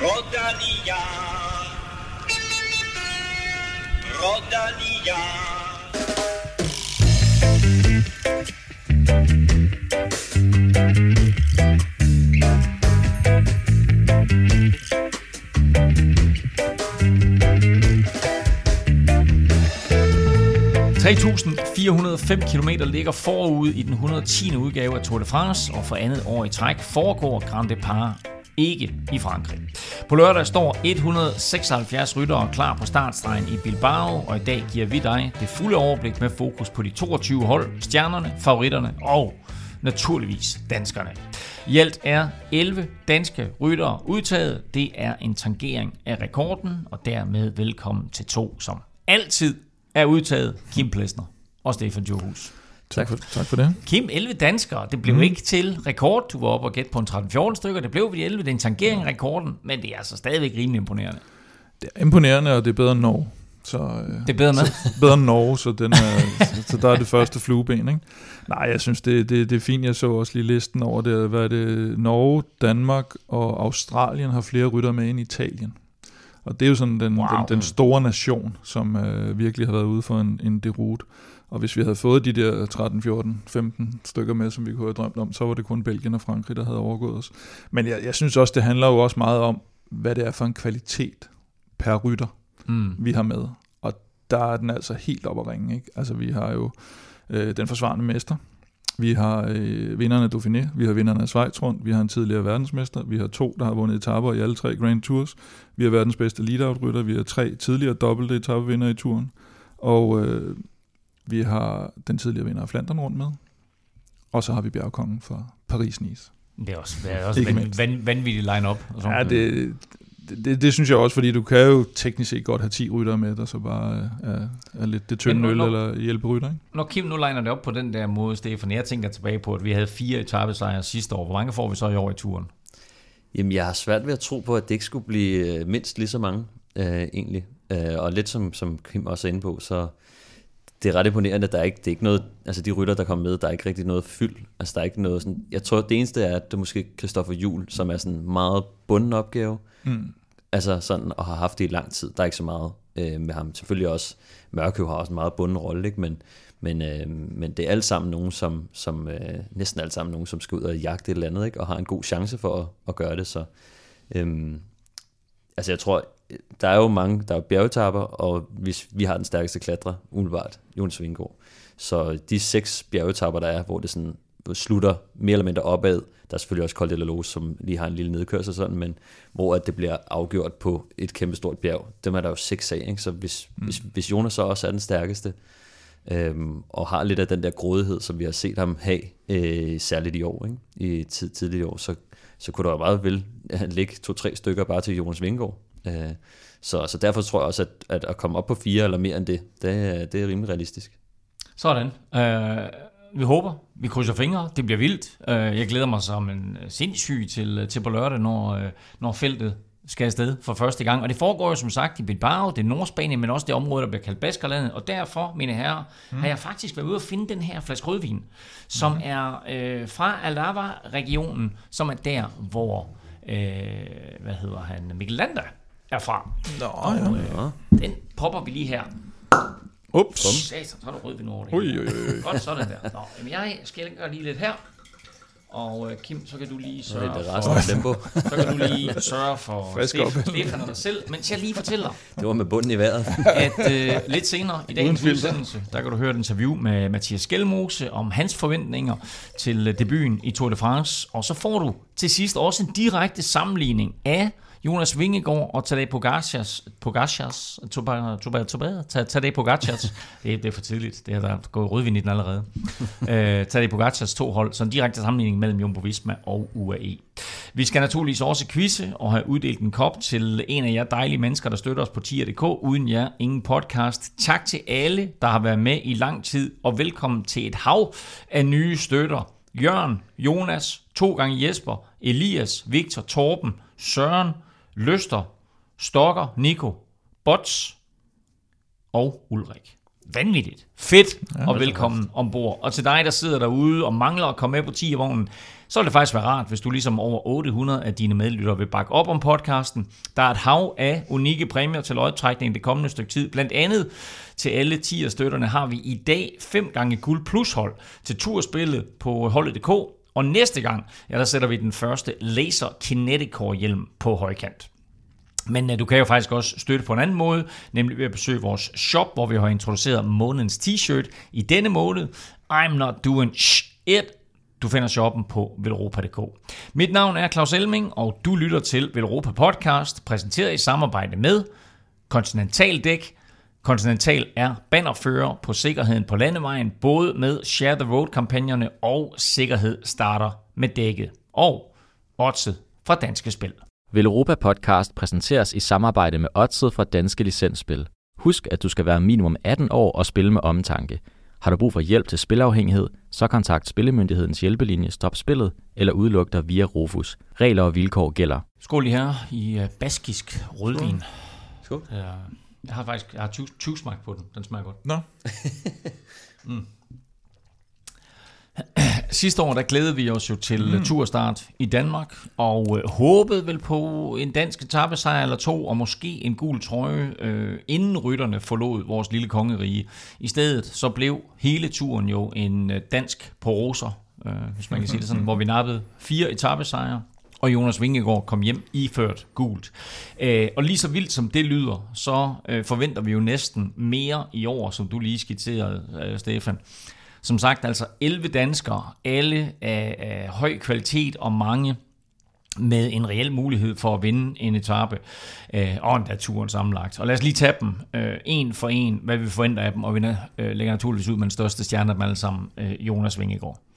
Rodania. Rodania. 3.405 km ligger forud i den 110. udgave af Tour de France, og for andet år i træk foregår Grand Depart ikke i Frankrig. På lørdag står 176 ryttere klar på startstregen i Bilbao, og i dag giver vi dig det fulde overblik med fokus på de 22 hold, stjernerne, favoritterne og naturligvis danskerne. I alt er 11 danske ryttere udtaget. Det er en tangering af rekorden, og dermed velkommen til to, som altid er udtaget Kim Plesner og Stefan Johus. Tak for, tak for det. Kim, 11 danskere. Det blev mm. ikke til rekord. Du var oppe og gætte på en 13-14 stykker. Det blev vi 11. Det er en tangering af rekorden, men det er altså stadigvæk rimelig imponerende. Det er imponerende, og det er bedre end Norge. Så, øh, det er bedre med? Så, bedre end Norge, så, den er, så der er det første flueben. Ikke? Nej, jeg synes, det, det, det er fint. Jeg så også lige listen over det. Hvad er det? Norge, Danmark og Australien har flere rytter med end Italien. Og det er jo sådan den, wow. den, den store nation, som øh, virkelig har været ude for en, en derute. Og hvis vi havde fået de der 13, 14, 15 stykker med, som vi kunne have drømt om, så var det kun Belgien og Frankrig, der havde overgået os. Men jeg, jeg synes også, det handler jo også meget om, hvad det er for en kvalitet per rytter, mm. vi har med. Og der er den altså helt op at ringe. Ikke? Altså vi har jo øh, den forsvarende mester, vi har øh, vinderne af Dauphiné, vi har vinderne af Schweiz rundt, vi har en tidligere verdensmester, vi har to, der har vundet etaper i alle tre Grand Tours, vi har verdens bedste lead-out-rytter, vi har tre tidligere dobbelte etapevinder i turen, og øh, vi har den tidligere vinder af Flandern rundt med, og så har vi bjergkongen for Paris-Nice. Det er også, det er også van, van, vanvittigt line-up. Ja, det, det, det, det synes jeg også, fordi du kan jo teknisk set godt have 10 rytter med, der så bare er, er lidt det tynde øl eller hjælpe rytter. Ikke? Når Kim nu liner det op på den der måde, Stefan, jeg tænker tilbage på, at vi havde fire etappesejre sidste år. Hvor mange får vi så i år i turen? Jamen, jeg har svært ved at tro på, at det ikke skulle blive øh, mindst lige så mange, øh, egentlig. Øh, og lidt som, som Kim også er inde på, så det er ret imponerende, at der er ikke, det er ikke noget, altså de rytter, der kommer med, der er ikke rigtig noget fyld. Altså der er ikke noget sådan, jeg tror, det eneste er, at det er måske Christoffer Jul, som er sådan en meget bunden opgave. Mm. Altså sådan, og har haft det i lang tid. Der er ikke så meget øh, med ham. Selvfølgelig også, Mørkøv har også en meget bunden rolle, ikke? Men, men, øh, men det er alt sammen nogen, som, som øh, næsten alt sammen nogen, som skal ud og jagte et eller andet, ikke? og har en god chance for at, at gøre det. Så, øh, altså jeg tror, der er jo mange, der er bjergetapper, og hvis vi har den stærkeste klatrer, umiddelbart, Jonas Vingård. Så de seks bjergetapper, der er, hvor det sådan slutter mere eller mindre opad, der er selvfølgelig også Col de la Loge, som lige har en lille nedkørsel sådan, men hvor at det bliver afgjort på et kæmpe stort bjerg. Dem er der jo seks af, ikke? så hvis, mm. hvis, hvis Jonas så også er den stærkeste, øhm, og har lidt af den der grådighed, som vi har set ham have, øh, særligt i år, ikke? i tid, tidligt i år, så, så kunne der jo meget vel ligge to-tre stykker bare til Jonas Vingård. Øh, så, så derfor tror jeg også, at, at at komme op på fire eller mere end det, det, det er rimelig realistisk. Sådan. Øh, vi håber, vi krydser fingre, det bliver vildt. Øh, jeg glæder mig som en øh, sindssyg til, øh, til på lørdag, når, når feltet skal afsted for første gang. Og det foregår jo som sagt i Bilbao, det er Nordspanien, men også det område, der bliver kaldt Baskerlandet. Og derfor, mine herrer, mm. har jeg faktisk været ude at finde den her flaske rødvin, som mm. er øh, fra Alava-regionen, som er der, hvor, øh, hvad hedder han, Mikkel Lander er fra. Nå, og, øh, Den popper vi lige her. Ups. Satan, så er der rødvin over det. Ui, ui, ui. Godt, sådan der. Nå, jamen jeg skal gøre lige lidt her. Og uh, Kim, så kan du lige sørge det er for... Tempo. så kan du lige sørge for Stefan og dig selv, mens jeg lige fortæller. Det var med bunden i vejret. at uh, lidt senere i dagens udsendelse, der kan du høre et interview med Mathias Skelmose om hans forventninger til uh, debuten i Tour de France. Og så får du til sidst også en direkte sammenligning af Jonas Vingegaard og Tadej Pogacars, Pogacars, Tadej Pogacars, det, det er for tidligt, det er der gået rødvin i den allerede. uh, Tadej Pogacars to hold, så en direkte sammenligning mellem Jumbo Visma og UAE. Vi skal naturligvis også quizze og have uddelt en kop til en af jer dejlige mennesker, der støtter os på tier.dk. Uden jer, ingen podcast. Tak til alle, der har været med i lang tid, og velkommen til et hav af nye støtter. Jørgen, Jonas, to gange Jesper, Elias, Victor, Torben, Søren, Løster, Stokker, Nico, Bots og Ulrik. vanvittigt. Fedt ja, og velkommen ombord. Og til dig, der sidder derude og mangler at komme med på 10 vognen så vil det faktisk være rart, hvis du ligesom over 800 af dine medlyttere vil bakke op om podcasten. Der er et hav af unikke præmier til lodtrækning det kommende stykke tid. Blandt andet til alle 10 af støtterne har vi i dag 5 gange guld plus hold til turspillet på holdet.dk. Og næste gang, ja, der sætter vi den første Laser Kinetic Core hjelm på højkant. Men øh, du kan jo faktisk også støtte på en anden måde, nemlig ved at besøge vores shop, hvor vi har introduceret månedens t-shirt i denne måned. I'm not doing shit du finder shoppen på velropa.dk. Mit navn er Claus Elming, og du lytter til Velropa Podcast, præsenteret i samarbejde med Continental Dæk. Continental er bannerfører på sikkerheden på landevejen, både med Share the Road-kampagnerne og Sikkerhed starter med dækket. Og Otset fra Danske Spil. Velropa Podcast præsenteres i samarbejde med Otset fra Danske Licensspil. Husk, at du skal være minimum 18 år og spille med omtanke. Har du brug for hjælp til spilafhængighed, så kontakt Spillemyndighedens hjælpelinje Stop Spillet eller udluk dig via Rufus. Regler og vilkår gælder. Skål lige her i uh, baskisk rødvin. Skål. Uh, jeg har faktisk jeg har 20 smagt på den. Den smager godt. Nå. mm. Sidste år, der glædede vi os jo til mm. turstart i Danmark, og øh, håbede vel på en dansk etappesejr eller to, og måske en gul trøje, øh, inden rytterne forlod vores lille kongerige. I stedet så blev hele turen jo en øh, dansk poroser, øh, hvis man kan sige det sådan, hvor vi nappede fire etappesejre, og Jonas Vingegaard kom hjem iført gult. Øh, og lige så vildt som det lyder, så øh, forventer vi jo næsten mere i år, som du lige skitserede, øh, Stefan. Som sagt, altså 11 danskere, alle af, af høj kvalitet og mange med en reel mulighed for at vinde en etape øh, og endda turen sammenlagt. Og lad os lige tage dem øh, en for en, hvad vi forventer af dem, og vi øh, lægger naturligvis ud med den største stjerne af dem alle sammen, øh, Jonas Vingegaard.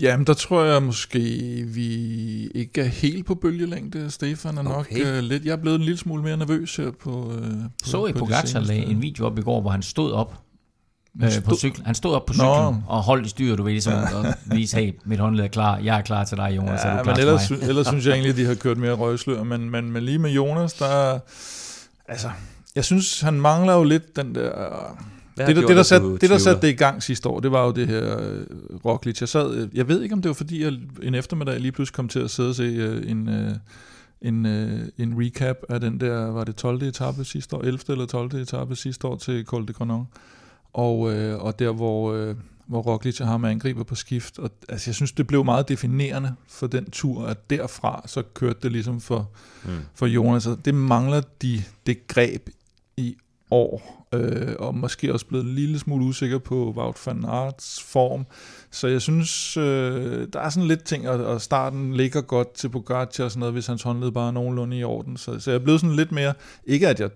Jamen, der tror jeg måske, vi ikke er helt på bølgelængde. Stefan er nok okay. uh, lidt... Jeg er blevet en lille smule mere nervøs her på... Uh, på Så I Pogacar lagde en video op i går, hvor han stod op Øh, på cykel. Han stod op på cyklen Nå. og holdt i styr, du ved, ligesom ja. at vise, hey, mit håndled er klar, jeg er klar til dig, Jonas, ja, er du klar men ellers, til mig? ellers synes jeg egentlig, at de har kørt mere røgslør, men, men, men lige med Jonas, der altså, jeg synes, han mangler jo lidt den der... Det, det, det, der satte, det, der satte det i gang sidste år, det var jo det her uh, Roglic. Jeg, sad, jeg ved ikke, om det var fordi, jeg en eftermiddag lige pludselig kom til at sidde og se uh, en, uh, en, uh, en recap af den der, var det 12. etape sidste år, 11. eller 12. etape sidste år til Col de Granon og, øh, og der hvor, øh, hvor Roglic har med angriber på skift. Og, altså, jeg synes, det blev meget definerende for den tur, at derfra så kørte det ligesom for, mm. for Jonas. Og det mangler de det greb i år, øh, og måske også blevet en lille smule usikker på Wout van Aerts form. Så jeg synes, øh, der er sådan lidt ting, og, og starten ligger godt til Pogacar og sådan noget, hvis hans håndled bare er nogenlunde i orden. Så, så jeg er blevet sådan lidt mere, ikke at jeg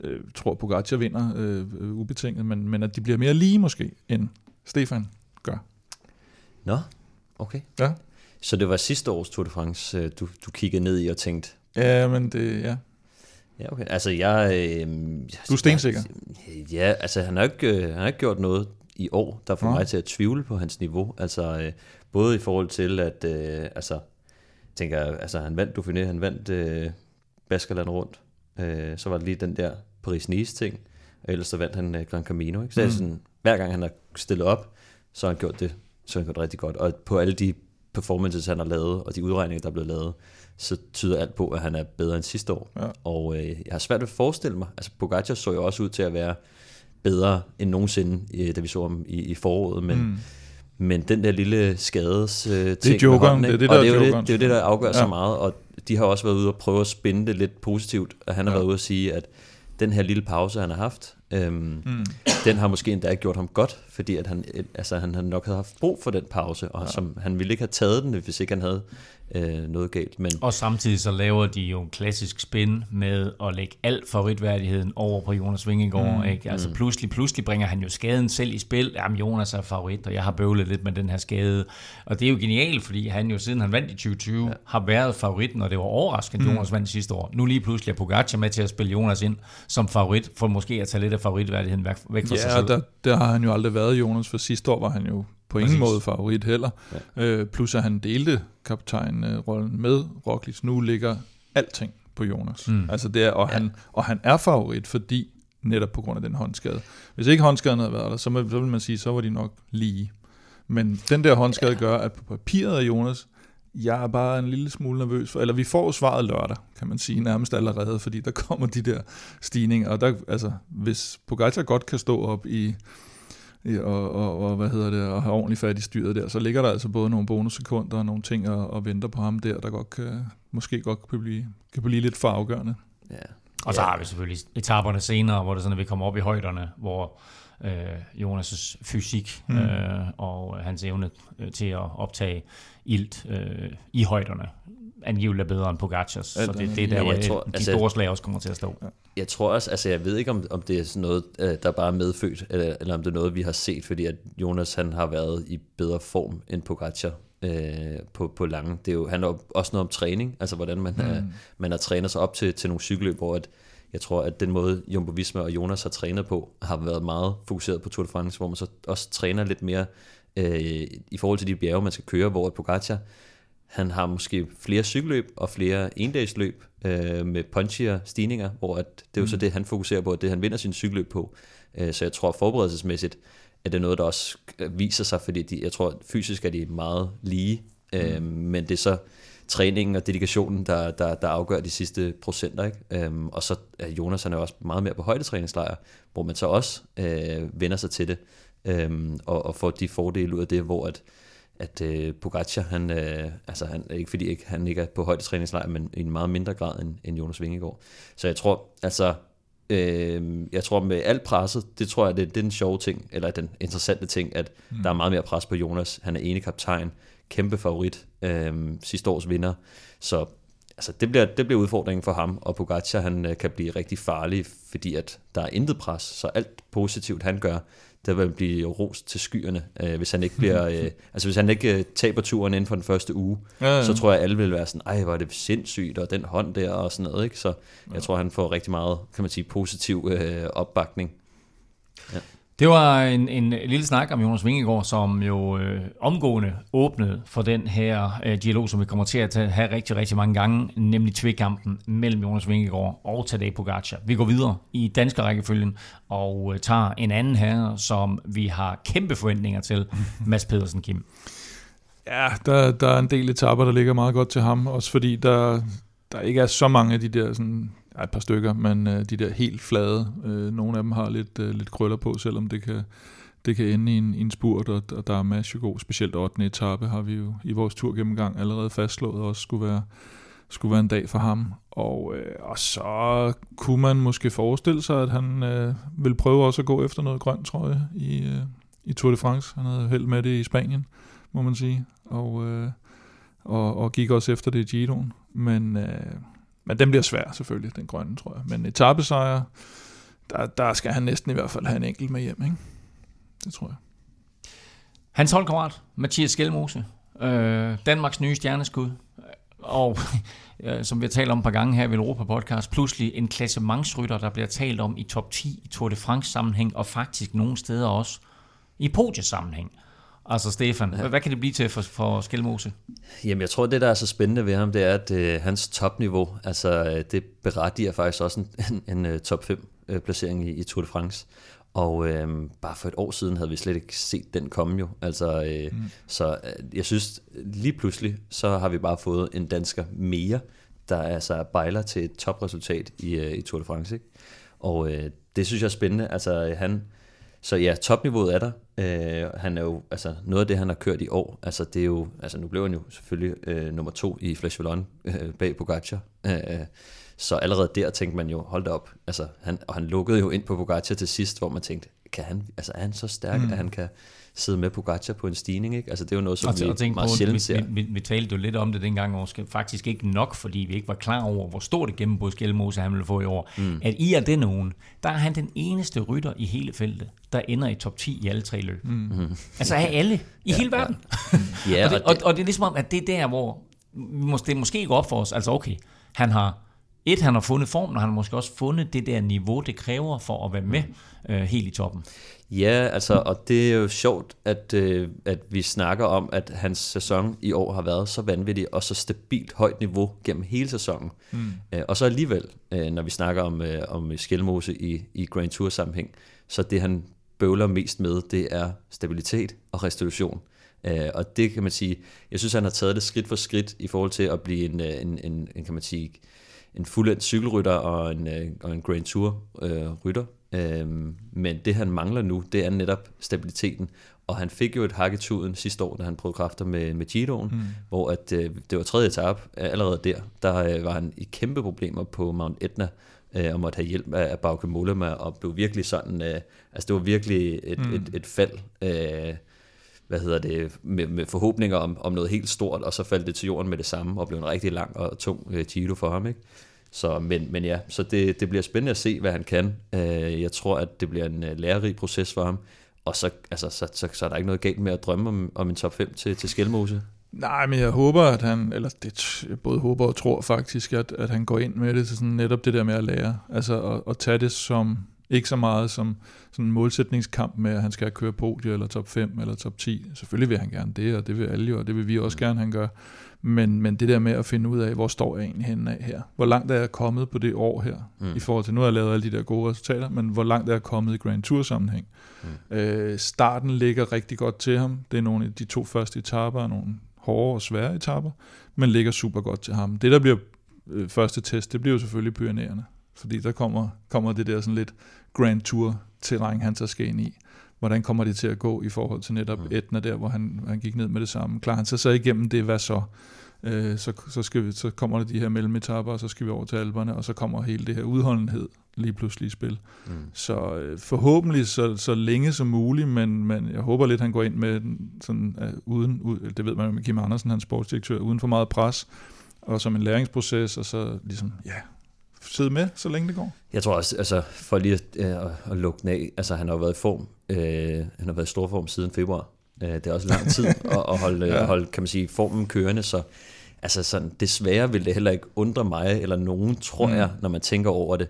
øh, tror, Pogacar vinder øh, ubetinget, men, men at de bliver mere lige måske, end Stefan gør. Nå, okay. Ja. Så det var sidste års Tour de France, øh, du, du kiggede ned i og tænkte? Ja, men det, ja. Ja, okay. Altså, jeg... Øh, du er stensikker? Ja, altså, han har ikke, øh, han har ikke gjort noget i år, der får ja. mig til at tvivle på hans niveau. Altså, øh, både i forhold til, at... Øh, altså, tænker altså, han vandt Dauphiné, han vandt øh, Baskerland rundt. Øh, så var det lige den der Paris-Nice-ting, og ellers så vandt han uh, Gran Camino. Ikke? Så mm. sådan, hver gang han har stillet op, så har han gjort det, så har han gjort det rigtig godt. Og på alle de performances, han har lavet, og de udregninger, der er blevet lavet, så tyder alt på, at han er bedre end sidste år. Ja. Og øh, jeg har svært ved at forestille mig, altså Pogacar så jo også ud til at være bedre end nogensinde, da vi så ham i, i foråret, men, mm. men den der lille skades øh, ting det er jokeren, det er det, der og det er, jo det, det er jo det, der afgør ja. så meget, og de har også været ude og prøve at spænde det lidt positivt, og han har ja. været ude at sige, at den her lille pause, han har haft, øhm, mm. den har måske endda gjort ham godt, fordi at han, altså, han, han nok havde haft brug for den pause, og ja. som, han ville ikke have taget den, hvis ikke han havde øh, noget galt. Men, og samtidig så laver de jo en klassisk spin med at lægge al favoritværdigheden over på Jonas Vingegaard. Mm. Ikke? Altså mm. pludselig, pludselig bringer han jo skaden selv i spil. Jamen Jonas er favorit, og jeg har bøvlet lidt med den her skade. Og det er jo genialt, fordi han jo siden han vandt i 2020 ja. har været favoritten, og det var overraskende, mm. Jonas vandt sidste år. Nu lige pludselig er Pogacar med til at spille Jonas ind som favorit, for måske at tage lidt af favoritværdigheden væk, væk fra ja, sig selv. Ja, der, der har han jo aldrig været Jonas, for sidste år var han jo på Præcis. ingen måde favorit heller. Ja. Øh, plus at han delte kaptajnrollen med Roglic. Nu ligger alting på Jonas. Mm. Altså det er, og, ja. han, og han er favorit, fordi netop på grund af den håndskade. Hvis ikke håndskaden havde været der, så, så vil man sige, så var de nok lige. Men den der håndskade ja. gør, at på papiret af Jonas, jeg er bare en lille smule nervøs for, eller vi får svaret lørdag, kan man sige, nærmest allerede, fordi der kommer de der stigninger, og der, altså, hvis Pogacar godt kan stå op i og, og, og, hvad hedder det, og have ordentligt fat i styret der, så ligger der altså både nogle bonussekunder og nogle ting og, og venter på ham der, der godt kan, måske godt kan blive, kan blive lidt for afgørende. Ja. Og så har vi selvfølgelig etaperne senere, hvor det sådan, at vi kommer op i højderne, hvor øh, Jonas' fysik mm. øh, og hans evne øh, til at optage ilt øh, i højderne angiveligt er bedre end Pogacars. Så det, det er der, hvor tror, de altså, store slag også kommer til at stå. Jeg tror også, altså jeg ved ikke, om, om det er sådan noget, øh, der bare er medfødt, eller, eller om det er noget, vi har set, fordi at Jonas han har været i bedre form end Pogacar øh, på, på lange. Det er jo, han er også noget om træning, altså hvordan man, mm. er, man har trænet sig op til, til nogle cykelløb, hvor at, jeg tror, at den måde Jumbo Visma og Jonas har trænet på, har været meget fokuseret på Tour de France, hvor man så også træner lidt mere øh, i forhold til de bjerge, man skal køre, hvor Pogacar, han har måske flere cykelløb og flere endagsløb øh, med punchier stigninger, hvor at det er jo mm. så det, han fokuserer på, at det han vinder sin cykelløb på. Øh, så jeg tror forberedelsesmæssigt, at det er noget, der også viser sig, fordi de, jeg tror fysisk er de meget lige, øh, mm. men det er så træningen og dedikationen, der, der, der afgør de sidste procenter. Ikke? Øhm, og så er Jonas han er også meget mere på højdetræningslejr, hvor man så også øh, vender sig til det, øhm, og, og får de fordele ud af det, hvor at, at øh, Pogacar, han, øh, altså han, ikke fordi ikke, han ikke er på højdetræningslejr, men i en meget mindre grad end, end Jonas Vingegaard. Så jeg tror, altså, øh, jeg tror med alt presset, det tror jeg, det, det er den sjove ting, eller den interessante ting, at mm. der er meget mere pres på Jonas. Han er ene kaptajn, kæmpe favorit, øh, sidste års vinder. Så altså, det, bliver, det bliver udfordringen for ham, og Pogacar han øh, kan blive rigtig farlig, fordi at der er intet pres, så alt positivt han gør, der vil blive rost til skyerne, øh, hvis han ikke bliver, øh, altså hvis han ikke øh, taber turen inden for den første uge, ja, ja. så tror jeg, at alle vil være sådan, ej, hvor er det sindssygt, og den hånd der, og sådan noget, ikke? Så jeg ja. tror, han får rigtig meget, kan man sige, positiv øh, opbakning. Ja. Det var en, en lille snak om Jonas Vingegaard, som jo øh, omgående åbnede for den her øh, dialog, som vi kommer til at have rigtig, rigtig mange gange, nemlig tvekampen mellem Jonas Vingegaard og Tadej Pogacar. Vi går videre i danske rækkefølgen og øh, tager en anden her, som vi har kæmpe forventninger til, Mads Pedersen Kim. Ja, der, der er en del etapper, der ligger meget godt til ham, også fordi der, der ikke er så mange af de der sådan ja, et par stykker, men øh, de der helt flade, øh, nogle af dem har lidt, øh, lidt krøller på, selvom det kan, det kan ende i en, i en spurt, og, og der er masser god, specielt 8. etape har vi jo i vores tur gennemgang allerede fastslået også skulle være, skulle være en dag for ham. Og, øh, og så kunne man måske forestille sig, at han øh, vil prøve også at gå efter noget grønt, trøje i, øh, i Tour de France. Han havde held med det i Spanien, må man sige, og, øh, og, og gik også efter det i Giroen. Men øh, men den bliver svær selvfølgelig, den grønne, tror jeg. Men etappesejr, der, der skal han næsten i hvert fald have en enkelt med hjem, ikke? Det tror jeg. Hans holdkammerat, Mathias Skelmose, øh, Danmarks nye stjerneskud, og øh, som vi har talt om et par gange her i Europa Podcast, pludselig en klassementsrytter, der bliver talt om i top 10 i Tour de France sammenhæng, og faktisk nogle steder også i podiesammenhæng. Altså Stefan, ja. hvad kan det blive til for, for Skelmose? Jamen jeg tror, det der er så spændende ved ham, det er, at øh, hans topniveau, altså øh, det berettiger faktisk også en, en, en øh, top 5 øh, placering i, i Tour de France. Og øh, bare for et år siden havde vi slet ikke set den komme jo. Altså, øh, mm. Så øh, jeg synes, lige pludselig, så har vi bare fået en dansker mere, der altså bejler til et topresultat i, øh, i Tour de France. Ikke? Og øh, det synes jeg er spændende. Altså han så ja, topniveauet er der. Øh, han er jo, altså noget af det, han har kørt i år, altså det er jo, altså nu blev han jo selvfølgelig øh, nummer to i Flash Vallon øh, bag Pogacar. Øh, så allerede der tænkte man jo, hold da op. Altså, han, og han lukkede jo ind på Pogacar til sidst, hvor man tænkte, kan han, altså er han så stærk, mm. at han kan sidde med Pogacar på en stigning. Ikke? Altså, det er jo noget, som og, vi meget på, sjældent vi, ser. Vi, vi, vi, talte jo lidt om det dengang, og faktisk ikke nok, fordi vi ikke var klar over, hvor stort et gennembrud Skelmose han ville få i år. Mm. At i af den ugen, der er han den eneste rytter i hele feltet, der ender i top 10 i alle tre løb. Mm. Mm. Altså af alle i ja, hele verden. Ja. ja, og, det, og, og, og det er ligesom om, at det er der, hvor det måske går op for os. Altså okay, han har et, han har fundet formen, og han har måske også fundet det der niveau, det kræver for at være med øh, helt i toppen. Ja, altså, og det er jo sjovt, at, øh, at vi snakker om, at hans sæson i år har været så vanvittig og så stabilt højt niveau gennem hele sæsonen. Mm. Øh, og så alligevel, øh, når vi snakker om, øh, om Skelmose i, i Grand Tour sammenhæng, så det han bøvler mest med, det er stabilitet og restitution. Øh, og det kan man sige, jeg synes, han har taget det skridt for skridt i forhold til at blive en, øh, en, en, en kan man sige, en fuldendt cykelrytter og en, øh, og en Grand Tour øh, rytter. Øhm, men det han mangler nu, det er netop stabiliteten. Og han fik jo et hak i tuden sidste år, da han prøvede kræfter med, med Giroen, mm. hvor at, øh, det var tredje etape. Allerede der, der øh, var han i kæmpe problemer på Mount Etna, øh, og måtte have hjælp af, af Bauke Mollema, og blev virkelig sådan, øh, altså det var virkelig et, mm. et, et fald, øh, hvad hedder det, med, med forhåbninger om, om noget helt stort, og så faldt det til jorden med det samme, og blev en rigtig lang og tung øh, Giro for ham, ikke? Så, men, men ja, så det, det bliver spændende at se, hvad han kan. Øh, jeg tror, at det bliver en øh, lærerig proces for ham. Og så, altså, så, så, så er der ikke noget galt med at drømme om, om en top 5 til, til Skelmose. Nej, men jeg håber, at han, eller det, jeg både håber og tror faktisk, at, at han går ind med det til sådan netop det der med at lære. Altså at, at tage det som, ikke så meget som sådan en målsætningskamp med, at han skal køre podie eller top 5 eller top 10. Selvfølgelig vil han gerne det, og det vil alle jo, og det vil vi også gerne, han gør. Men, men det der med at finde ud af, hvor står jeg egentlig henne af her? Hvor langt er jeg kommet på det år her? Mm. I forhold til, nu har jeg lavet alle de der gode resultater, men hvor langt er jeg kommet i Grand Tour sammenhæng? Mm. Øh, starten ligger rigtig godt til ham. Det er nogle af de to første etaper, nogle hårde og svære etaper, men ligger super godt til ham. Det, der bliver øh, første test, det bliver jo selvfølgelig Pyreneerne. Fordi der kommer, kommer det der sådan lidt Grand Tour terræn, han så skal ind i hvordan kommer det til at gå i forhold til netop mm. Etna der, hvor han, han gik ned med det samme. Klar han sig så igennem det, hvad så? Øh, så, så, skal vi, så kommer der de her mellemetapper, og så skal vi over til alberne, og så kommer hele det her udholdenhed lige pludselig i spil. Mm. Så øh, forhåbentlig så, så længe som muligt, men, men jeg håber lidt, han går ind med sådan, uh, uden, ud, det ved man jo med Kim Andersen, hans sportsdirektør, uden for meget pres, og som en læringsproces, og så ligesom, ja, sidde med, så længe det går. Jeg tror også, altså, for lige at, øh, at lukke den af, altså han har været i form, øh, han har været i stor form siden februar. Øh, det er også lang tid at, at holde, ja. holde, kan man sige, formen kørende, så altså sådan, desværre vil det heller ikke undre mig, eller nogen, tror mm. jeg, når man tænker over det,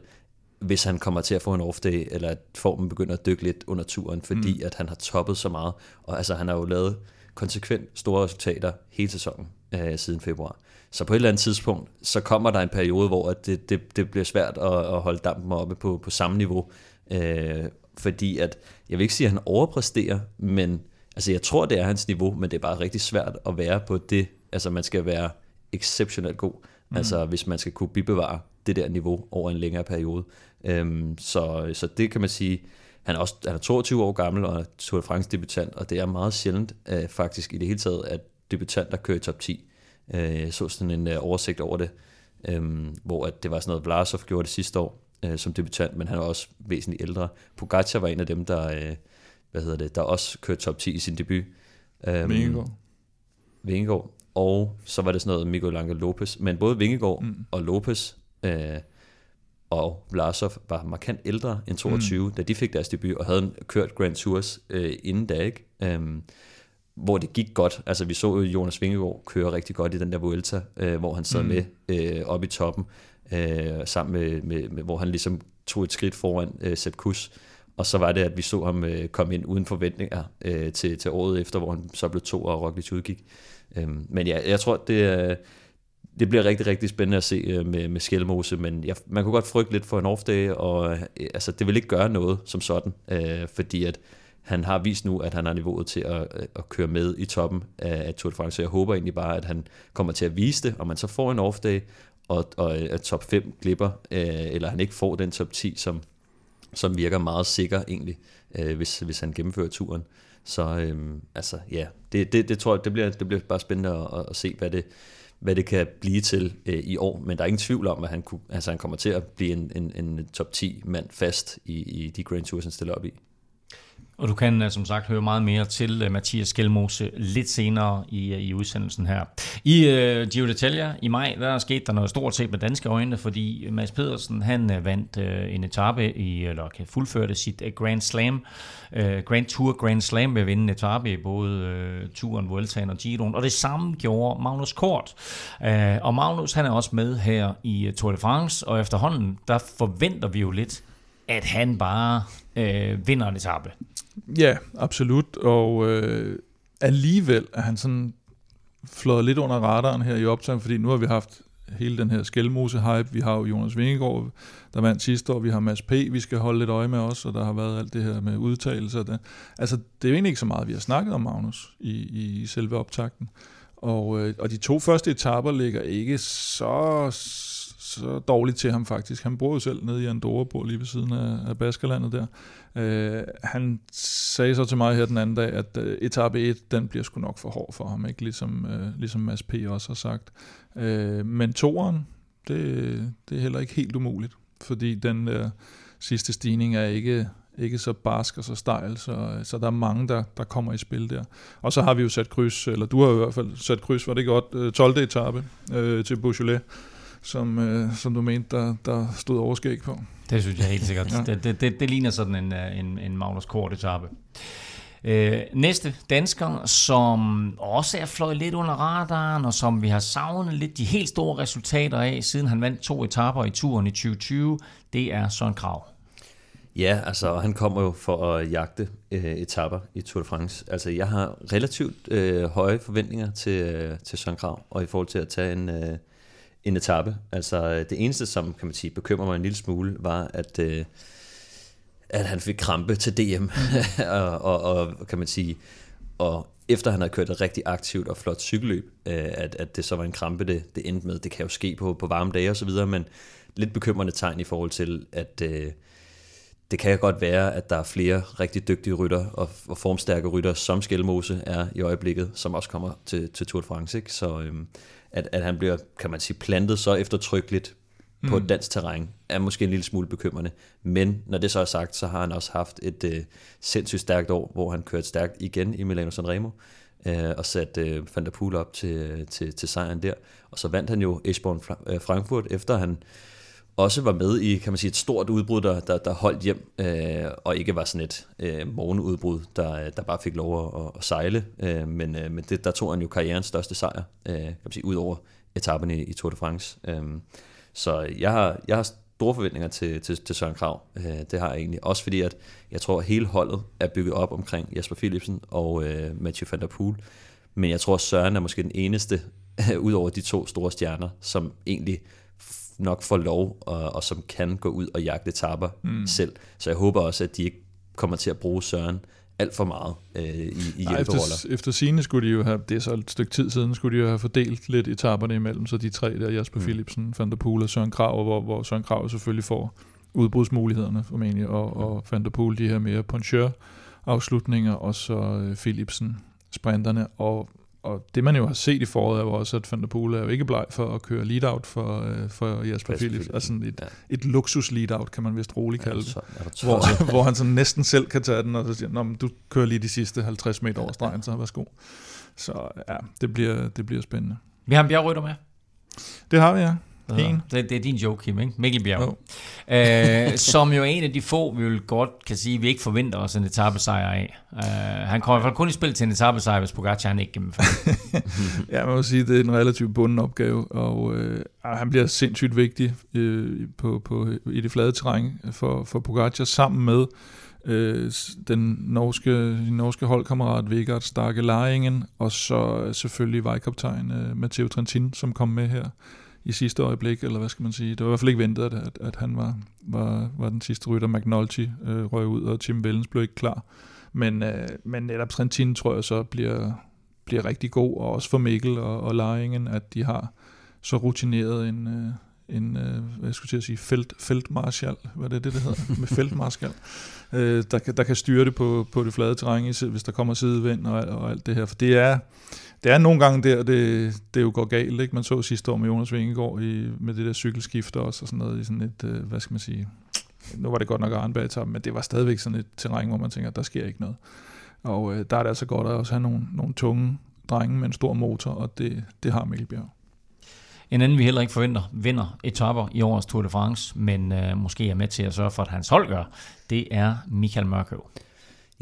hvis han kommer til at få en off-day, eller at formen begynder at dykke lidt under turen, fordi mm. at han har toppet så meget. Og altså, han har jo lavet konsekvent store resultater hele sæsonen øh, siden februar. Så på et eller andet tidspunkt, så kommer der en periode, hvor det, det, det bliver svært at, at holde dampen oppe på, på samme niveau. Øh, fordi at, jeg vil ikke sige, at han overpræsterer, men altså jeg tror, det er hans niveau, men det er bare rigtig svært at være på det. Altså man skal være exceptionelt god, mm. altså hvis man skal kunne bibevare det der niveau over en længere periode. Øhm, så, så det kan man sige, han er, også, han er 22 år gammel og er Tour de France debutant, og det er meget sjældent øh, faktisk i det hele taget, at debutanter kører i top 10. Øh, jeg så sådan en øh, oversigt over det, øh, hvor at det var sådan noget, Vlasov gjorde det sidste år øh, som debutant, men han er også væsentligt ældre. Pogacar var en af dem, der, øh, hvad hedder det, der også kørte top 10 i sin debut. Øh, Vingegaard. Vingegaard. Og så var det sådan noget Miguel Angel Lopez. Men både Vingegaard mm. og Lopez øh, og Vlasov var markant ældre end 22, mm. da de fik deres debut, og havde kørt Grand Tours øh, inden da, ikke? Um, hvor det gik godt. Altså vi så jo Jonas Vingegaard køre rigtig godt i den der Vuelta, øh, hvor han sad mm. med øh, oppe i toppen, øh, sammen med, med, med, hvor han ligesom tog et skridt foran øh, Sepp Kuss. Og så var det, at vi så ham øh, komme ind uden forventninger øh, til, til året efter, hvor han så blev to og Roglic udgik. Øh, men ja, jeg tror, det, øh, det bliver rigtig, rigtig spændende at se øh, med, med Skelmose, men jeg, man kunne godt frygte lidt for en off-day, og øh, altså, det vil ikke gøre noget som sådan, øh, fordi at han har vist nu, at han har niveauet til at, øh, at køre med i toppen af Tour de France, så jeg håber egentlig bare, at han kommer til at vise det, og man så får en off-day, og, og at top 5 glipper, øh, eller han ikke får den top 10, som, som virker meget sikker egentlig, øh, hvis, hvis han gennemfører turen. Så øh, altså ja, det, det, det tror jeg, det bliver, det bliver bare spændende at, at se, hvad det, hvad det kan blive til øh, i år, men der er ingen tvivl om, at han, kunne, altså, han kommer til at blive en, en, en top 10 mand fast i, i de Grand Tours, han stiller op i. Og du kan øh, som sagt høre meget mere til øh, Mathias Skelmose lidt senere i, øh, i udsendelsen her. I uh, Giro d'Italia i maj, der skete der noget stort set med danske øjne, fordi Mads Pedersen han vandt uh, en etape i, eller kan fuldførte sit uh, Grand Slam, uh, Grand Tour Grand Slam ved at vinde en etape i både uh, turen, Vueltaen og Giroen. Og det samme gjorde Magnus Kort. Uh, og Magnus han er også med her i uh, Tour de France, og efterhånden der forventer vi jo lidt, at han bare øh, vinder en etape. Ja, absolut. Og øh, alligevel er han sådan flået lidt under radaren her i optagen, fordi nu har vi haft hele den her skældmose-hype. Vi har jo Jonas Vingegaard, der vandt sidste år. Vi har Mads P., vi skal holde lidt øje med os, og der har været alt det her med udtalelser. Der. Altså, det er jo egentlig ikke så meget, vi har snakket om Magnus i, i selve optakten. Og, øh, og de to første etaper ligger ikke så så dårligt til ham faktisk. Han bor jo selv nede i Andorra, bor lige ved siden af, af Baskerlandet der. Øh, han sagde så til mig her den anden dag, at øh, etape 1, den bliver sgu nok for hård for ham, ikke? Ligesom, øh, ligesom Mads P. også har sagt. Øh, men toren, det, det er heller ikke helt umuligt, fordi den øh, sidste stigning er ikke, ikke så barsk og så stejl, så, så der er mange, der, der kommer i spil der. Og så har vi jo sat kryds, eller du har i hvert fald sat kryds, var det godt, øh, 12. etape øh, til Beaujolais, som, øh, som du mente, der, der stod overskæg på. Det synes jeg helt sikkert. ja. det, det, det, det ligner sådan en, øh, en, en Magnus Kort etape. Øh, næste dansker, som også er fløjet lidt under radaren, og som vi har savnet lidt de helt store resultater af, siden han vandt to etaper i turen i 2020, det er Søren Krav. Ja, altså han kommer jo for at jagte øh, etapper i Tour de France. Altså jeg har relativt øh, høje forventninger til, øh, til Søren Krav, og i forhold til at tage en, øh, en etape. Altså øh, det eneste, som kan man sige, bekymrer mig en lille smule, var, at, øh, at han fik krampe til DM. og, og, og, kan man sige, og efter han havde kørt et rigtig aktivt og flot cykelløb, øh, at, at det så var en krampe, det, det endte med. Det kan jo ske på, på varme dage og så videre, men lidt bekymrende tegn i forhold til, at øh, det kan godt være, at der er flere rigtig dygtige rytter og, og formstærke rytter, som Skelmose er i øjeblikket, som også kommer til, til Tour de France. Ikke? Så, øhm, at, at han bliver, kan man sige, plantet så eftertrykkeligt på mm. dansk terræn, er måske en lille smule bekymrende. Men når det så er sagt, så har han også haft et øh, sindssygt stærkt år, hvor han kørte stærkt igen i Milano Sanremo, øh, og satte øh, Van der Poel op til, til, til sejren der. Og så vandt han jo Eschborn øh, Frankfurt, efter han også var med i, kan man sige, et stort udbrud, der, der, der holdt hjem, øh, og ikke var sådan et øh, morgenudbrud, der, der bare fik lov at, at sejle. Øh, men øh, men det, der tog han jo karrierens største sejr, øh, kan man sige, ud over etappen i, i Tour de France. Øh, så jeg har, jeg har store forventninger til, til, til Søren Krav. Øh, det har jeg egentlig. Også fordi, at jeg tror, at hele holdet er bygget op omkring Jesper Philipsen og øh, Mathieu van der Poel. Men jeg tror, at Søren er måske den eneste, ud over de to store stjerner, som egentlig nok får lov, og, og som kan gå ud og jagte tapper mm. selv. Så jeg håber også, at de ikke kommer til at bruge Søren alt for meget øh, i, i Nej, efter, efter sine skulle de jo have, det er så et stykke tid siden, skulle de jo have fordelt lidt etaperne imellem, så de tre der, Jasper mm. Philipsen, Van der Poel og Søren Krav, hvor, hvor Søren Krav selvfølgelig får udbrudsmulighederne formentlig, og, og Van der Poel de her mere puncheur afslutninger, og så øh, Philipsen sprinterne, og og det man jo har set i foråret er jo også, at Van der Poel er jo ikke bleg for at køre lead-out for, uh, for Jasper Philips. Altså et, ja. et luksus lead-out, kan man vist roligt kalde det. Ja, det hvor, hvor han sådan næsten selv kan tage den, og så siger, Nå, men du kører lige de sidste 50 meter over stregen, så værsgo. Så ja, det bliver, det bliver spændende. Vi har en bjergrytter med. Det har vi, ja. Det, det er din joke, Kim, ikke? Mikkel Bjerg. Oh. Øh, som jo er en af de få, vi vil godt kan sige, vi ikke forventer os en etappesejr af. Øh, han kommer i hvert fald kun i spil til en etappesejr, hvis Pogacar han ikke gennemfører. ja, man må sige, det er en relativt bunden opgave, og øh, han bliver sindssygt vigtig øh, på, på, i det flade terræn for, for Pogacar, sammen med øh, den norske, norske holdkammerat Vegard Starke Laringen, og så selvfølgelig vejkaptajn øh, Matteo Trentin, som kom med her i sidste øjeblik, eller hvad skal man sige. Det var i hvert fald ikke ventet, at, at, at han var, var, var den sidste rytter. McNulty øh, røg ud, og Tim Vellens blev ikke klar. Men, øh, men netop Trentin tror jeg så bliver, bliver rigtig god, og også for Mikkel og, og Laringen, at de har så rutineret en, øh, en øh, hvad skulle jeg sige, felt, feltmarschall, hvad er det, det, hedder, med feltmarschall, øh, der, der kan styre det på, på det flade terræn, hvis der kommer sidevind og, og alt det her. For det er, det er nogle gange der, det, det jo går galt. Ikke? Man så sidste år med Jonas Vingegaard i, med det der cykelskifte også, og sådan noget, i sådan et, øh, hvad skal man sige, nu var det godt nok Arnberg men det var stadigvæk sådan et terræn, hvor man tænker, der sker ikke noget. Og øh, der er det altså godt at også have nogle, nogle tunge drenge med en stor motor, og det, det har Mikkel Bjerg. En anden, vi heller ikke forventer, vinder etapper i årets Tour de France, men øh, måske er med til at sørge for, at hans hold gør, det er Michael Mørkøv.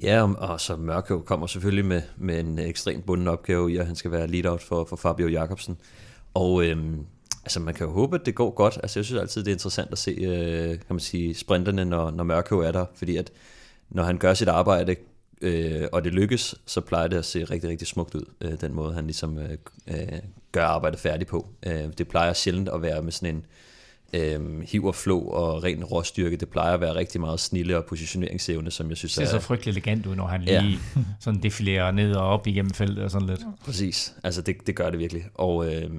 Ja, og så Mørkøv kommer selvfølgelig med, med en ekstremt bunden opgave i, at han skal være lead-out for, for Fabio Jacobsen. Og øhm, altså, man kan jo håbe, at det går godt. Altså, jeg synes altid, det er interessant at se øh, kan man sige, sprinterne, når, når Mørkøv er der, fordi at når han gør sit arbejde, øh, og det lykkes, så plejer det at se rigtig, rigtig smukt ud, øh, den måde, han ligesom øh, øh, gør arbejdet færdigt på. Øh, det plejer sjældent at være med sådan en øh, hiv og flå og ren råstyrke. Det plejer at være rigtig meget snille og positioneringsevne, som jeg synes er... Det ser så frygtelig elegant ud, når han lige ja. sådan defilerer ned og op igennem feltet og sådan lidt. Præcis. Altså, det, det gør det virkelig. Og øh,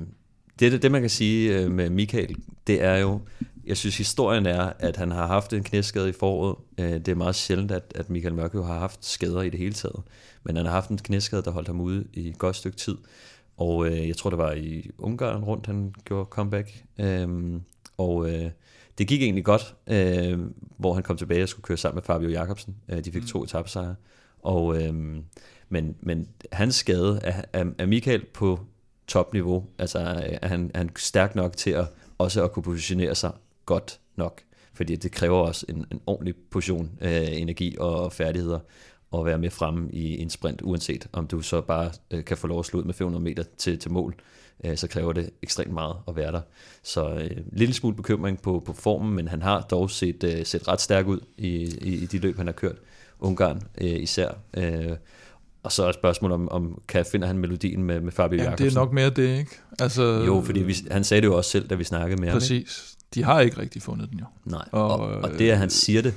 det, det, man kan sige øh, med Michael, det er jo, jeg synes historien er, at han har haft en knæskade i foråret. Øh, det er meget sjældent, at, at Michael Mørkøv har haft skader i det hele taget. Men han har haft en knæskade, der holdt ham ude i et godt stykke tid. Og øh, jeg tror, det var i Ungarn rundt, han gjorde comeback. Øhm, og øh, det gik egentlig godt, øh, hvor han kom tilbage og skulle køre sammen med Fabio Jacobsen. Øh, de fik mm. to etappesejre. Og, øh, men, men hans skade er, er, er Michael på topniveau. Altså er han, er han stærk nok til at også at kunne positionere sig godt nok. Fordi det kræver også en, en ordentlig portion øh, energi og færdigheder at være med fremme i en sprint, uanset om du så bare øh, kan få lov at slå ud med 500 meter til, til mål, øh, så kræver det ekstremt meget at være der. Så øh, lille smule bekymring på, på formen, men han har dog set, øh, set ret stærk ud i, i, i de løb, han har kørt. Ungarn øh, især. Øh, og så er et spørgsmål om, om kan finder han melodien med, med Fabio Jamen, det er nok mere det, ikke? Altså, jo, fordi vi, han sagde det jo også selv, da vi snakkede med præcis. ham. Præcis. De har ikke rigtig fundet den jo. Nej, og, og, og det, at han siger det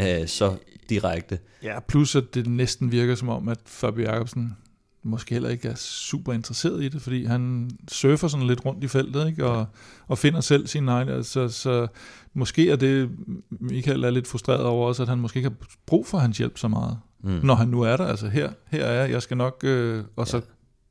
øh, så direkte. Ja, plus at det næsten virker som om, at Fabio Jacobsen måske heller ikke er super interesseret i det, fordi han surfer sådan lidt rundt i feltet, ikke? Og, og finder selv sin egen, altså, så måske er det, Michael er lidt frustreret over også, at han måske ikke har brug for hans hjælp så meget, mm. når han nu er der, altså her, her er jeg, jeg skal nok, øh, og så ja.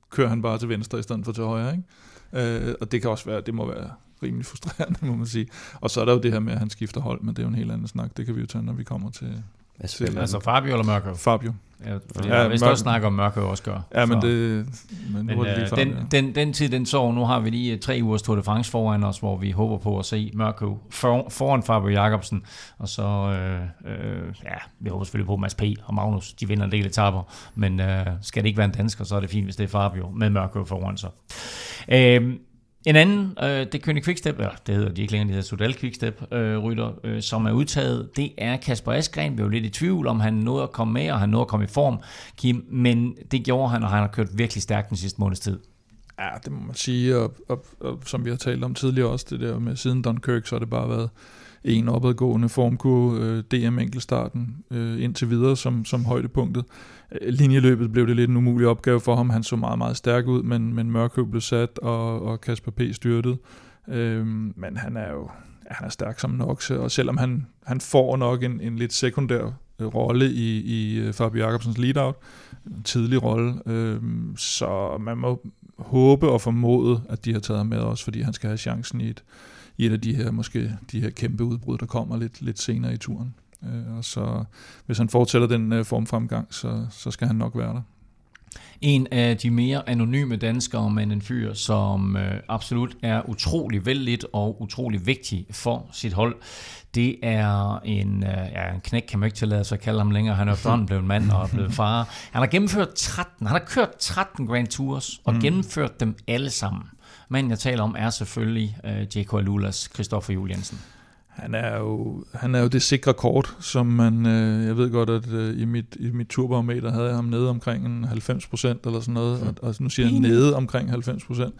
kører han bare til venstre i stedet for til højre, ikke? Øh, og det kan også være, det må være rimelig frustrerende, må man sige. Og så er der jo det her med, at han skifter hold, men det er jo en helt anden snak, det kan vi jo tage, når vi kommer til, til altså Fabio eller Mørkøv? Fabio. Ja, fordi ja, jeg også snakke om Mørkøv også gør. Ja, men, det, men, men øh, den, ja. den, den tid, den så, nu har vi lige tre ugers Tour de France foran os, hvor vi håber på at se Mørkøv for, foran Fabio Jacobsen, og så, øh, øh, ja, vi håber selvfølgelig på, at Mads P. og Magnus, de vinder en del etapper, men øh, skal det ikke være en dansker, så er det fint, hvis det er Fabio med Mørkøv foran sig. Øh, en anden, øh, det kønne Quickstep, eller det hedder de ikke længere, det hedder Sudal Quickstep øh, rytter, øh, som er udtaget, det er Kasper Askren. Vi er jo lidt i tvivl, om han nåede at komme med, og han nåede at komme i form, Kim, men det gjorde han, og han har kørt virkelig stærkt den sidste måneds tid. Ja, det må man sige, og, og, og som vi har talt om tidligere også, det der med siden Dunkirk, så har det bare været en opadgående formkurve, øh, DM enkeltstarten øh, indtil videre som, som højdepunktet. Øh, linjeløbet blev det lidt en umulig opgave for ham. Han så meget, meget stærk ud, men, men Mørkøv blev sat, og, og Kasper P. styrtede. Øh, men han er jo han er stærk som nok, og selvom han, han får nok en, en lidt sekundær øh, rolle i, i øh, Fabio Jacobsens lead-out, en tidlig rolle, øh, så man må håbe og formode, at de har taget ham med også, fordi han skal have chancen i et, i et af de her, måske de her kæmpe udbrud, der kommer lidt, lidt senere i turen. Øh, og så hvis han fortsætter den øh, formfremgang, så, så skal han nok være der. En af de mere anonyme danskere, men en fyr, som øh, absolut er utrolig vældigt og utrolig vigtig for sit hold. Det er en, øh, ja, en knæk, kan man ikke tillade sig at kalde ham længere. Han er efterhånden blevet mand og er blevet far. Han har gennemført 13, han har kørt 13 Grand Tours og mm. gennemført dem alle sammen. Men jeg taler om er selvfølgelig øh, J.K. Lulas Christoffer Juliansen. Han er jo, han er jo det sikre kort, som man, øh, jeg ved godt, at øh, i mit, i mit turbarometer havde jeg ham nede omkring en 90 procent eller sådan noget, mm. og, og nu siger jeg nede omkring 90 procent,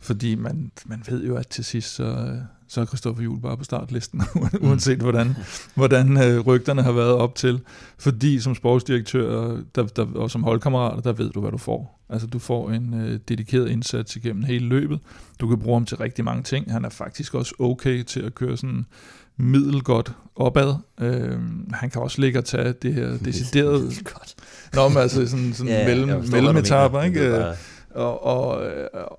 fordi man, man ved jo, at til sidst, så, så er Christoffer Juhl bare på startlisten, uanset hvordan, hvordan øh, rygterne har været op til. Fordi som sportsdirektør der, der, og som holdkammerat, der ved du, hvad du får. Altså du får en øh, dedikeret indsats igennem hele løbet. Du kan bruge ham til rigtig mange ting. Han er faktisk også okay til at køre sådan middelgodt opad. Øh, han kan også ligge og tage det her deciderede... Nå, men altså sådan, sådan ja, mellem, mellemetapper, ikke? Bare Og, og,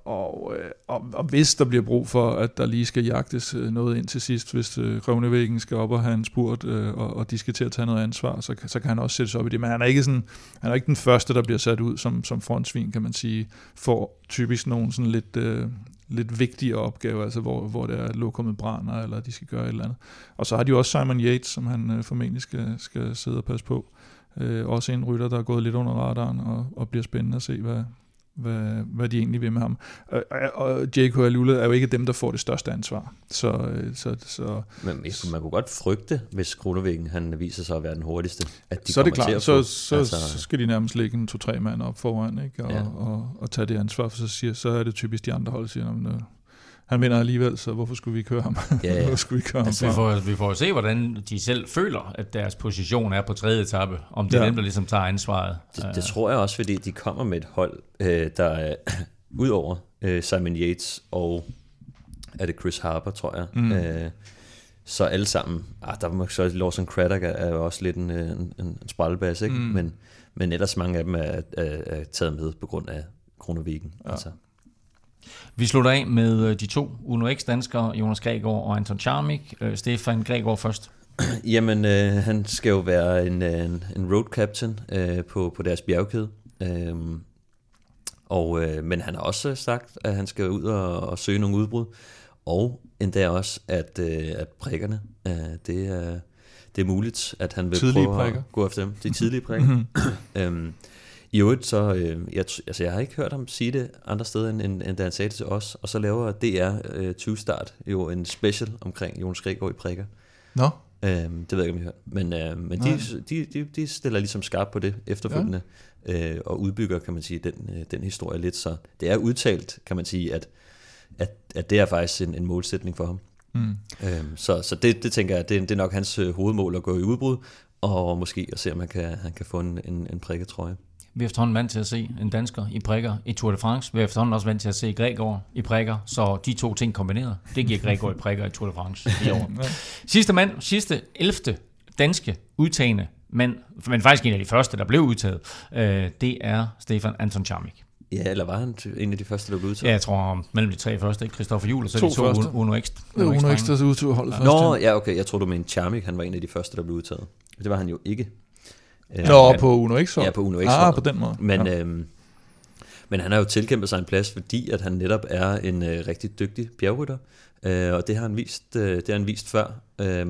og, og, og hvis der bliver brug for, at der lige skal jagtes noget ind til sidst, hvis Røvnevæggen skal op og have en spurt, og, og de skal til at tage noget ansvar, så, så kan han også sættes op i det. Men han er ikke, sådan, han er ikke den første, der bliver sat ud som, som frontsvin, kan man sige, for typisk nogle sådan lidt, lidt vigtige opgaver, altså hvor, hvor det er lokummet brænder, eller de skal gøre et eller andet. Og så har de jo også Simon Yates, som han øh, formentlig skal, skal sidde og passe på. Øh, også en rytter, der er gået lidt under radaren, og, og bliver spændende at se, hvad, hvad, hvad de egentlig vil med ham. Og, og J.K. Alula er jo ikke dem, der får det største ansvar. Så, øh, så, så, Men man kunne godt frygte, hvis Kronevæggen han viser sig at være den hurtigste, at de så er det klart, til at få, så, så, altså, så skal de nærmest lægge en to-tre mand op foran, ikke? Og, ja. og, og, og tage det ansvar, for så, siger, så er det typisk de andre hold, siger, at han vinder alligevel, så hvorfor skulle vi køre ham? Ja, ja. hvorfor skulle vi køre ham altså, vi, får, vi får se, hvordan de selv føler, at deres position er på tredje etape, om det er ja. dem, der ligesom tager ansvaret. Det, det tror jeg også, fordi de kommer med et hold, øh, der er ud over øh, Simon Yates og er det Chris Harper, tror jeg. Mm. Øh, så alle sammen, ah, der må så Lawson Craddock er, er jo også lidt en, en, en, en sprællebas, ikke? Mm. Men, men ellers mange af dem er, er, er taget med på grund af Kronoviken. Ja. Altså. Vi slutter af med øh, de to Uno X-danskere, Jonas Gregor og Anton Charmik. Øh, Stefan Gregor først. Jamen, øh, han skal jo være en, øh, en, en road captain øh, på, på deres bjergkæde. Øh, og, øh, men han har også sagt, at han skal ud og, og søge nogle udbrud. Og endda også, at, øh, at prikkerne, øh, det, er, det er muligt, at han vil tidlige prøve prikker. at gå efter dem. Det er tidlige prikker. Øhm, i øvrigt, så, øh, jeg, altså jeg har ikke hørt ham sige det andre steder, end, end, end da han sagde det til os, og så laver DR øh, 20 Start jo en special omkring Jonas Gregor i prikker. Nå. Øhm, det ved jeg ikke, om I har Men, øh, men de, de, de, de stiller ligesom skarpt på det efterfølgende, ja. øh, og udbygger, kan man sige, den, øh, den historie lidt. Så det er udtalt, kan man sige, at, at, at det er faktisk en, en målsætning for ham. Mm. Øhm, så så det, det tænker jeg, det, det er nok hans øh, hovedmål at gå i udbrud, og måske at se, om han kan, han kan få en, en, en prikketrøje. Vi er efterhånden vant til at se en dansker i prikker i Tour de France. Vi er efterhånden også vant til at se Gregor i prikker. Så de to ting kombineret, det giver Gregor i prikker i Tour de France i år. Sidste mand, sidste 11. danske udtagende mand, men faktisk en af de første, der blev udtaget, øh, det er Stefan Anton Charmik. Ja, eller var han en af de første, der blev udtaget? Ja, jeg tror mellem de tre første, ikke? Christoffer Juhl, og så to de to første. Uno X. Uno, X, der udtog holdet først. Nå, ja, okay. Jeg tror du mente Charmik, han var en af de første, der blev udtaget. Det var han jo ikke. Nå, men, på Uno X Ja, på Uno X Ah, på den måde. Men, ja. øhm, men han har jo tilkæmpet sig en plads, fordi at han netop er en øh, rigtig dygtig bjergrytter. Øh, og det har han vist, øh, det har han vist før. Øh,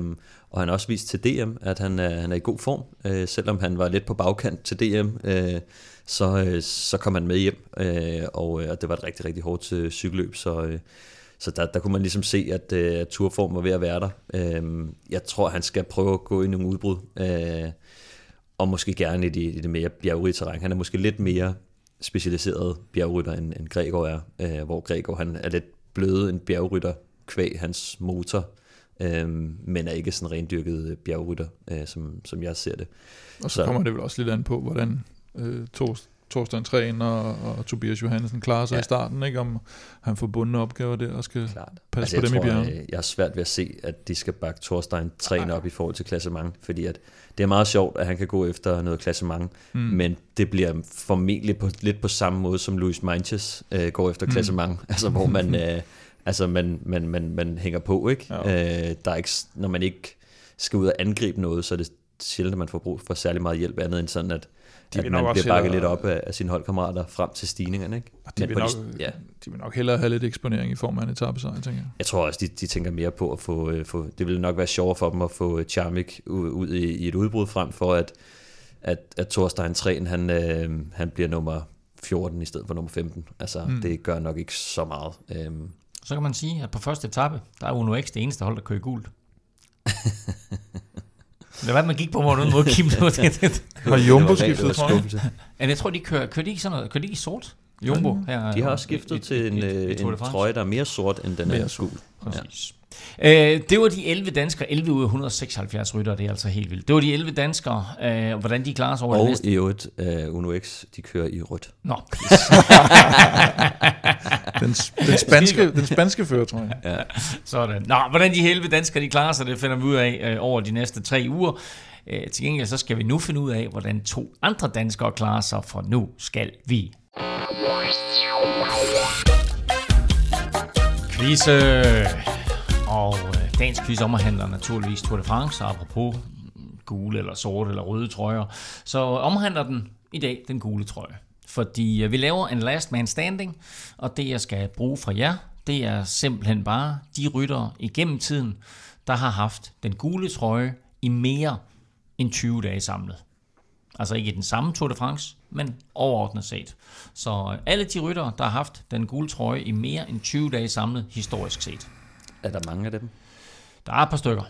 og han har også vist til DM, at han er, han er i god form. Øh, selvom han var lidt på bagkant til DM, øh, så, øh, så kom han med hjem. Øh, og, øh, og det var et rigtig, rigtig hårdt øh, cykelløb. Så, øh, så der, der kunne man ligesom se, at øh, turform var ved at være der. Øh, jeg tror, han skal prøve at gå i nogle udbrud. Øh, og måske gerne i det, i det mere bjergrige terræn. Han er måske lidt mere specialiseret bjergrytter, end, end Gregor er, øh, hvor Gregor han er lidt bløde en bjergrytter kvæg hans motor, øh, men er ikke sådan rendyrket bjergrytter, øh, som, som jeg ser det. Og så, så kommer det vel også lidt an på, hvordan øh, Torst Torsten Træn og, og Tobias Johansen klarer sig ja. i starten, ikke? om han får bundne opgaver der og skal Klart. passe altså, på dem tror, i bjergen. Jeg, jeg er svært ved at se, at de skal bakke Torsten Træn op i forhold til klassement, fordi at det er meget sjovt, at han kan gå efter noget klassement, mm. men det bliver formentlig på, lidt på samme måde, som Luis Manches øh, går efter mm. klassement, altså hvor man, øh, altså man, man, man, man hænger på, ikke? Ja. Øh, der er ikke, når man ikke skal ud og angribe noget, så er det sjældent, at man får brug for særlig meget hjælp andet end sådan, at de man bliver bakket lidt op af, af sine holdkammerater frem til stigningerne. Ikke? Og de, vil nok, de, ja. de vil nok hellere have lidt eksponering i form af en etappesejr, tænker jeg. Jeg tror også, de, de tænker mere på at få, øh, få... Det vil nok være sjovere for dem at få Charmik ud, ud i, i et udbrud frem for, at, at, at Thorstein Træn, han, øh, han bliver nummer 14 i stedet for nummer 15. Altså, mm. det gør nok ikke så meget. Øhm. Så kan man sige, at på første etape, der er Uno X det eneste hold, der kører gult. Det var, man gik på morgen uden mod Kim. Har Jumbo skiftet, tror jeg? Jeg tror, de kører, kører de ikke sådan noget, kører de ikke sort? Jumbo her. De har også skiftet i, til en, i, i, en trøje, der er mere sort, end den er gul. Præcis. Ja. Øh, det var de 11 danskere, 11 ud af 176 rytter, det er altså helt vildt. Det var de 11 danskere, øh, hvordan de klarer sig over og det næste. Og i øvrigt, uh, Uno X, de kører i rødt. Nå, den, den, spanske, den spanske fører, tror jeg. Ja. Sådan. Nå, hvordan de 11 danskere, de klarer sig, det finder vi ud af øh, over de næste tre uger. Øh, til gengæld så skal vi nu finde ud af, hvordan to andre danskere klarer sig, for nu skal vi Kvise. Og øh, dagens quiz omhandler naturligvis Tour de France, og apropos gule eller sorte eller røde trøjer, så omhandler den i dag den gule trøje. Fordi øh, vi laver en last man standing, og det jeg skal bruge fra jer, det er simpelthen bare de ryttere igennem tiden, der har haft den gule trøje i mere end 20 dage samlet. Altså ikke i den samme Tour de France, men overordnet set. Så alle de ryttere, der har haft den gule trøje i mere end 20 dage samlet, historisk set. Er der mange af dem? Der er et par stykker.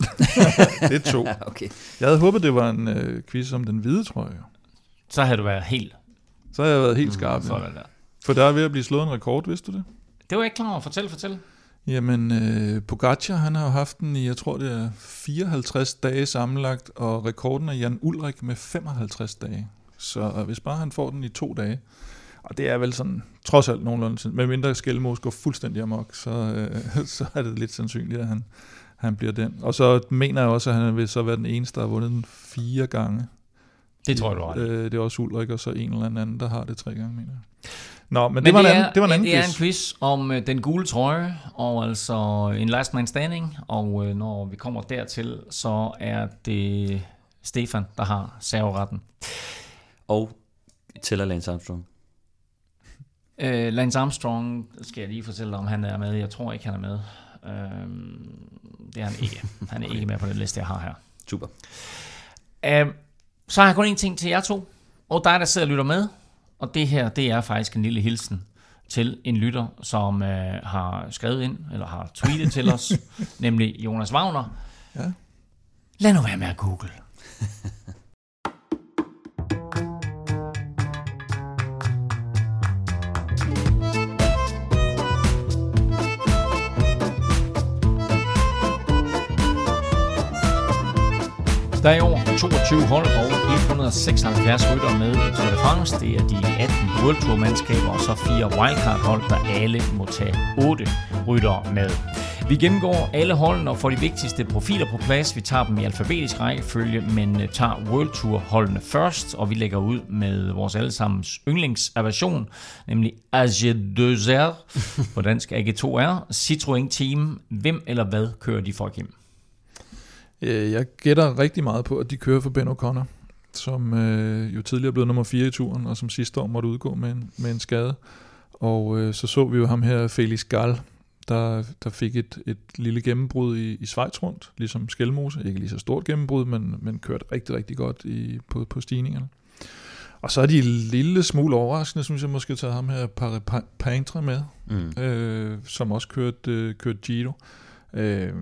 det er to. okay. Jeg havde håbet, det var en øh, quiz om den hvide trøje. Så havde du været helt... Så havde jeg været helt skarp. Mm, ja. For der er ved at blive slået en rekord, vidste du det? Det var jeg ikke klar over. Fortæl, fortæl. Jamen, øh, Pogacar, han har jo haft den i, jeg tror det er 54 dage sammenlagt, og rekorden er Jan Ulrik med 55 dage. Så hvis bare han får den i to dage, og det er vel sådan, trods alt nogenlunde, med mindre Skelmos går fuldstændig amok, så, øh, så er det lidt sandsynligt, at han, han bliver den. Og så mener jeg også, at han vil så være den eneste, der har vundet den fire gange. Det tror jeg, du har. Øh, det er også Ulrik, og så en eller anden, der har det tre gange, mener jeg. Nå, men, men det, var det, en anden, er, det var en anden det quiz. er en quiz om uh, den gule trøje, og altså en last man standing, og uh, når vi kommer dertil, så er det Stefan, der har serveretten. Og tæller Lance Armstrong. Uh, Lance Armstrong skal jeg lige fortælle dig, om han er med. Jeg tror ikke, han er med. Uh, det er han ikke. Han er ikke med på den liste, jeg har her. Super. Uh, så har jeg kun en ting til jer to, og dig, der sidder og lytter med. Og det her, det er faktisk en lille hilsen til en lytter, som øh, har skrevet ind, eller har tweetet til os, nemlig Jonas Wagner. Ja. Lad nu være med at google. Der er i år 22 hold og 176 rytter med i Tour de France. Det er de 18 World Tour mandskaber og så fire wildcard hold, der alle må tage 8 rytter med. Vi gennemgår alle holdene og får de vigtigste profiler på plads. Vi tager dem i alfabetisk rækkefølge, men øh, tager World Tour holdene først, og vi lægger ud med vores allesammens yndlingsaversion, nemlig AG2R, på dansk AG2R, Citroën Team. Hvem eller hvad kører de folk hjem? Jeg gætter rigtig meget på, at de kører for Ben O'Connor, som øh, jo tidligere blev nummer 4 i turen, og som sidste år måtte udgå med en, med en skade. Og øh, så så vi jo ham her, Felix Gall, der, der fik et, et lille gennembrud i, i Schweiz rundt, ligesom Skelmose. Ikke lige så stort gennembrud, men, men kørte rigtig, rigtig godt i, på, på stigningerne. Og så er de en lille smule overraskende, synes jeg måske, taget ham her, Pare Paintre med, mm. øh, som også kørte, øh, kørte Giro. Øh,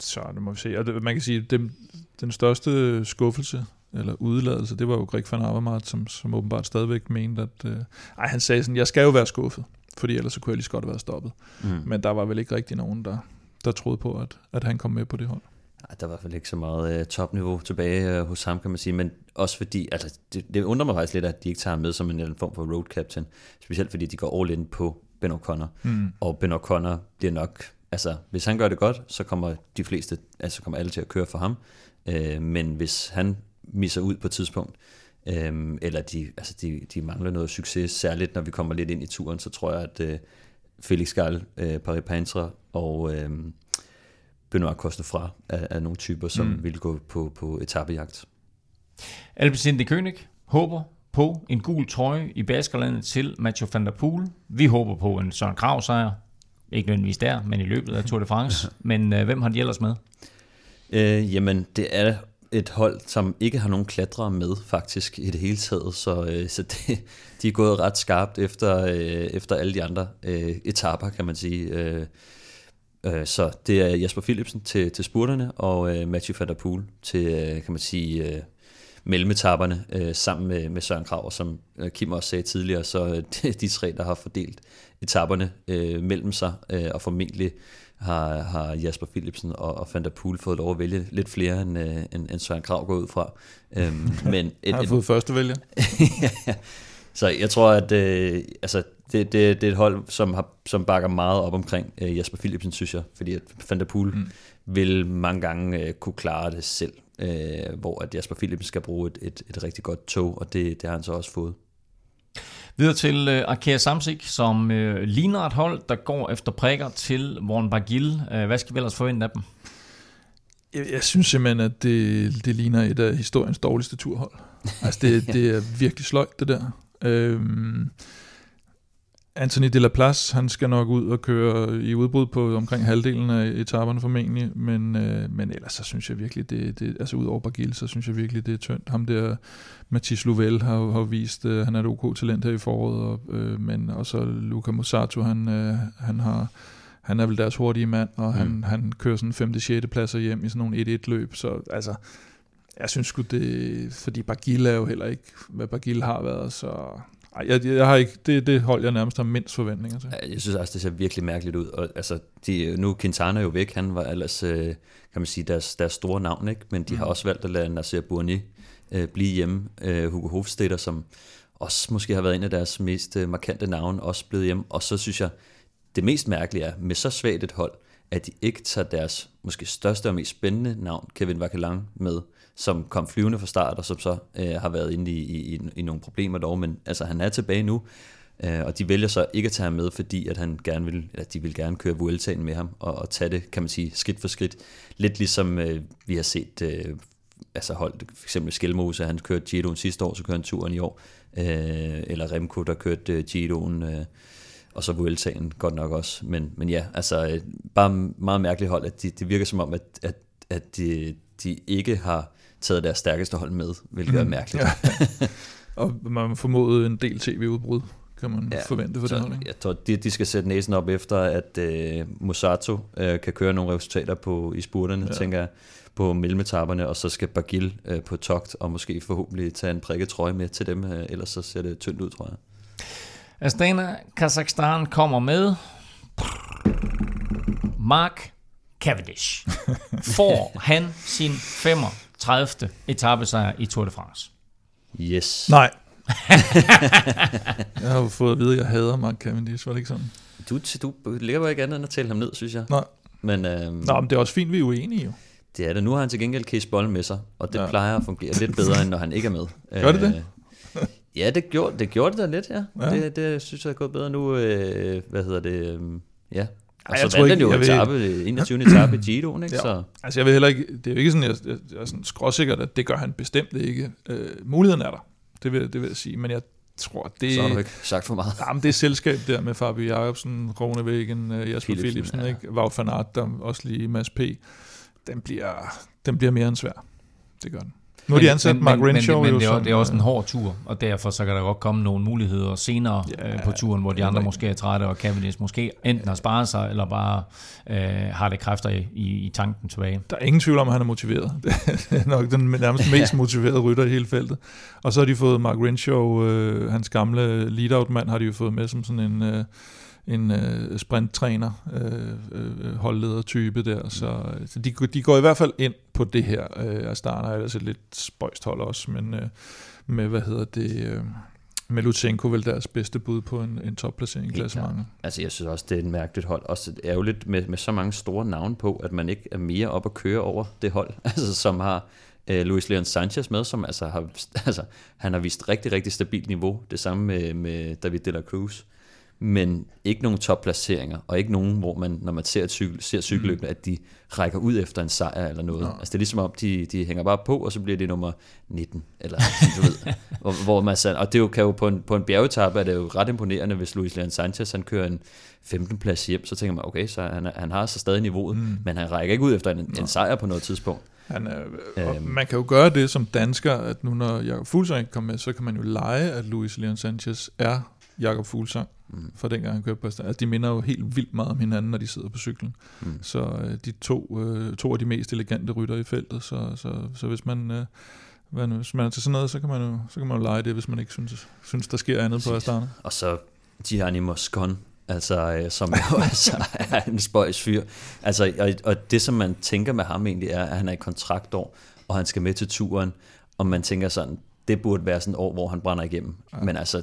så det må vi se. Og det, man kan sige, den, den største skuffelse, eller udladelse, det var jo Greg van Avermaet, som, som åbenbart stadigvæk mente, at... Øh, ej, han sagde sådan, jeg skal jo være skuffet, fordi ellers så kunne jeg lige så godt have været stoppet. Mm. Men der var vel ikke rigtig nogen, der, der troede på, at, at han kom med på det hold. Ej, der var i hvert fald ikke så meget uh, topniveau tilbage uh, hos ham, kan man sige, men også fordi, altså det, det undrer mig faktisk lidt, at de ikke tager ham med som en, en form for road captain, specielt fordi de går all in på Ben O'Connor, mm. og Ben O'Connor bliver nok altså, hvis han gør det godt, så kommer de fleste, altså kommer alle til at køre for ham. Øh, men hvis han misser ud på et tidspunkt, øh, eller de, altså de, de mangler noget succes, særligt når vi kommer lidt ind i turen, så tror jeg, at øh, Felix Gall, øh, Paris Pantre og øh, Benoit Costefra er, er nogle typer, som mm. vil gå på, på etappejagt. Alpecin de König håber på en gul trøje i Baskerlandet til Mathieu van der Poel. Vi håber på en Søren Krav sejr. Ikke nødvendigvis der, men i løbet af Tour de France. Men øh, hvem har de ellers med? Øh, jamen, det er et hold, som ikke har nogen klatrere med, faktisk, i det hele taget. Så, øh, så det, de er gået ret skarpt efter, øh, efter alle de andre øh, etapper, kan man sige. Øh, øh, så det er Jasper Philipsen til, til spurterne, og øh, Mathieu van der Poel til, øh, kan man sige, øh, mellemetapperne, øh, sammen med, med Søren Krav, som øh, Kim også sagde tidligere, så øh, de tre, der har fordelt etapperne øh, mellem sig, øh, og formentlig har, har Jasper Philipsen og, og Van der Poel fået lov at vælge lidt flere, end, øh, end, end Søren Krav går ud fra. Øhm, men et, har fået første vælger. ja, så jeg tror, at øh, altså, det, det, det er et hold, som, har, som bakker meget op omkring øh, Jasper Philipsen, synes jeg, fordi at Van der Poel mm. vil mange gange øh, kunne klare det selv, øh, hvor at Jasper Philipsen skal bruge et, et, et rigtig godt tog, og det, det har han så også fået. Videre til øh, Arkea Samsik, som øh, ligner et hold, der går efter prikker til Warren Bagil. Øh, hvad skal vi ellers forvente af dem? Jeg, jeg synes simpelthen, at det, det ligner et af historiens dårligste turhold. Altså, det, det er virkelig sløjt, det der. Øhm, Anthony de la Place, han skal nok ud og køre i udbrud på omkring halvdelen af etaperne formentlig, men, øh, men ellers så synes jeg virkelig, det, det altså ud over Bagil, så synes jeg virkelig, det er tyndt. Ham der, Mathis Louvel har, har vist, øh, han er et OK talent her i foråret, og, øh, men også Luca Musato, han, øh, han har han er vel deres hurtige mand, og han, mm. han kører sådan 5. 6. pladser hjem i sådan nogle 1-1 løb, så altså, jeg synes sgu det, fordi Bagil er jo heller ikke, hvad Bagil har været, så ej, jeg, jeg har ikke, det, det hold jeg nærmest har mindst forventninger til. Jeg synes også, det ser virkelig mærkeligt ud, og altså, de, nu Quintana er jo væk, han var ellers, øh, kan man sige, deres, deres store navn, ikke? men de mm. har også valgt at lade Nasser Bourni øh, blive hjemme, øh, Hugo Hofstetter, som også måske har været en af deres mest øh, markante navne, også blevet hjemme, og så synes jeg, det mest mærkelige er, med så svagt et hold, at de ikke tager deres måske største og mest spændende navn, Kevin Vakelang, med, som kom flyvende fra start, og som så øh, har været inde i, i, i, i nogle problemer dog, men altså han er tilbage nu, øh, og de vælger så ikke at tage ham med, fordi at han gerne vil, eller de vil gerne køre Vueltaen med ham, og, og tage det, kan man sige, skridt for skridt. Lidt ligesom øh, vi har set øh, altså holdt for eksempel Skelmose, han kørte Giroen sidste år, så kører han turen i år, øh, eller Remco, der kørte øh, Giroen øh, og så Vueltaen godt nok også. Men, men ja, altså øh, bare meget mærkeligt hold, at de, det virker som om, at, at, at de, de ikke har taget deres stærkeste hold med, hvilket mm, er mærkeligt. Ja. og man formodet en del tv-udbrud, kan man ja, forvente for så, det hold. Jeg tror, de, de skal sætte næsen op efter, at uh, Musato uh, kan køre nogle resultater på, i spurterne, ja. tænker jeg, på mellemetapperne, og så skal Bagil uh, på togt, og måske forhåbentlig tage en prikket trøje med til dem, uh, ellers så ser det tyndt ud, tror jeg. Astana, Kazakhstan kommer med Mark Cavendish. Får han sin 35. etappesejr i Tour de France? Yes. Nej. jeg har fået at vide, at jeg hader Mark Cavendish, var det ikke sådan? Du, du ligger bare ikke andet end at tælle ham ned, synes jeg. Nej. Men, øhm, Nå, men det er også fint, vi er uenige jo. Det er det. Nu har han til gengæld Case Boll med sig, og det ja. plejer at fungere lidt bedre, end når han ikke er med. Gør det det? Ja, det gjorde det, gjorde det da lidt, ja. ja. Det, det synes jeg er gået bedre nu. Øh, hvad hedder det? Øh, ja. Og Ej, så vandt han jo vil... etape, 21. etape i Giroen, ikke? Ja. Så. Altså jeg vil heller ikke, det er jo ikke sådan, jeg, jeg, jeg er sådan skråsikkert, at det gør han bestemt ikke. Øh, muligheden er der, det vil, det vil jeg sige, men jeg tror, det... Så har du ikke sagt for meget. Jamen, det er selskab der med Fabio Jacobsen, Ronevæggen, uh, Jasper Philipsen, Philipsen ja. ikke? Wout van Aert, der også lige Mads P. Den bliver, den bliver mere end svær. Det gør den. Nu har de ansat men, Mark Renshaw. Men, men, men det, er, det er også en hård tur, og derfor så kan der godt komme nogle muligheder senere ja, øh, på turen, hvor de andre måske er trætte, og Cavendish måske enten har sparet sig, eller bare øh, har det kræfter i, i, i tanken tilbage. Der er ingen tvivl om, at han er motiveret. Det er nok den nærmest mest motiverede rytter i hele feltet. Og så har de fået Mark Renshaw, øh, hans gamle lead-out-mand, har de jo fået med som sådan en... Øh, en øh, sprinttræner, øh, øh, holdleder-type der, så, så de, de går i hvert fald ind på det her. Øh, Astana er ellers et lidt spøjst hold også, men øh, med, hvad hedder det, øh, med Lutsenko vel deres bedste bud på en, en topplacering i klassementet. Altså jeg synes også, det er et mærkeligt hold. Også ærgerligt med, med så mange store navne på, at man ikke er mere op at køre over det hold, altså, som har øh, Luis Leon Sanchez med, som altså har, altså, han har vist rigtig, rigtig stabilt niveau. Det samme med, med David de la Cruz men ikke nogen topplaceringer, og ikke nogen, hvor man, når man ser, cykel, ser cykelløbet, mm. at de rækker ud efter en sejr eller noget. Ja. Altså det er ligesom om, de, de hænger bare på, og så bliver det nummer 19, eller du ved. Hvor, hvor man, og det jo, kan jo på en, på en bjergetappe er det jo ret imponerende, hvis Luis Leon Sanchez han kører en 15. plads hjem, så tænker man, okay, så han, han har så stadig niveauet, mm. men han rækker ikke ud efter en, en sejr på noget tidspunkt. Han er, øhm. man kan jo gøre det som dansker, at nu når Jakob Fuglsang kommer med, så kan man jo lege, at Luis Leon Sanchez er Jakob Fuglsang mm. fra dengang han kørte på altså, de minder jo helt vildt meget om hinanden, når de sidder på cyklen. Mm. Så øh, de to, øh, to af de mest elegante rytter i feltet, så, så, så hvis man... Øh, hvis man er til sådan noget, så kan man jo, så kan man jo lege det, hvis man ikke synes, synes der sker andet Præcis. på Astana. Og så Gianni Moscon, altså, øh, som jo altså er en spøjs fyr. Altså, og, og det, som man tænker med ham egentlig, er, at han er i kontraktår, og han skal med til turen, og man tænker sådan, det burde være sådan et år, hvor han brænder igennem. Ja. Men altså,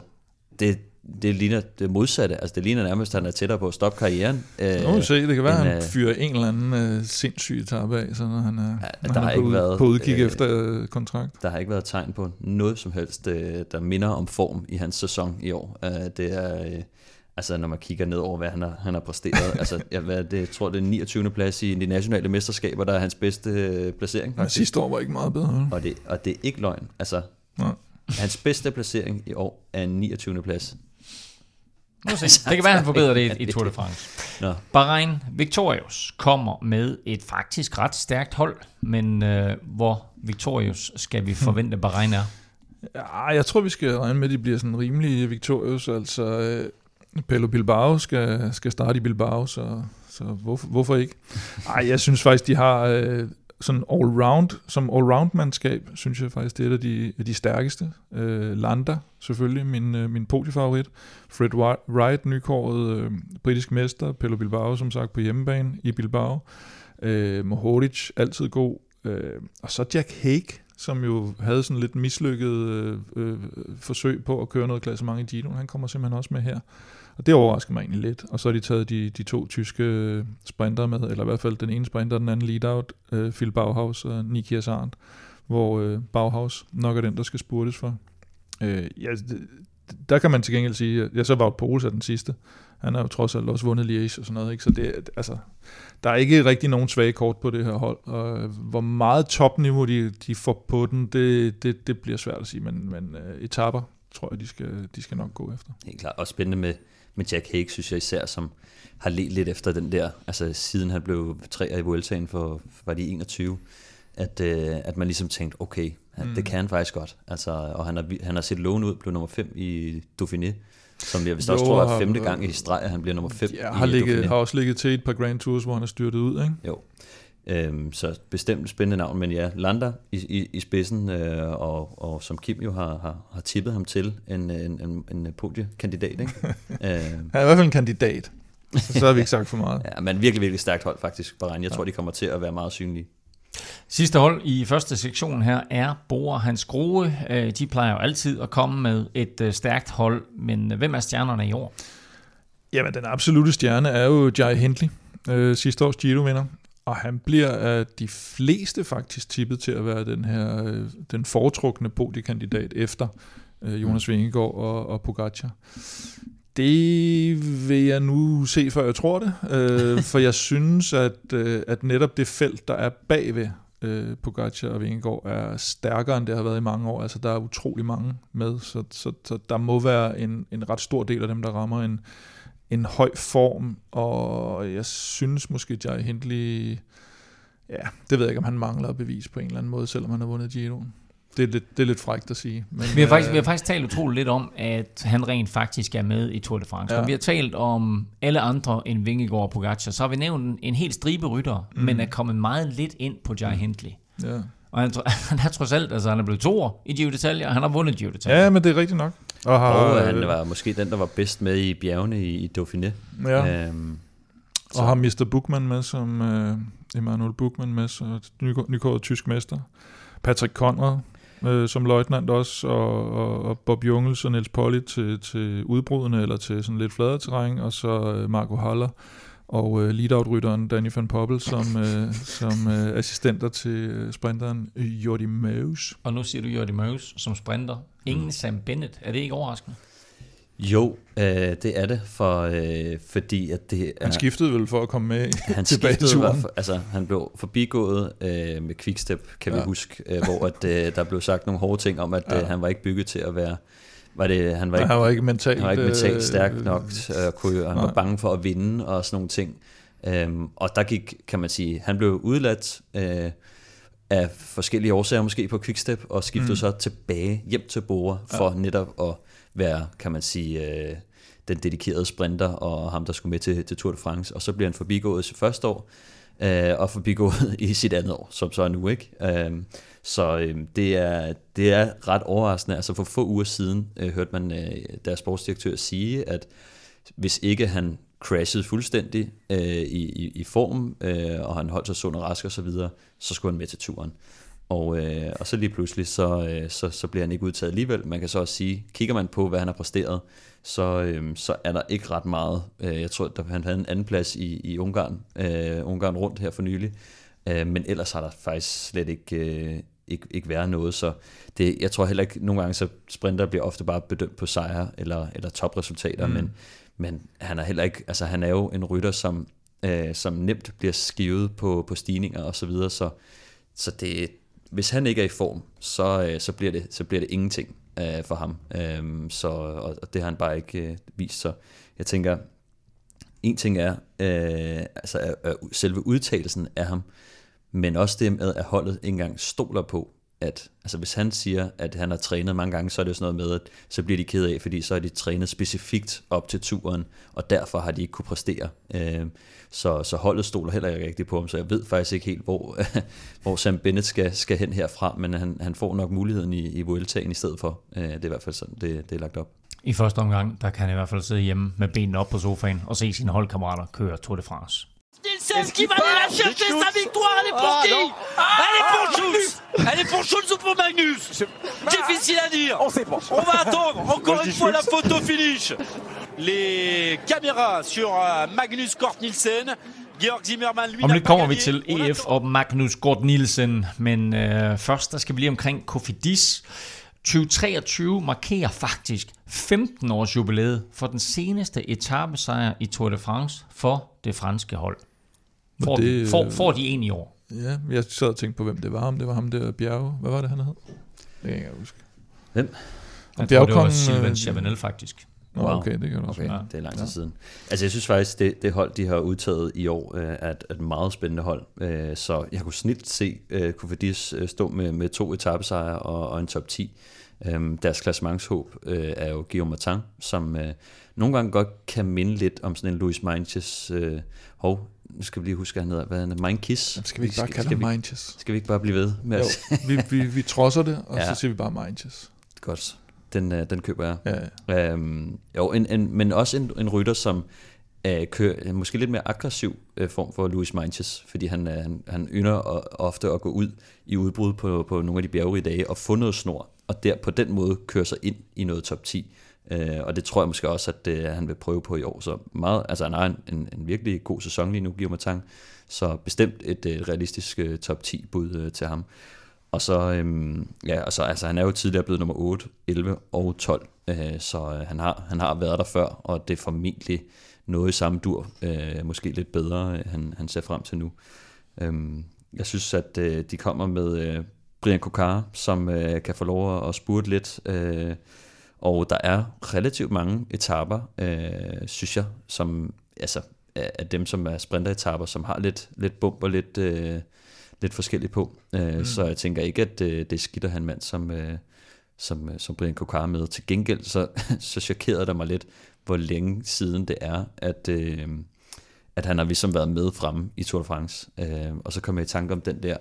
det, det ligner det modsatte. Altså det ligner nærmest, at han er tættere på at stoppe karrieren. Nu må vi se, det kan være, at han fyrer en eller anden uh, sindssyg etape af, så når han er, ja, når der han er på, ikke været, på udkig øh, efter uh, kontrakt. Der har ikke været tegn på noget som helst, uh, der minder om form i hans sæson i år. Uh, det er... Uh, altså når man kigger ned over, hvad han har, han har præsteret. altså, jeg, hvad det, jeg tror, det er 29. plads i de nationale mesterskaber, der er hans bedste øh, placering. Faktisk. sidste år var ikke meget bedre. Og det, og det er ikke løgn. Altså, Nej. hans bedste placering i år er en 29. plads. Altså, det kan være, at han forbedrer det i, i Tour de France. Nå. Bahrain Victorious kommer med et faktisk ret stærkt hold, men øh, hvor Victorious skal vi forvente Bahrain er? Ja, jeg tror, vi skal regne med, at de bliver sådan rimelig Victorious. Altså, øh, Pelo Bilbao skal, skal starte i Bilbao, så, så hvorfor, hvorfor ikke? Ej, jeg synes faktisk, de har øh, sådan all-round, som all-round-mandskab, synes jeg faktisk, det er et af de, de stærkeste. Øh, Landa, selvfølgelig, min, øh, min podiefavorit. Fred Wright, nykåret øh, britisk mester. Pelo Bilbao, som sagt, på hjemmebane i Bilbao. Øh, Mohoric, altid god. Øh, og så Jack Hague, som jo havde sådan lidt mislykket øh, øh, forsøg på at køre noget klassement i Gino. Han kommer simpelthen også med her. Og det overrasker mig egentlig lidt. Og så har de taget de, de to tyske øh, sprinter med, eller i hvert fald den ene sprinter, den anden lead-out, øh, Phil Bauhaus og Niki Asarnt, hvor øh, Bauhaus nok er den, der skal spurtes for. Øh, ja, der kan man til gengæld sige, at jeg så var Pols den sidste. Han har jo trods alt også vundet Liège og sådan noget, ikke? så det, altså, der er ikke rigtig nogen svage kort på det her hold. Og øh, hvor meget topniveau de, de får på den, det, det, det bliver svært at sige, men, men øh, uh, etapper tror jeg, de skal, de skal nok gå efter. Helt klart, og spændende med, med Jack Hague, synes jeg især, som har let lidt efter den der, altså siden han blev tre i Vueltaen for, var de 21, at, øh, at man ligesom tænkte, okay, han, mm. det kan han faktisk godt. Altså, og han har, han har set lån ud, blev nummer 5 i Dauphiné, som jeg vist også tror er femte gang i streg, at han bliver nummer 5 ja, har, ligget, har også ligget til et par Grand Tours, hvor han er styrtet ud, ikke? Jo. Øhm, så bestemt spændende navn, men ja, Lander i, i, i spidsen, øh, og, og som Kim jo har, har, har tippet ham til, en, en, en, en podiekandidat. Ikke? øh, han er i hvert fald en kandidat, så har vi ikke sagt for meget. ja, men virkelig, virkelig stærkt hold faktisk, Bahrain. Jeg ja. tror, de kommer til at være meget synlige. Sidste hold i første sektion her er Bore Hans Grohe. Øh, de plejer jo altid at komme med et øh, stærkt hold, men øh, hvem er stjernerne i år? Jamen, den absolute stjerne er jo Jai Hindley, øh, sidste års Giro-vinder. Og han bliver af de fleste faktisk tippet til at være den her den foretrukne podiekandidat efter Jonas Vingegaard og, og Pogacar. Det vil jeg nu se, før jeg tror det. Øh, for jeg synes, at, øh, at netop det felt, der er bagved øh, Pogacar og Vingegaard, er stærkere, end det har været i mange år. Altså, der er utrolig mange med, så, så, så der må være en, en ret stor del af dem, der rammer en, en høj form, og jeg synes måske, at jeg Hindley, ja, det ved jeg ikke, om han mangler bevis på en eller anden måde, selvom han har vundet Giroen det er lidt, det er lidt frækt at sige. Men, vi, har faktisk, øh, vi har faktisk talt utroligt lidt om, at han rent faktisk er med i Tour de France. Ja. vi har talt om alle andre end Vingegaard og Pogacar, så har vi nævnt en, en hel stribe rytter, mm. men er kommet meget lidt ind på Jai Hindley. Ja. Og han, han er trods alt, altså han er blevet to i Giro d'Italia, og han har vundet Giro d'Italia. Ja, men det er rigtigt nok. Og, har, og øh, han var måske den, der var bedst med i bjergene i, i Dauphiné. Ja. Øhm, og har Mr. Buchmann med, som uh, Emanuel Buchmann med, så nykåret tysk mester. Patrick Conrad, øh, som løjtnant også, og, og, og Bob Jungels og Niels Polly til, til udbrudene, eller til sådan lidt fladere terræn, og så øh, Marco Haller og øh, lead-out-rytteren Danny van Poppel som, øh, som øh, assistenter til øh, sprinteren Jordi Meus. Og nu siger du Jordi Meus som sprinter. Ingen mm. Sam Bennett. Er det ikke overraskende? Jo, øh, det er det, for, øh, fordi at det er... Han skiftede vel for at komme med han tilbage til turen? For, altså, han blev forbigået øh, med quickstep, kan ja. vi huske, øh, hvor at, øh, der blev sagt nogle hårde ting om, at ja. øh, han var ikke bygget til at være... Var det, han, var ikke, han var ikke mentalt, han var ikke mentalt øh, stærk nok, øh, kunne, han nej. var bange for at vinde og sådan nogle ting. Øhm, og der gik, kan man sige, han blev udladt øh, af forskellige årsager måske på quickstep, og skiftede mm. så tilbage hjem til Bora for ja. netop at være, kan man sige, øh, den dedikerede sprinter, og ham, der skulle med til, til Tour de France. Og så bliver han forbigået sit første år, øh, og forbigået i sit andet år, som så er nu, ikke? Øh, så øh, det, er, det er ret overraskende. Altså for få uger siden øh, hørte man øh, deres sportsdirektør sige, at hvis ikke han crashede fuldstændig øh, i, i, i form, øh, og han holdt sig sund og rask og så videre, så skulle han med til turen. Og, øh, og så lige pludselig, så, øh, så, så bliver han ikke udtaget alligevel. Man kan så også sige, kigger man på, hvad han har præsteret, så, øh, så er der ikke ret meget. Øh, jeg tror, at han havde en anden plads i, i Ungarn, øh, Ungarn rundt her for nylig. Øh, men ellers har der faktisk slet ikke, øh, ikke, ikke været noget. Så det, jeg tror heller ikke, nogle gange så sprinter bliver ofte bare bedømt på sejre eller, eller topresultater, mm. men, men han er heller ikke, altså han er jo en rytter, som, øh, som nemt bliver skivet på, på stigninger og så videre, så, så det, hvis han ikke er i form, så, øh, så, bliver, det, så bliver det ingenting øh, for ham. Øh, så, og, og det har han bare ikke øh, vist. Så jeg tænker, en ting er øh, altså, øh, selve udtalelsen af ham, men også det med, at holdet ikke engang stoler på, at altså hvis han siger, at han har trænet mange gange, så er det jo sådan noget med, at så bliver de ked af, fordi så har de trænet specifikt op til turen, og derfor har de ikke kunne præstere. Øh, så, så holdet stoler heller ikke rigtigt på ham, så jeg ved faktisk ikke helt, hvor, hvor Sam Bennett skal, skal hen herfra, men han, han får nok muligheden i, i Vueltaen i stedet for. Øh, det er i hvert fald sådan, det, det er lagt op. I første omgang, der kan han i hvert fald sidde hjemme med benene op på sofaen og se sine holdkammerater køre Tour de France. Nielsen qui va aller la chercher sa victoire, elle est pour qui Elle est pour Schulz Elle est pour Schulz ou pour Magnus Difficile à dire. On sait pas. On va attendre encore une fois la photo finish. Les caméras sur euh, Magnus Kort Nielsen. Georg Zimmermann, lui, Om lidt kommer vi til EF og Magnus Kort Nielsen, men øh, først der skal vi lige omkring Kofidis. 2023 markerer faktisk 15 års jubilæet for den seneste etappesejr i Tour de France for det franske hold. Får, det, de, får, får de en i år? Ja, jeg sad og tænkte på, hvem det var. Om det var ham der Bjerge. Hvad var det, han hed? Det kan jeg ikke huske. Hvem? Jeg tror, det var Sylvain Chavanel faktisk. Wow. Okay, det kan du også. Okay, ja. det er lang tid ja. siden. Altså jeg synes faktisk, det, det hold, de har udtaget i år, øh, er et, et meget spændende hold. Øh, så jeg kunne snilt se øh, Kofidis stå med, med to etappesejre og, og en top 10. Deres klassementshåb er jo Guillaume Martin, som nogle gange godt kan minde lidt om sådan en Louis Meintjes hov, nu skal vi lige huske, hvad han hedder. Hvad han er? Mindkiss? Skal vi ikke bare kalde ham Mindkiss? Skal vi ikke bare blive ved med jo, vi, vi, vi trodser det, og ja. så siger vi bare Mindkiss. Godt den, øh, den køber jeg. Ja, ja. Øhm, jo, en, en, men også en, en rytter, som øh, kører måske lidt mere aggressiv øh, form for Louis Manches, fordi han, øh, han, han ynder og, ofte at gå ud i udbrud på, på nogle af de bjergerige dage og få noget snor, og der på den måde køre sig ind i noget top 10. Øh, og det tror jeg måske også, at det, han vil prøve på i år. Så meget, altså han har en, en, en virkelig god sæson lige nu, Guillaume Tang, så bestemt et, et realistisk uh, top 10 bud uh, til ham. Og så, øhm, ja, og så, altså, han er jo tidligere blevet nummer 8, 11 og 12, øh, så øh, han, har, han har været der før, og det er formentlig noget i samme dur, øh, måske lidt bedre, øh, han, han ser frem til nu. Øhm, jeg synes, at øh, de kommer med øh, Brian Kokar, som øh, kan få lov at spurte lidt, øh, og der er relativt mange etapper, øh, synes jeg, som altså, af dem, som er sprinteretapper, som har lidt, lidt bump og lidt... Øh, lidt forskelligt på. Øh, mm. Så jeg tænker ikke, at øh, det er have en mand som, øh, som, øh, som Brian Kokar med. Til gengæld så, så chokerede det mig lidt, hvor længe siden det er, at, øh, at han har ligesom været med fremme i Tour de France. Øh, og så kommer jeg i tanke om den der,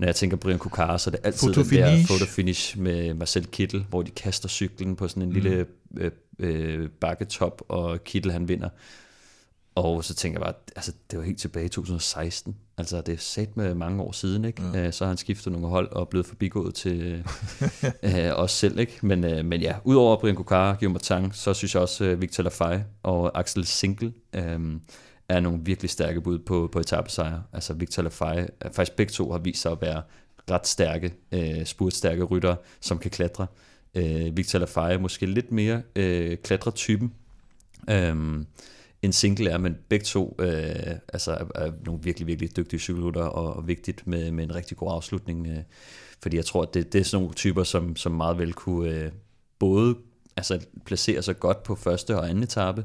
når jeg tænker Brian Kokar, så er det altid den der fotofinish med Marcel Kittel, hvor de kaster cyklen på sådan en mm. lille øh, øh, bakketop, og Kittel han vinder. Og så tænker jeg bare, altså det var helt tilbage i 2016. Altså det er sat med mange år siden, ikke? Ja. Øh, så har han skiftet nogle hold og blevet forbigået til øh, os selv, ikke? Men, øh, men ja, udover Brian Kokara, Guillaume Tang, så synes jeg også, øh, Victor Lafay og Axel Sinkel øh, er nogle virkelig stærke bud på, på etappesejre. Altså Victor Lafay, øh, faktisk begge to har vist sig at være ret stærke, øh, spurtstærke rytter, som kan klatre. Øh, Victor Lafay er måske lidt mere øh, klatretypen. Øh, en single er, men begge to øh, altså er, er nogle virkelig, virkelig dygtige cykelrytter, og, og vigtigt med, med en rigtig god afslutning. Øh, fordi jeg tror, at det, det er sådan nogle typer, som, som meget vel kunne øh, både altså, placere sig godt på første og anden etape,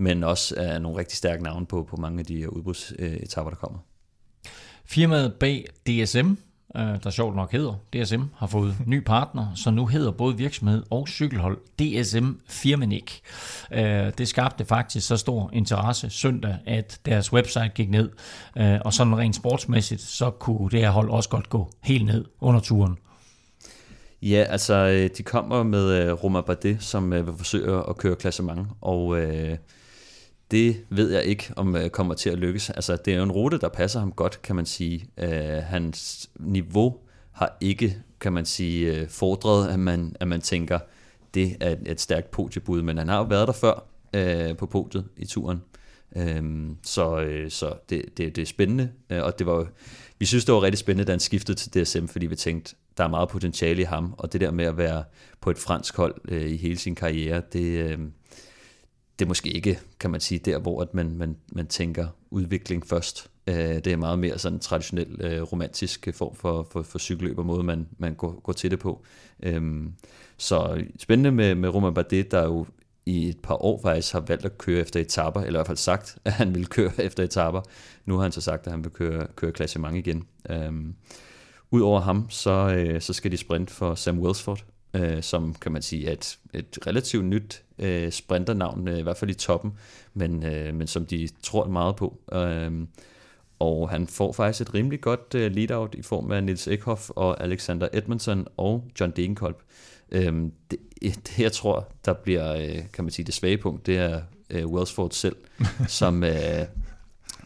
men også er nogle rigtig stærke navne på, på mange af de udbrudsetapper, der kommer. Firmaet bag DSM Øh, der sjovt nok hedder DSM, har fået ny partner, så nu hedder både virksomhed og cykelhold DSM Firmenik. Øh, det skabte faktisk så stor interesse søndag, at deres website gik ned, øh, og sådan rent sportsmæssigt, så kunne det her hold også godt gå helt ned under turen. Ja, altså de kommer med Roma Bardet, som vil forsøge at køre klassement, og øh, det ved jeg ikke, om øh, kommer til at lykkes. Altså, det er jo en rute, der passer ham godt, kan man sige. Øh, hans niveau har ikke, kan man sige, øh, fordret, at man, at man tænker, det er et, et stærkt podiebud, men han har jo været der før øh, på podiet i turen. Øhm, så øh, så det, det, det er spændende, øh, og det var vi synes, det var rigtig spændende, da han skiftede til DSM, fordi vi tænkte, der er meget potentiale i ham, og det der med at være på et fransk hold øh, i hele sin karriere, det, øh, det er måske ikke, kan man sige, der, hvor at man, man, man tænker udvikling først. Øh, det er meget mere sådan en traditionel øh, romantisk form for, for, for cykelløb og måde, man, man går, går til det på. Øh, så spændende med, med Romain Bardet, der jo i et par år faktisk har valgt at køre efter etaper, eller i hvert fald sagt, at han vil køre efter etaper. Nu har han så sagt, at han vil køre, køre klassement igen. Øhm, Udover ham, så, øh, så skal de sprint for Sam Wellsford, øh, som kan man sige er et, et relativt nyt øh, sprinternavn, øh, i hvert fald i toppen, men, øh, men som de tror meget på. Øh, og han får faktisk et rimelig godt øh, lead-out i form af Nils Eckhoff og Alexander Edmondson og John Degenkolb. Øh, det, det, jeg tror, der bliver, øh, kan man sige, det svage punkt, det er øh, Welsford selv, som... Øh,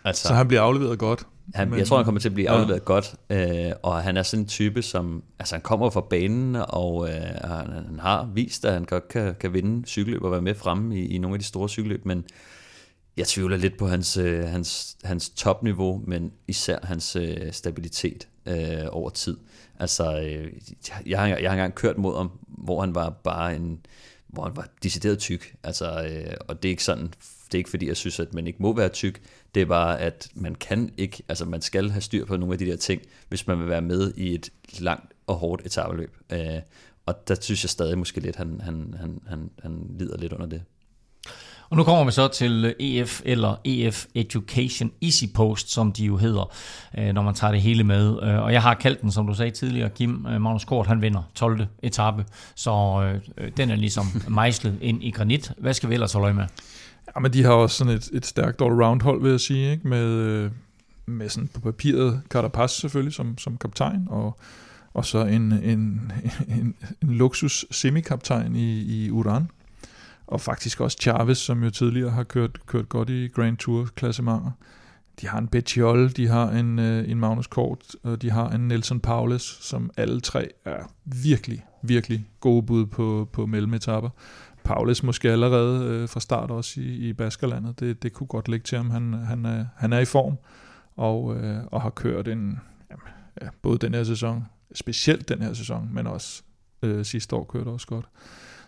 altså, så han bliver afleveret godt? Han, men, jeg tror, han kommer til at blive afleveret ja. godt, øh, og han er sådan en type, som altså han kommer fra banen, og øh, han, han har vist, at han godt kan, kan vinde cykelløb og være med fremme i, i nogle af de store cykelløb, men jeg tvivler lidt på hans, øh, hans, hans topniveau, men især hans øh, stabilitet øh, over tid. Altså, øh, jeg, har, jeg har engang kørt mod ham, hvor han var bare en, hvor han var decideret tyk, altså, øh, og det er ikke sådan, det er ikke fordi, jeg synes, at man ikke må være tyk, det er bare, at man kan ikke, altså man skal have styr på nogle af de der ting, hvis man vil være med i et langt og hårdt etabeløb. Øh, og der synes jeg stadig måske lidt, han, han, han, han, han lider lidt under det. Og nu kommer vi så til EF eller EF Education Easy Post, som de jo hedder, øh, når man tager det hele med. Øh, og jeg har kaldt den, som du sagde tidligere, Kim øh, Magnus Kort, han vinder 12. etape, så den er ligesom mejslet ind i granit. Hvad skal vi ellers holde med? Ja, men de har også sådan et, et stærkt all-round hold, vil jeg sige, ikke? med, øh, med sådan på papiret Carapaz selvfølgelig som, som kaptajn, og, og så en, en, en, en luksus semikaptajn i, i Uran, og faktisk også Chavez, som jo tidligere har kørt, kørt godt i Grand Tour klassementer. De har en Bettiol, de har en, øh, en Magnus Kort, og de har en Nelson Paulus, som alle tre er virkelig, virkelig gode bud på, på mellemetapper. Paulus måske allerede øh, fra start også i, i Baskerlandet. Det, det kunne godt ligge til ham. Han, han, er, han er i form og, øh, og har kørt en, jamen, ja, både den her sæson, specielt den her sæson, men også øh, sidste år kørte også godt.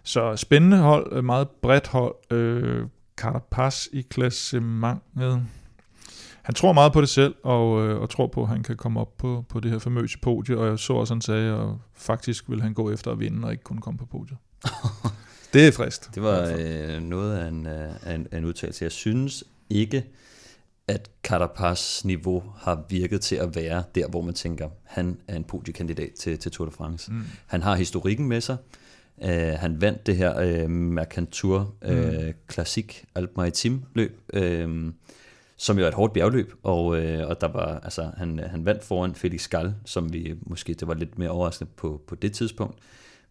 Så spændende hold, øh, meget bredt hold. Øh, Carapaz i klassementet. Han tror meget på det selv, og, øh, og tror på, at han kan komme op på, på det her famøse podie, og jeg så også, han sagde, at faktisk vil han gå efter at vinde, og ikke kun komme på podiet. det er frist. Det var øh, noget af en, øh, af en, af en udtalelse. Jeg synes ikke, at Carapaz niveau har virket til at være der, hvor man tænker, han er en podiekandidat til, til Tour de France. Mm. Han har historikken med sig. Uh, han vandt det her uh, Mercantour uh, mm. Classic Alp Maritim løb, uh, som jo er et hårdt bjergløb, og, uh, og der var, altså, han, han vandt foran Felix Gall, som vi måske, det var lidt mere overraskende på, på det tidspunkt,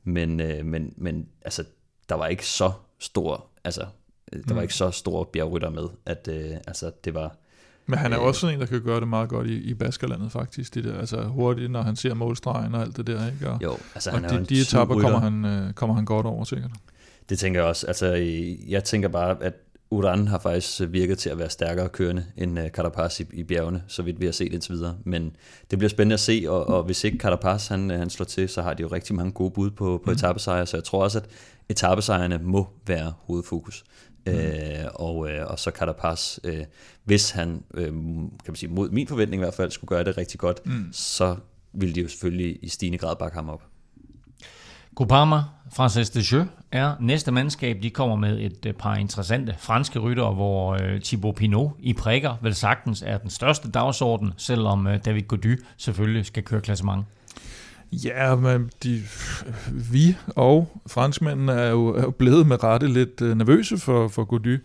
men, uh, men, men altså, der var ikke så stor, altså, der mm. var ikke så store bjergrytter med, at uh, altså, det var, men han er øh, også en, der kan gøre det meget godt i, i Baskerlandet faktisk. Det der, altså hurtigt, når han ser målstregen og alt det der. Ikke? Og, jo, altså han og de, de etapper kommer han, øh, kommer han godt over sikkert. Det tænker jeg også. Altså, jeg tænker bare, at Uran har faktisk virket til at være stærkere kørende end uh, Carapaz i, i bjergene, så vidt vi har set indtil videre. Men det bliver spændende at se, og, og hvis ikke Carapaz han, han slår til, så har de jo rigtig mange gode bud på, på mm. etappesejre, så jeg tror også, at etappesejrene må være hovedfokus. Mm. Øh, og, øh, og så Carapaz, øh, hvis han, øh, kan man sige, mod min forventning i hvert fald, skulle gøre det rigtig godt, mm. så ville de jo selvfølgelig i stigende grad bakke ham op. Groupama, Francis Jeux er næste mandskab. De kommer med et øh, par interessante franske ryttere, hvor øh, Thibaut Pinot i prikker vel sagtens er den største dagsorden, selvom øh, David Gody selvfølgelig skal køre klassement. Ja, men de, vi og franskmændene er jo, er jo blevet med rette lidt øh, nervøse for, for Gody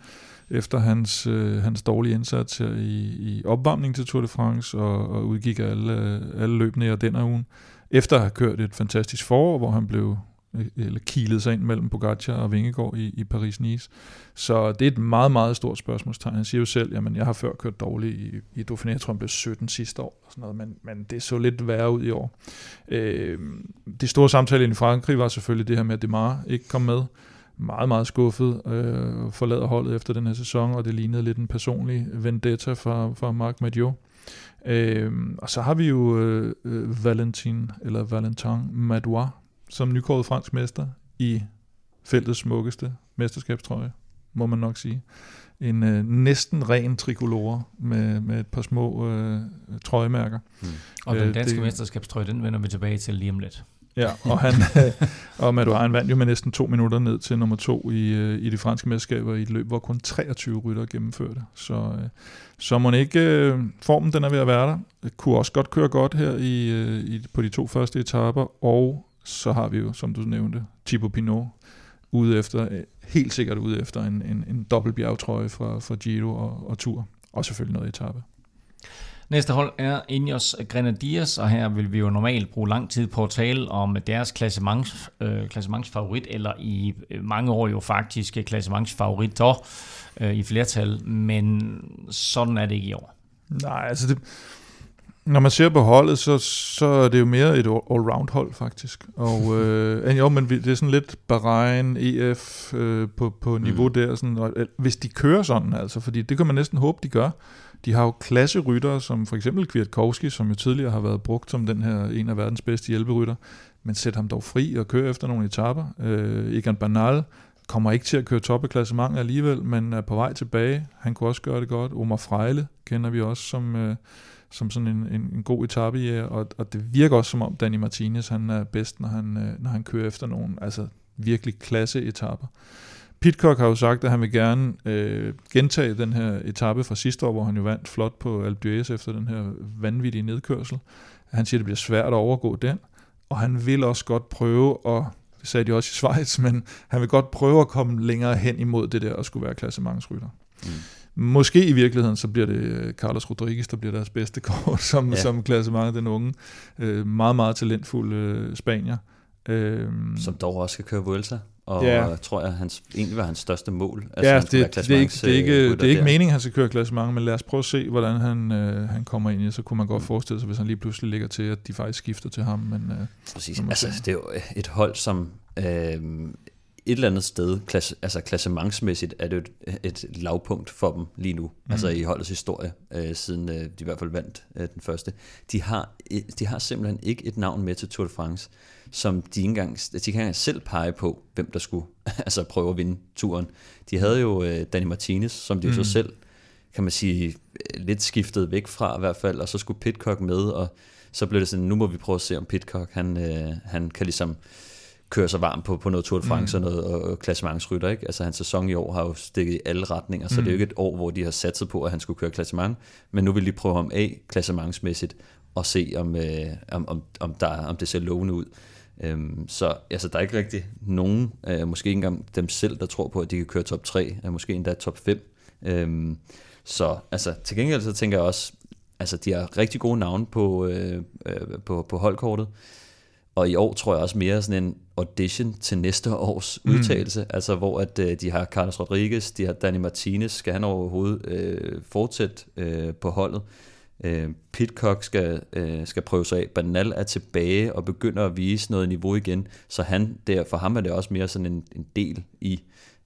efter hans, øh, hans dårlige indsats her i, i opvarmning til Tour de France og, og udgik alle, alle løbene i den ugen. Efter at have kørt et fantastisk forår, hvor han blev Øh, eller kilede sig ind mellem Pogacar og Vingegaard i, i Paris-Nice. Så det er et meget, meget stort spørgsmålstegn. Han siger jo selv, at jeg har før kørt dårligt i, i Dauphiné, jeg tror han blev 17 sidste år, og sådan noget, men, men det så lidt værre ud i år. Øh, det store samtale i Frankrig var selvfølgelig det her med, at Demar ikke kom med meget, meget skuffet, øh, forlader holdet efter den her sæson, og det lignede lidt en personlig vendetta fra, fra Marc Madiot. Øh, og så har vi jo øh, øh Valentin, eller Valentin Madouas, som nykåret fransk mester i feltets smukkeste mesterskabstrøje, må man nok sige. En øh, næsten ren trikolore med, med et par små øh, trøjemærker. Mm. Og den danske øh, mesterskabstrøje, den vender vi tilbage til lige om lidt. Ja, og, han, og Madouin vandt jo med næsten to minutter ned til nummer to i, øh, i de franske mesterskaber i et løb, hvor kun 23 rytter gennemførte. Så, øh, så må ikke øh, formen den er ved at være der. Det kunne også godt køre godt her i, i, på de to første etaper, og så har vi jo, som du nævnte, Thibaut Pinot ude efter, helt sikkert ude efter en, en, en dobbelt bjergtrøje fra, fra Giro og, og Tour, og selvfølgelig noget etape. Næste hold er Ineos Grenadiers, og her vil vi jo normalt bruge lang tid på at tale om deres klassements, øh, klassementsfavorit, eller i øh, mange år jo faktisk klassementsfavoriter øh, i flertal, men sådan er det ikke i år. Nej, altså det, når man ser på holdet, så, så er det jo mere et all-round hold faktisk. Og øh, jo, men det er sådan lidt Bahrain, EF øh, på, på niveau mm. der. Sådan, og, hvis de kører sådan, altså, fordi det kan man næsten håbe, de gør. De har jo klasseryttere, som for eksempel Kwiatkowski, som jo tidligere har været brugt som den her en af verdens bedste hjælperytter. Men sæt ham dog fri og kør efter nogle etaper. Øh, Egan Bernal kommer ikke til at køre top klassement alligevel, men er på vej tilbage. Han kunne også gøre det godt. Omar Frejle kender vi også som, øh, som sådan en, en, en god etape og, og det virker også som om Danny Martinez han er bedst, når han, øh, når han kører efter nogle altså virkelig klasse etapper. Pitcock har jo sagt, at han vil gerne øh, gentage den her etape fra sidste år, hvor han jo vandt flot på Alpe d'Huez efter den her vanvittige nedkørsel. Han siger, at det bliver svært at overgå den, og han vil også godt prøve at, det sagde de også i Schweiz, men han vil godt prøve at komme længere hen imod det der og skulle være klassementsrytter. Mm. Måske i virkeligheden, så bliver det øh, Carlos Rodriguez, der bliver deres bedste kort som, ja. som klassement, den unge, øh, meget, meget talentfuld øh, spanier. Øh, som dog også skal køre Vuelta og ja. tror jeg, hans, egentlig var hans største mål. Altså, ja, det, det, er ikke, det er ikke, det er ikke meningen, han skal køre klassement, men lad os prøve at se, hvordan han, øh, han kommer ind i Så kunne man godt forestille sig, hvis han lige pludselig ligger til, at de faktisk skifter til ham. Men, øh, Præcis. Altså, det er jo et hold, som øh, et eller andet sted, klasse, altså klassementsmæssigt, er det et, et lavpunkt for dem lige nu, mm. altså i holdets historie, øh, siden øh, de i hvert fald vandt øh, den første. De har, de har simpelthen ikke et navn med til Tour de France som de ikke engang, de kan ikke engang selv pege på, hvem der skulle altså prøve at vinde turen. De havde jo uh, Danny Martinez, som de mm. så selv, kan man sige, lidt skiftet væk fra i hvert fald, og så skulle Pitcock med, og så blev det sådan, nu må vi prøve at se, om Pitcock, han, uh, han kan ligesom køre sig varm på, på noget Tour de France mm. og noget og klassementsrytter. Ikke? Altså hans sæson i år har jo stikket i alle retninger, så mm. det er jo ikke et år, hvor de har satset på, at han skulle køre klassement, men nu vil de prøve ham af klassementsmæssigt og se, om, øh, om, om, om, der, om det ser lovende ud. Øhm, så altså, der er ikke rigtig nogen, øh, måske ikke engang dem selv, der tror på, at de kan køre top 3, øh, måske endda top 5. Øhm, så altså, til gengæld så tænker jeg også, altså de har rigtig gode navne på, øh, øh, på, på holdkortet, og i år tror jeg også mere sådan en audition til næste års mm. udtalelse, altså hvor at øh, de har Carlos Rodriguez, de har Danny Martinez, skal han overhovedet øh, fortsætte øh, på holdet? Øh, Pitcock skal, øh, skal prøve sig af. Bernal er tilbage og begynder at vise noget niveau igen, så han der, for ham er det også mere sådan en, en del i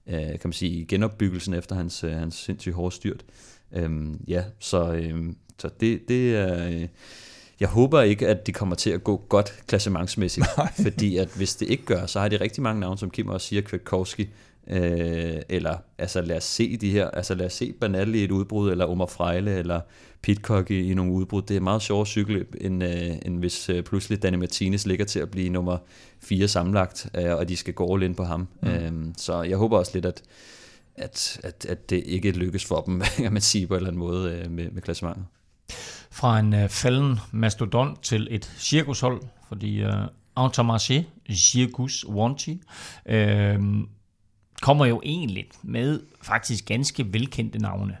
øh, kan man sige, genopbyggelsen efter hans, øh, hans sindssygt hårde styrt. Øh, ja, så, øh, så det, det er... Øh, jeg håber ikke, at de kommer til at gå godt klassementsmæssigt, fordi at hvis det ikke gør, så har de rigtig mange navne, som Kim også siger, Kwiatkowski, øh, eller altså lad os se de her, altså lad os se Banal i et udbrud, eller Omar Frejle, eller Pitcock i, i nogle udbrud. Det er meget sjovere cykelløb, end, øh, end hvis øh, pludselig Danny Martinez ligger til at blive nummer fire sammenlagt, øh, og de skal gå all in på ham. Mm. Øh, så jeg håber også lidt, at, at, at, at det ikke lykkes for dem, kan man sige på en eller anden måde, øh, med, med klassementet. Fra en øh, falden mastodont til et cirkushold, fordi øh, Entomarché, Circus Wanty, øh, kommer jo egentlig med faktisk ganske velkendte navne.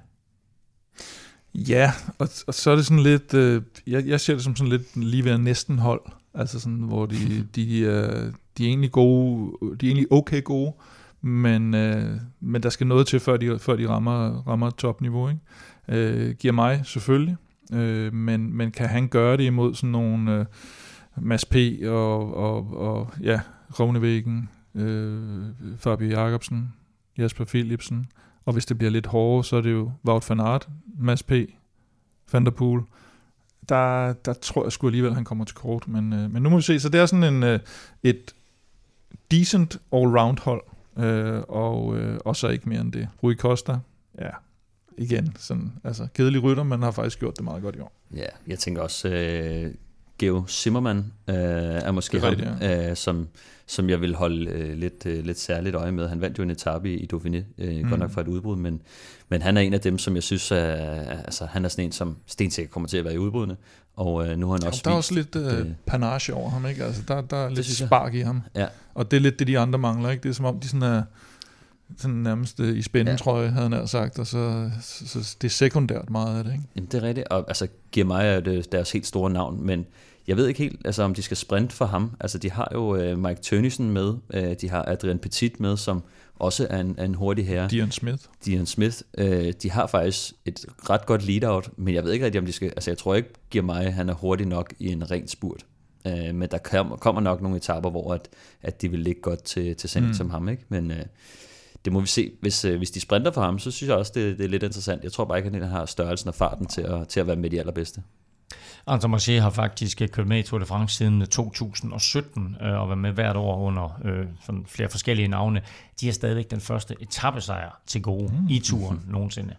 Ja, og, og så er det sådan lidt, øh, jeg, jeg ser det som sådan lidt lige ved næsten hold, altså sådan, hvor de, de, øh, de er egentlig gode, de er egentlig okay gode, men, øh, men der skal noget til, før de, før de rammer, rammer topniveau. Ikke? Øh, giver mig selvfølgelig, øh, men, men kan han gøre det imod sådan nogle øh, Mads P. og, og, og ja, Rovnevæggen, øh, Fabio Jacobsen, Jasper Philipsen, og hvis det bliver lidt hårdere, så er det jo Wout van Aert, Mads P., Van der Poel. Der, der tror jeg sgu alligevel, at han kommer til kort, men, øh, men nu må vi se. Så det er sådan en, øh, et decent all-round hold, øh, og, øh, og så ikke mere end det. Rui Costa, ja, igen, sådan, altså kedelig rytter, men har faktisk gjort det meget godt i år. Ja, jeg tænker også, øh, Geo Zimmermann øh, er måske ham, rigtigt, ja. øh, som, som jeg vil holde øh, lidt, øh, lidt særligt øje med. Han vandt jo en etape i, i Dauphiné, øh, mm. godt nok for et udbrud, men, men han er en af dem, som jeg synes, er, altså, han er sådan en, som stensikkert kommer til at være i udbrudene, og øh, nu har han også Der er også lidt øh, panage over ham, ikke? Altså, der, der er lidt spark i ham, ja. og det er lidt det, de andre mangler, ikke? Det er som om, de sådan er sådan nærmest øh, i spændetrøje, ja. havde han sagt, og så, så, så det er sekundært meget af det, ikke? Jamen, det er rigtigt, og altså, giver mig er det deres helt store navn, men jeg ved ikke helt, altså, om de skal sprinte for ham. Altså, de har jo øh, Mike Tønnesen med, øh, de har Adrian Petit med, som også er en, er en hurtig herre. Dion Smith. Dion Smith. Øh, de har faktisk et ret godt lead-out, men jeg ved ikke rigtig, om de skal... Altså, jeg tror ikke, giver mig, han er hurtig nok i en ren spurt. Øh, men der kommer nok nogle etapper, hvor at, at de vil ligge godt til, til sådan mm. som ham, ikke? Men... Øh, det må vi se. Hvis, øh, hvis de sprinter for ham, så synes jeg også, det, det er lidt interessant. Jeg tror bare ikke, at han har størrelsen og farten til at, til at være med de allerbedste. Anton Marché har faktisk kørt med i Tour de France siden 2017 øh, og været med hvert år under øh, sådan flere forskellige navne. De har stadigvæk den første etappesejr til gode mm. i turen nogensinde.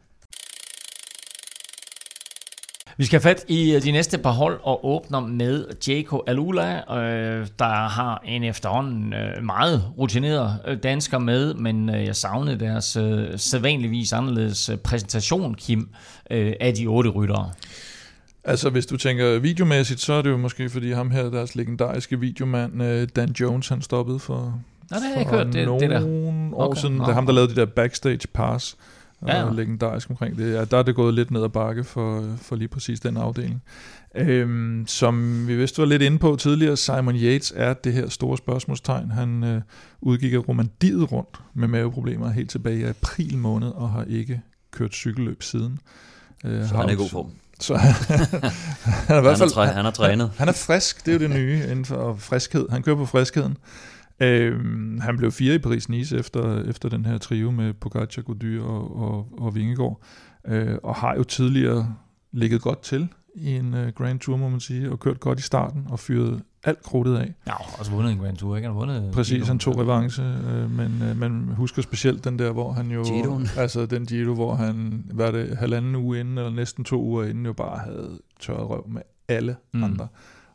Vi skal have fat i øh, de næste par hold og åbner med Jaco Alula, øh, der har en efterhånden øh, meget rutineret øh, dansker med, men øh, jeg savnede deres øh, sædvanligvis anderledes præsentation, Kim, øh, af de otte ryttere. Altså, hvis du tænker videomæssigt, så er det jo måske, fordi ham her, deres legendariske videomand, øh, Dan Jones, han stoppede for, Nå, det har jeg ikke hørt, det, det der. år okay. siden. Det er ham, der lavede de der backstage pass ja, ja. legendarisk omkring det. Ja, der er det gået lidt ned ad bakke for, for lige præcis den afdeling. Øhm, som vi vidste var lidt inde på tidligere, Simon Yates er det her store spørgsmålstegn. Han øh, udgik af romandiet rundt med maveproblemer helt tilbage i april måned, og har ikke kørt cykelløb siden. Øh, så han er i god form. Så han, han, er i hvert fald, han, han har trænet. Han, han er frisk, det er jo det nye inden for friskhed. Han kører på friskheden. Øhm, han blev fire i Paris-Nice efter, efter den her trio med Pogacar, Gody og, og, og Vingegaard, øh, og har jo tidligere ligget godt til i en uh, Grand Tour, må man sige, og kørt godt i starten og fyret alt krudtet af. Ja, og også vundet en Grand Tour, ikke? Han vundet Præcis, han tog revanche, øh, men øh, man husker specielt den der, hvor han jo... Giroen. Altså den Giro, hvor han, var det halvanden uge inden, eller næsten to uger inden, jo bare havde tørret røv med alle mm. andre.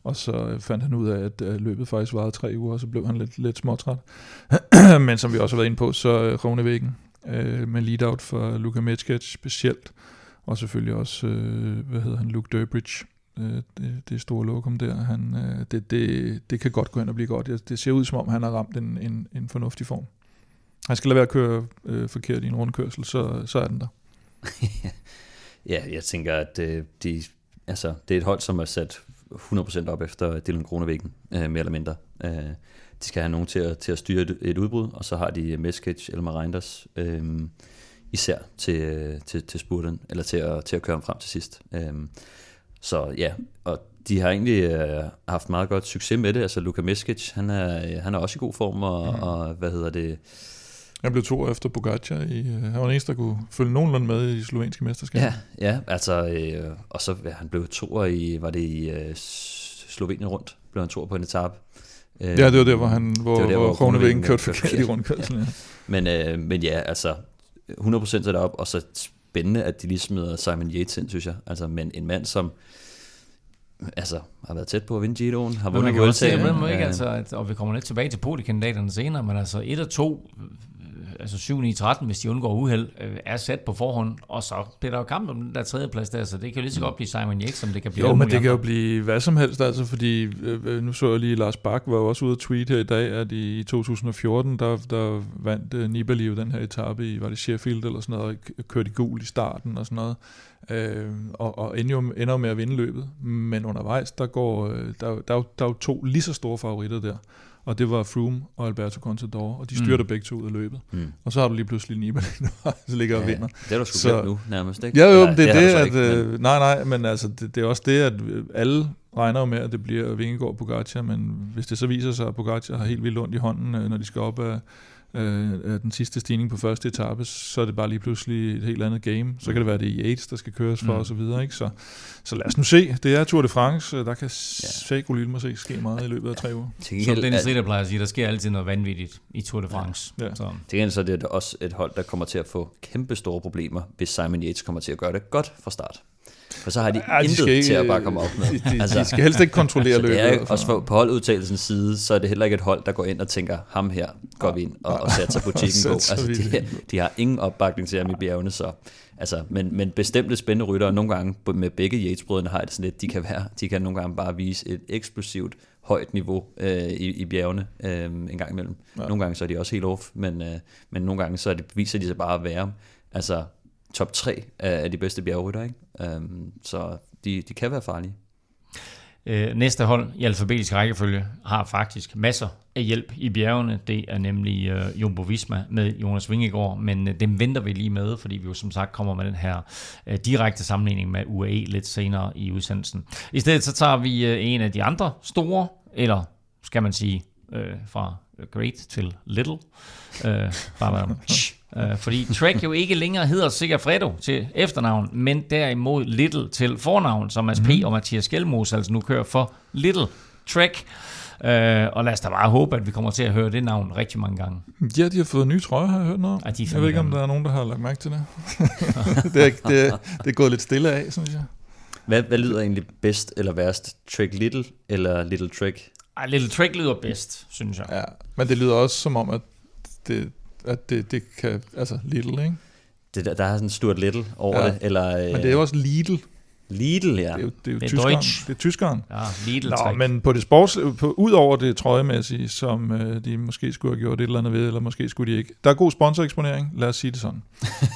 Og så øh, fandt han ud af, at øh, løbet faktisk varede tre uger, og så blev han lidt, lidt småtræt. Men som vi også har været inde på, så Rovnevæggen øh, øh med lead-out for Luka Metskic specielt, og selvfølgelig også, øh, hvad hedder han, Luke Durbridge, øh, det, det store lokum der. Han, øh, det, det, det kan godt gå hen og blive godt. Det ser ud som om, han har ramt en, en, en fornuftig form. Han skal lade være at køre øh, forkert i en rundkørsel, så, så er den der. ja, jeg tænker, at øh, de, altså, det er et hold, som er sat 100% op efter Dylan Kronevæggen, øh, mere eller mindre. Øh, de skal have nogen til at, til at styre et, et udbrud, og så har de Meskic eller Reinders øh, især til, til, til spurten, eller til at, til at køre ham frem til sidst. Øh, så ja, og de har egentlig øh, haft meget godt succes med det. Altså Luka Meskic, han er, han er også i god form, og, mm. og hvad hedder det... Han blev to efter Pogacar. I, øh, han var den eneste, der kunne følge nogenlunde med i slovenske mesterskab. Ja, ja altså, øh, og så ja, han blev to i, var det i øh, Slovenien rundt, blev han to på en etape. Øh, ja, det var der, hvor han, hvor, det var der, hvor, hvor Kronevæggen kørte forkert i rundkørslen. Ja. Men, øh, men ja, altså, 100% sat op, og så spændende, at de lige smider Simon Yates ind, synes jeg. Altså, men en mand, som altså, har været tæt på at vinde Giroen, har vundet Vueltaen. ikke, altså, at, og vi kommer lidt tilbage til podikandidaterne senere, men altså 1 og 2, altså 7 9 13, hvis de undgår uheld, øh, er sat på forhånd, og så bliver der jo kamp om den der tredje plads der, så det kan jo lige så godt blive Simon Yates, som det kan blive. Jo, men det kan jo blive hvad som helst, altså, fordi øh, nu så jeg lige, Lars Bak var jo også ude at tweet her i dag, at i 2014, der, der vandt uh, Nibali jo den her etape i, var det Sheffield eller sådan noget, og kørte i gul i starten og sådan noget øh, og, og ender, jo, ender jo med at vinde løbet. Men undervejs, der, går, øh, der, der, der, der er jo to lige så store favoritter der. Og det var Froome og Alberto Contador, og de styrter mm. begge to ud af løbet. Mm. Og så har du lige pludselig Nibali, der ligger ja, og vinder. Det er du sgu så, nu nærmest, ikke? Ja, jo, nej, det er det, det at, ikke, men... nej, nej, men altså, det, det er også det, at alle regner jo med, at det bliver Vingegaard Pogacar, men hvis det så viser sig, at Pogacar har helt vildt ondt i hånden, øh, når de skal op af, øh, den sidste stigning på første etape, så er det bare lige pludselig et helt andet game. Så kan det være, det i Yates, der skal køres for mm. og så videre. Ikke? Så, så lad os nu se. Det er Tour de France. Der kan ja. sække lille måske ske meget i løbet af tre uger. Som Dennis Ritter plejer at sige, der sker altid noget vanvittigt i Tour de France. Ja. Så. Til gengæld så er det også et hold, der kommer til at få kæmpe store problemer, hvis Simon Yates kommer til at gøre det godt fra start. For så har de ja, intet de ikke, til at bare komme op med. De, de, altså, de skal helst ikke kontrollere løbet. Det er også for, på holdudtalelsens side, så er det heller ikke et hold, der går ind og tænker, ham her går vi ind og, og satser butikken på. Altså, de, de har ingen opbakning til ham i bjergene, så Altså, men, men bestemte spændende ryttere, nogle gange med begge yates har det sådan lidt, de kan, være, de kan nogle gange bare vise et eksplosivt højt niveau øh, i, i bjergene øh, en gang imellem. Ja. Nogle gange så er de også helt off, men, øh, men nogle gange så er det, viser de sig bare at være altså, top 3 af, de bedste bjergrytter. Ikke? Um, så de, de kan være farlige. Øh, næste hold i alfabetisk rækkefølge har faktisk masser af hjælp i bjergene. Det er nemlig øh, Jumbo Visma med Jonas Vingegaard, men øh, dem venter vi lige med, fordi vi jo som sagt kommer med den her øh, direkte sammenligning med UAE lidt senere i udsendelsen. I stedet så tager vi øh, en af de andre store, eller skal man sige øh, fra great til little, øh, bare med Øh, fordi Trek jo ikke længere hedder Segafredo til efternavn, men derimod Little til fornavn, som Mads P. Mm. og Mathias Gjelmos altså nu kører for Little Trek. Øh, og lad os da bare håbe, at vi kommer til at høre det navn rigtig mange gange. Ja, de har fået nye trøjer, har jeg hørt noget. Ja, de jeg ved ikke, om der er nogen, der har lagt mærke til det. det, er, det, er, det er gået lidt stille af, synes jeg. Hvad, hvad lyder egentlig bedst eller værst? Trek Little eller Little Trek? Ej, Little Trek lyder bedst, synes jeg. Ja, men det lyder også som om, at det, at det, det kan, altså Lidl, ikke? Det, der, der er sådan en stort Little over ja. det, eller... Men det er jo også Lidl. Lidl, ja. Det er jo, det er jo det er tyskeren. Deutsch. Det er tyskeren. Ja, Lidl Nå, men på det sports, på, ud over det trøjemæssige, som øh, de måske skulle have gjort et eller andet ved, eller måske skulle de ikke. Der er god sponsoreksponering, lad os sige det sådan.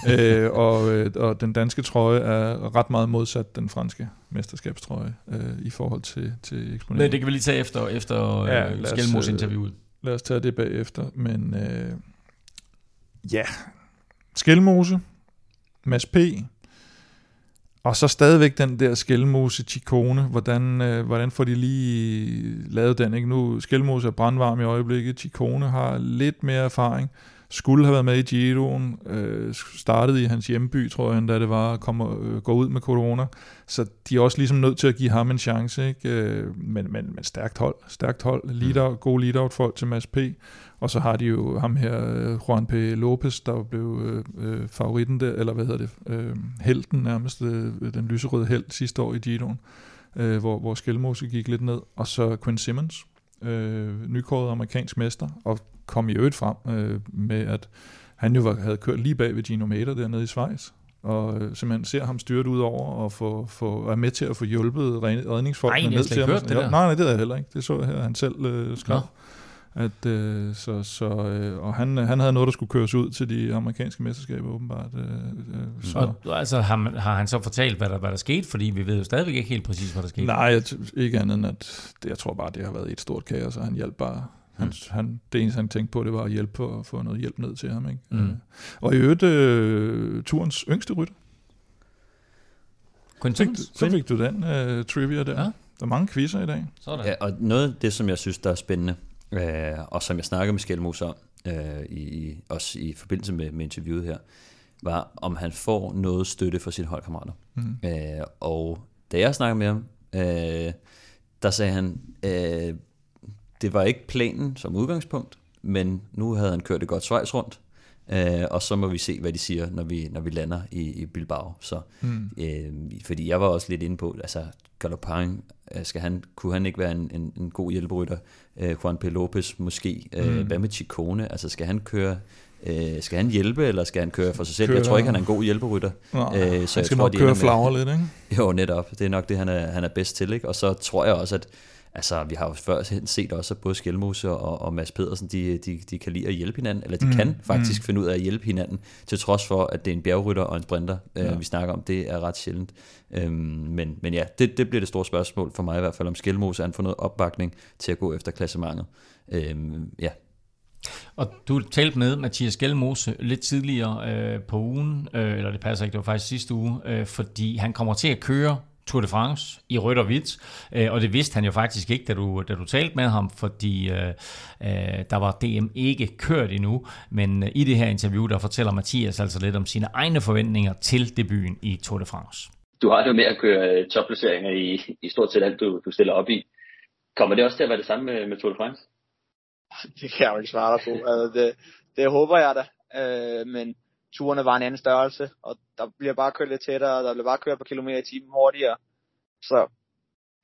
øh, og, øh, og den danske trøje er ret meget modsat den franske mesterskabstrøje øh, i forhold til, til eksponering. Men det kan vi lige tage efter, efter ja, øh, Skelmos interviewet. Lad os tage det bagefter, men... Øh, ja, Skelmose, Mads P., og så stadigvæk den der Skelmose Chikone, hvordan, øh, hvordan får de lige lavet den? Ikke? Nu Skelmose er brandvarm i øjeblikket, Chikone har lidt mere erfaring, skulle have været med i Giroen, øh, startede i hans hjemby, tror jeg, da det var at komme, øh, gå ud med corona. Så de er også ligesom nødt til at give ham en chance, ikke? Øh, men, men, men stærkt hold, stærkt hold, lead mm. god lead-out folk til Mads P. Og så har de jo ham her, øh, Juan P. Lopez, der blev øh, øh, favoritten der, eller hvad hedder det, øh, helten nærmest, øh, den lyserøde held sidste år i Giroen, øh, hvor, hvor Skelmose gik lidt ned. Og så Quinn Simmons, øh, nykåret amerikansk mester, og kom i øvrigt frem øh, med, at han jo var, havde kørt lige bag ved Gino Mater dernede i Schweiz, og øh, simpelthen ser ham styrt ud over og få, få, er med til at få hjulpet redningsfolk ned til ham. Det der. Nej, nej, det er jeg heller ikke. Det så jeg her, han selv øh, skrev. At, øh, så, så, øh, og han, han havde noget, der skulle køres ud til de amerikanske mesterskaber, åbenbart. Øh, øh, så. Og, altså, har, har han så fortalt, hvad der, hvad der skete? Fordi vi ved jo stadigvæk ikke helt præcis, hvad der skete. Nej, jeg, ikke andet end, at det, jeg tror bare, det har været et stort kaos, og han hjalp bare han, han, det eneste, han tænkte på, det var at hjælpe for at få noget hjælp ned til ham. Ikke? Mm. Øh, og i øvrigt, øh, turens yngste rytter. Så fik, så fik du den uh, trivia der. Ja. Der er mange quizzer i dag. Sådan. Ja, og noget af det, som jeg synes, der er spændende, øh, og som jeg snakkede med Skelmos om, øh, i, også i forbindelse med, med interviewet her, var, om han får noget støtte fra sine holdkammerater. Mm. Øh, og da jeg snakkede med ham, øh, der sagde han, øh, det var ikke planen som udgangspunkt, men nu havde han kørt et godt svejs rundt, øh, og så må vi se, hvad de siger, når vi, når vi lander i, i Bilbao. Så, mm. øh, fordi jeg var også lidt inde på, altså Galopang, øh, skal han, kunne han ikke være en, en, en god hjælperytter? Øh, Juan P. Lopez måske. Øh, mm. Hvad med Chicone? Altså skal han køre Øh, skal han hjælpe, eller skal han køre for sig selv? Køre. Jeg tror ikke, han er en god hjælperytter. øh, så han skal jeg tror, nok køre flager lidt, ikke? Jo, netop. Det er nok det, han er, han er bedst til. Ikke? Og så tror jeg også, at altså, vi har jo før set også, at både Skelmose og, og Mads Pedersen, de, de, de kan lide at hjælpe hinanden, eller de mm. kan faktisk mm. finde ud af at hjælpe hinanden, til trods for, at det er en bjergrytter og en sprinter, øh, ja. vi snakker om. Det er ret sjældent. Øhm, men, men ja, det, det bliver det store spørgsmål for mig i hvert fald, om Skelmose han får noget opbakning til at gå efter klassementet. Øhm, ja, og du talte med Mathias Gjelmose lidt tidligere øh, på ugen, øh, eller det passer ikke, det var faktisk sidste uge, øh, fordi han kommer til at køre Tour de France i rødt og hvidt, øh, og det vidste han jo faktisk ikke, da du, da du talte med ham, fordi øh, øh, der var DM ikke kørt endnu, men øh, i det her interview, der fortæller Mathias altså lidt om sine egne forventninger til debuten i Tour de France. Du har det jo med at køre øh, topplaceringer i, i stort set alt, du, du stiller op i. Kommer det også til at være det samme med, med Tour de France? det kan jeg jo ikke svare dig på. Altså, det, det håber jeg da. Øh, men turene var en anden størrelse, og der bliver bare kørt lidt tættere, og der bliver bare kørt på kilometer i timen hurtigere. Så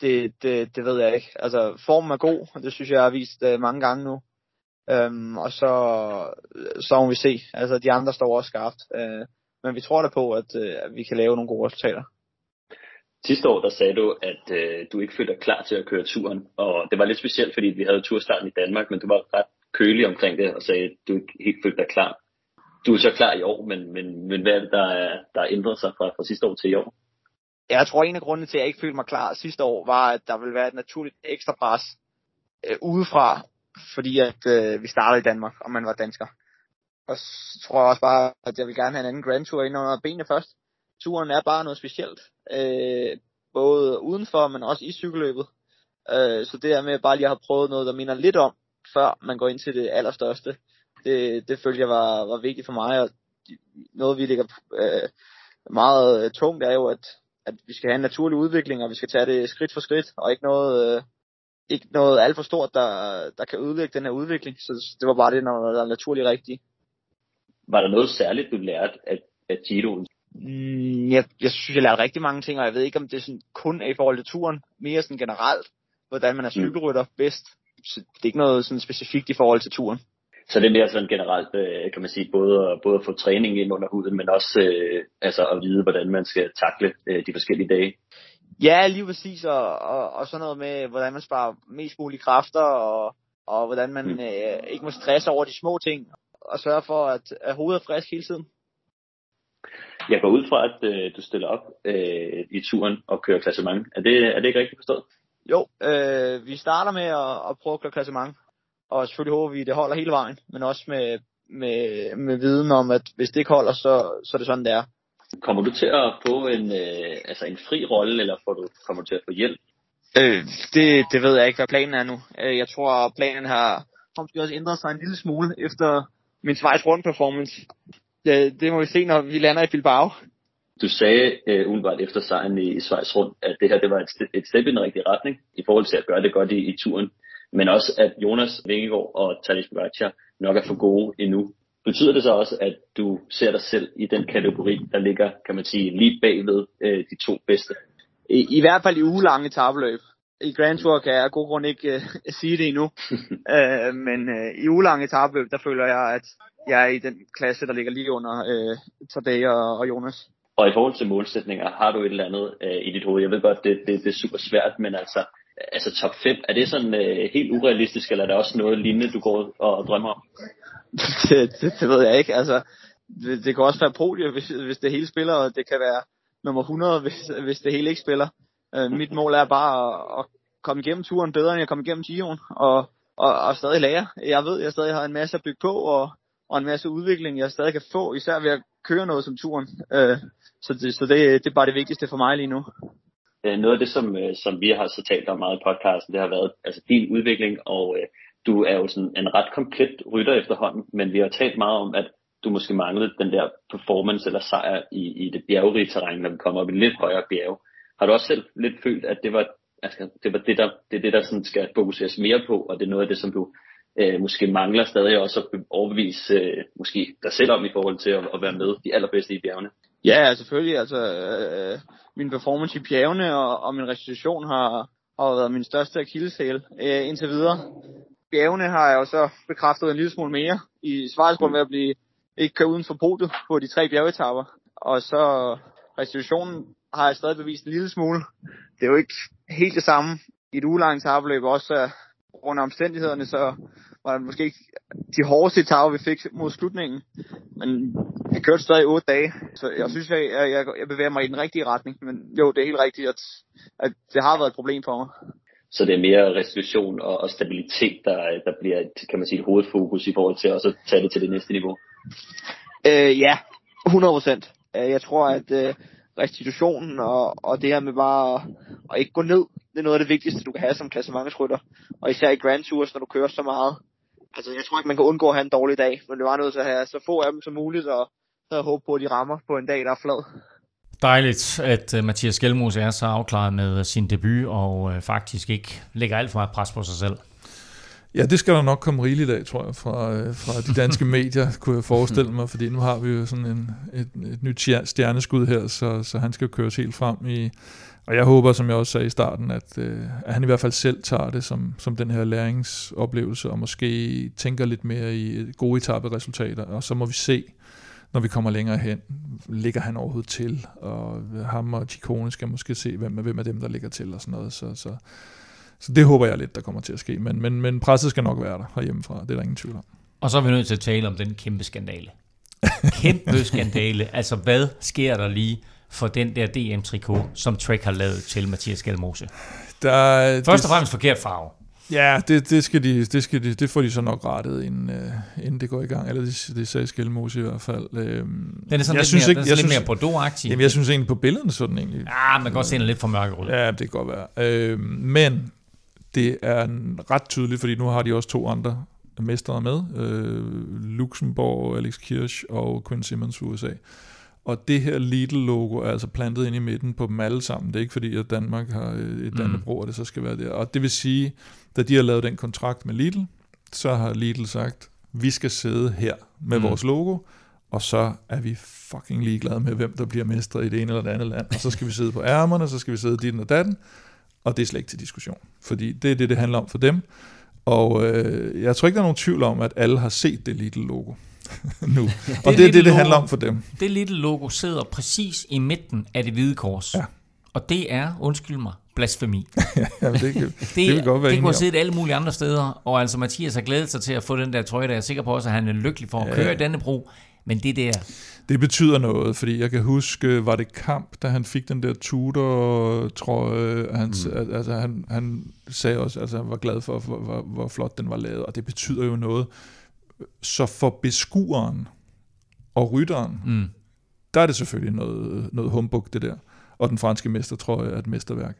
det, det, det ved jeg ikke. Altså, formen er god, og det synes jeg, jeg har vist uh, mange gange nu. Um, og så, øh, så må vi se. Altså, de andre står også skarpt. Uh, men vi tror da på, at uh, vi kan lave nogle gode resultater. Sidste år, der sagde du, at øh, du ikke følte dig klar til at køre turen, og det var lidt specielt, fordi vi havde turstarten i Danmark, men du var ret kølig omkring det og sagde, at du ikke helt følte dig klar. Du er så klar i år, men, men, men hvad er det, der er, der ændrer ændret sig fra, fra sidste år til i år? Jeg tror, en af grundene til, at jeg ikke følte mig klar sidste år, var, at der ville være et naturligt ekstra pres øh, udefra, fordi at øh, vi startede i Danmark, og man var dansker. Og så tror jeg også bare, at jeg vil gerne have en anden Grand Tour ind under benene først turen er bare noget specielt. Øh, både udenfor, men også i cykelløbet. Øh, så det er med bare lige at have prøvet noget, der minder lidt om, før man går ind til det allerstørste. Det, det følte jeg var, var vigtigt for mig, og noget vi ligger øh, meget øh, tungt er jo, at, at vi skal have en naturlig udvikling, og vi skal tage det skridt for skridt, og ikke noget, øh, ikke noget alt for stort, der, der kan ødelægge den her udvikling. Så det var bare det, når der er naturligt rigtigt. Var der noget særligt, du lærte af, af Giroen Mm, jeg, jeg synes, jeg lærte rigtig mange ting, og jeg ved ikke, om det sådan kun er i forhold til turen, mere sådan generelt, hvordan man er mm. cykelrytter bedst. Så det er ikke noget sådan specifikt i forhold til turen. Så det er mere sådan generelt, øh, kan man sige, både, både at få træning ind under huden, men også øh, altså at vide, hvordan man skal takle øh, de forskellige dage. Ja, lige præcis, og, og, og sådan noget med, hvordan man sparer mest mulige kræfter, og, og hvordan man mm. øh, ikke må stresse over de små ting, og sørge for, at, at hovedet er frisk hele tiden. Jeg går ud fra, at øh, du stiller op øh, i turen og kører klassement. Er det, er det ikke rigtigt forstået? Jo, øh, vi starter med at, at prøve at køre klassement. Og selvfølgelig håber vi, at det holder hele vejen. Men også med, med, med viden om, at hvis det ikke holder, så, så er det sådan, det er. Kommer du til at få en, øh, altså en fri rolle, eller får du, kommer du til at få hjælp? Øh, det, det ved jeg ikke, hvad planen er nu. Øh, jeg tror, planen har måske også ændret sig en lille smule efter min Schweiz Rund performance det, det må vi se, når vi lander i Bilbao. Du sagde uh, umiddelbart efter sejren i, i Schweiz rundt, at det her det var et, et step i den rigtige retning i forhold til at gøre det godt i, i turen. Men også at Jonas Vingegaard og Tadej Pogacar nok er for gode endnu. Betyder det så også, at du ser dig selv i den kategori, der ligger, kan man sige, lige bagved uh, de to bedste? I, I hvert fald i ugelange etabløb. I Grand Tour kan jeg af god grund ikke uh, sige det endnu. uh, men uh, i ugelange etabløb, der føler jeg, at jeg er i den klasse, der ligger lige under øh, Tadej og, og Jonas. Og i forhold til målsætninger, har du et eller andet øh, i dit hoved? Jeg ved godt, det, det, det er super svært, men altså, altså top 5, er det sådan øh, helt urealistisk, eller er der også noget lignende, du går og, drømmer om? det, det, det ved jeg ikke. Altså, det, det kan også være podium, hvis, hvis det hele spiller, og det kan være nummer 100, hvis, hvis det hele ikke spiller. Øh, mit mål er bare at, at komme igennem turen bedre, end jeg kommer igennem Giroen, og, og, og stadig lære. Jeg ved, jeg stadig har en masse at bygge på, og, og en masse udvikling, jeg stadig kan få, især ved at køre noget som turen. Øh, så det, så det, det er bare det vigtigste for mig lige nu. Øh, noget af det, som, øh, som vi har så talt om meget i podcasten, det har været altså din udvikling, og øh, du er jo sådan en ret komplet rytter efterhånden, men vi har talt meget om, at du måske manglede den der performance eller sejr i, i det bjergerige terræn, når vi kommer op i lidt højere bjerge. Har du også selv lidt følt, at det var, altså, det, var det, der, det er det, der sådan skal fokuseres mere på, og det er noget af det, som du øh, måske mangler stadig også at overbevise øh, måske dig selv om i forhold til at, at være med de allerbedste i bjergene? Ja, selvfølgelig. Altså, øh, min performance i bjergene og, og min restitution har, har været min største akilleshæl øh, indtil videre. Bjergene har jeg jo så bekræftet en lille smule mere i Svarsgrund ved at blive ikke køre uden for podiet på de tre bjergetapper. Og så restitutionen har jeg stadig bevist en lille smule. Det er jo ikke helt det samme i et ugelangt tabløb også øh, uh, grund af omstændighederne, så var det måske ikke de hårdeste etaper, vi fik mod slutningen. Men jeg kørte stadig 8 dage, så jeg synes, jeg, jeg, jeg bevæger mig i den rigtige retning. Men jo, det er helt rigtigt, at, at det har været et problem for mig. Så det er mere restitution og, og stabilitet, der, der bliver kan man sige, et hovedfokus i forhold til også at tage det til det næste niveau? Øh, ja, 100 procent. Øh, jeg tror, at øh, restitutionen og, og det her med bare at, at ikke gå ned, det er noget af det vigtigste, du kan have som klassementsrytter. Og især i Grand Tours, når du kører så meget. Altså, jeg tror ikke, man kan undgå at have en dårlig dag, men det var nødt til at have så få af dem som muligt, og så håbe på, at de rammer på en dag, der er flad. Dejligt, at uh, Mathias Gjelmos er så afklaret med sin debut, og uh, faktisk ikke lægger alt for meget pres på sig selv. Ja, det skal der nok komme rigeligt af, tror jeg, fra, øh, fra de danske medier, kunne jeg forestille mig, fordi nu har vi jo sådan en, et, et nyt stjerneskud her, så, så han skal køres helt frem i... Og jeg håber, som jeg også sagde i starten, at, øh, at han i hvert fald selv tager det som, som den her læringsoplevelse, og måske tænker lidt mere i øh, gode etape-resultater, og så må vi se, når vi kommer længere hen, ligger han overhovedet til, og ham og Chikone skal måske se, hvem er, hvem er dem, der ligger til, og sådan noget, så, så så det håber jeg lidt, der kommer til at ske. Men, men, men presset skal nok være der herhjemmefra. Det er der ingen tvivl om. Og så er vi nødt til at tale om den kæmpe skandale. Kæmpe skandale. Altså, hvad sker der lige for den der DM-trikot, som Trek har lavet til Mathias Skalmose? Der, Først og fremmest forkert farve. Ja, det, det, skal de, det, skal de, det får de så nok rettet, inden, uh, inden det går i gang. Eller det, det sagde Skelmose i hvert fald. Uh, den er sådan jeg lidt, synes mere, ikke, den er jeg lidt mere Bordeaux-agtig. Jamen, jeg synes egentlig på billederne sådan egentlig. Ja, man kan godt se den lidt for mørkerød. Ja, det kan godt være. Uh, men det er ret tydeligt, fordi nu har de også to andre mestre med. Øh, Luxembourg, Alex Kirsch og Quinn Simmons for USA. Og det her Lidl-logo er altså plantet ind i midten på dem alle sammen. Det er ikke fordi, at Danmark har et Dannebro, mm. og det så skal være der. Og det vil sige, da de har lavet den kontrakt med Lidl, så har Lidl sagt, vi skal sidde her med mm. vores logo, og så er vi fucking ligeglade med, hvem der bliver mestre i det ene eller det andet land. Og så skal vi sidde på ærmerne, så skal vi sidde dit og datten, og det er slet ikke til diskussion. Fordi det er det, det handler om for dem. Og øh, jeg tror ikke, der er nogen tvivl om, at alle har set det lille logo nu. det og det er det, det handler om for dem. Det lille logo sidder præcis i midten af det hvide kors. Ja. Og det er, undskyld mig, blasfemi. ja, det, kan, det, det vil godt være Det kunne have siddet alle mulige andre steder, og altså Mathias har glædet sig til at få den der trøje, der jeg er sikker på også, at han er lykkelig for at ja. køre i denne bro. Men det der... Det betyder noget, fordi jeg kan huske, var det kamp, da han fik den der Tudor trøje, han, mm. altså, han, han sagde også, altså han var glad for, hvor, hvor, hvor flot den var lavet, og det betyder jo noget. Så for beskueren og rytteren, mm. der er det selvfølgelig noget, noget humbug, det der. Og den franske mester, tror jeg, er et mesterværk.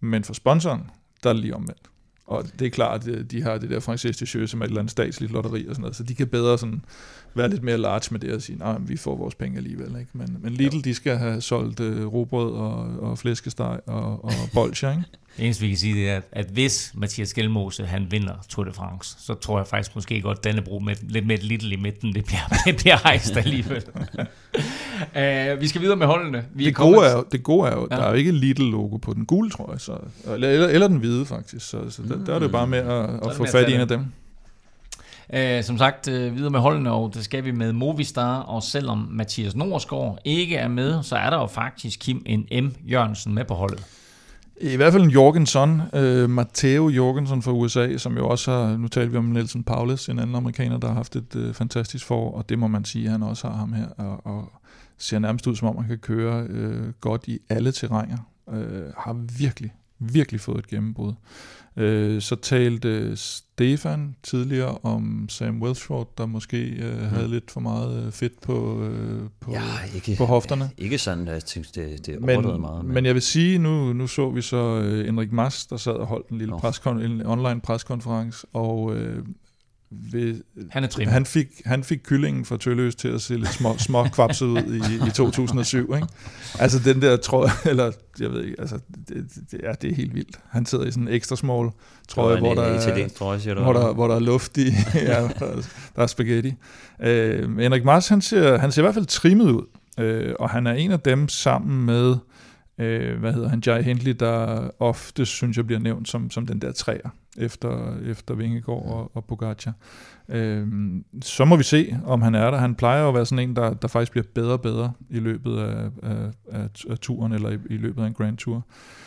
Men for sponsoren, der er det lige omvendt. Og det er klart, at de har det der Francis de Jeux, som er et eller andet statsligt lotteri og sådan noget, så de kan bedre sådan være lidt mere large med det og sige, nej, vi får vores penge alligevel. Ikke? Men, men Lidl, de skal have solgt uh, robrød og, og flæskesteg og, og bolcher, ikke? Det eneste, vi kan sige, det er, at hvis Mathias Skelmose, han vinder Tour de France, så tror jeg faktisk måske godt, at brug med lidt med et Lidl i midten, det bliver, det bliver hejst alligevel. uh, vi skal videre med holdene. Vi det, gode er, det gode er jo, ja. der er jo ikke Lidl-logo på den gule, tror jeg, så, eller, eller, eller den hvide faktisk, så, så der, der er det bare med at, at få fat i en af dem. Uh, som sagt, uh, videre med holdene, og det skal vi med Movistar, og selvom Mathias Norsgaard ikke er med, så er der jo faktisk Kim en M. Jørgensen med på holdet. I hvert fald en Jorgensen, øh, Matteo Jorgensen fra USA, som jo også har, nu talte vi om Nelson Paulus, en anden amerikaner, der har haft et øh, fantastisk forår, og det må man sige, at han også har ham her, og, og ser nærmest ud som om, han kan køre øh, godt i alle terrænger. Øh, har virkelig, virkelig fået et gennembrud. Øh, så talte Stefan tidligere om Sam Welsford, der måske øh, mm. havde lidt for meget øh, fedt på, øh, på, ja, ikke, på hofterne. Ja, ikke sådan, at jeg synes, det, det men, meget. Men. men jeg vil sige, nu, nu så vi så øh, Enrik Mas, der sad og holdt en lille oh. preskon, en online preskonference, og øh, ved, han, er han, fik, han fik kyllingen fra Tølløs til at se lidt små, små kvapset ud i, i 2007. Ikke? Altså den der trøje, eller jeg ved ikke, altså det, det, ja, det er helt vildt. Han sidder i sådan en ekstra small trøje, hvor der, er, trøje, hvor, der, hvor der er luft i, ja, der, der er spaghetti. Øh, Henrik Mars, han ser, han ser i hvert fald trimmet ud, øh, og han er en af dem sammen med øh, hvad hedder han, Jai Hindley, der ofte synes jeg bliver nævnt som, som den der træer efter, efter Vingegaard og, og Pogacar. Øhm, så må vi se, om han er der. Han plejer at være sådan en, der, der faktisk bliver bedre og bedre i løbet af, af, af, af turen, eller i, i løbet af en Grand Tour.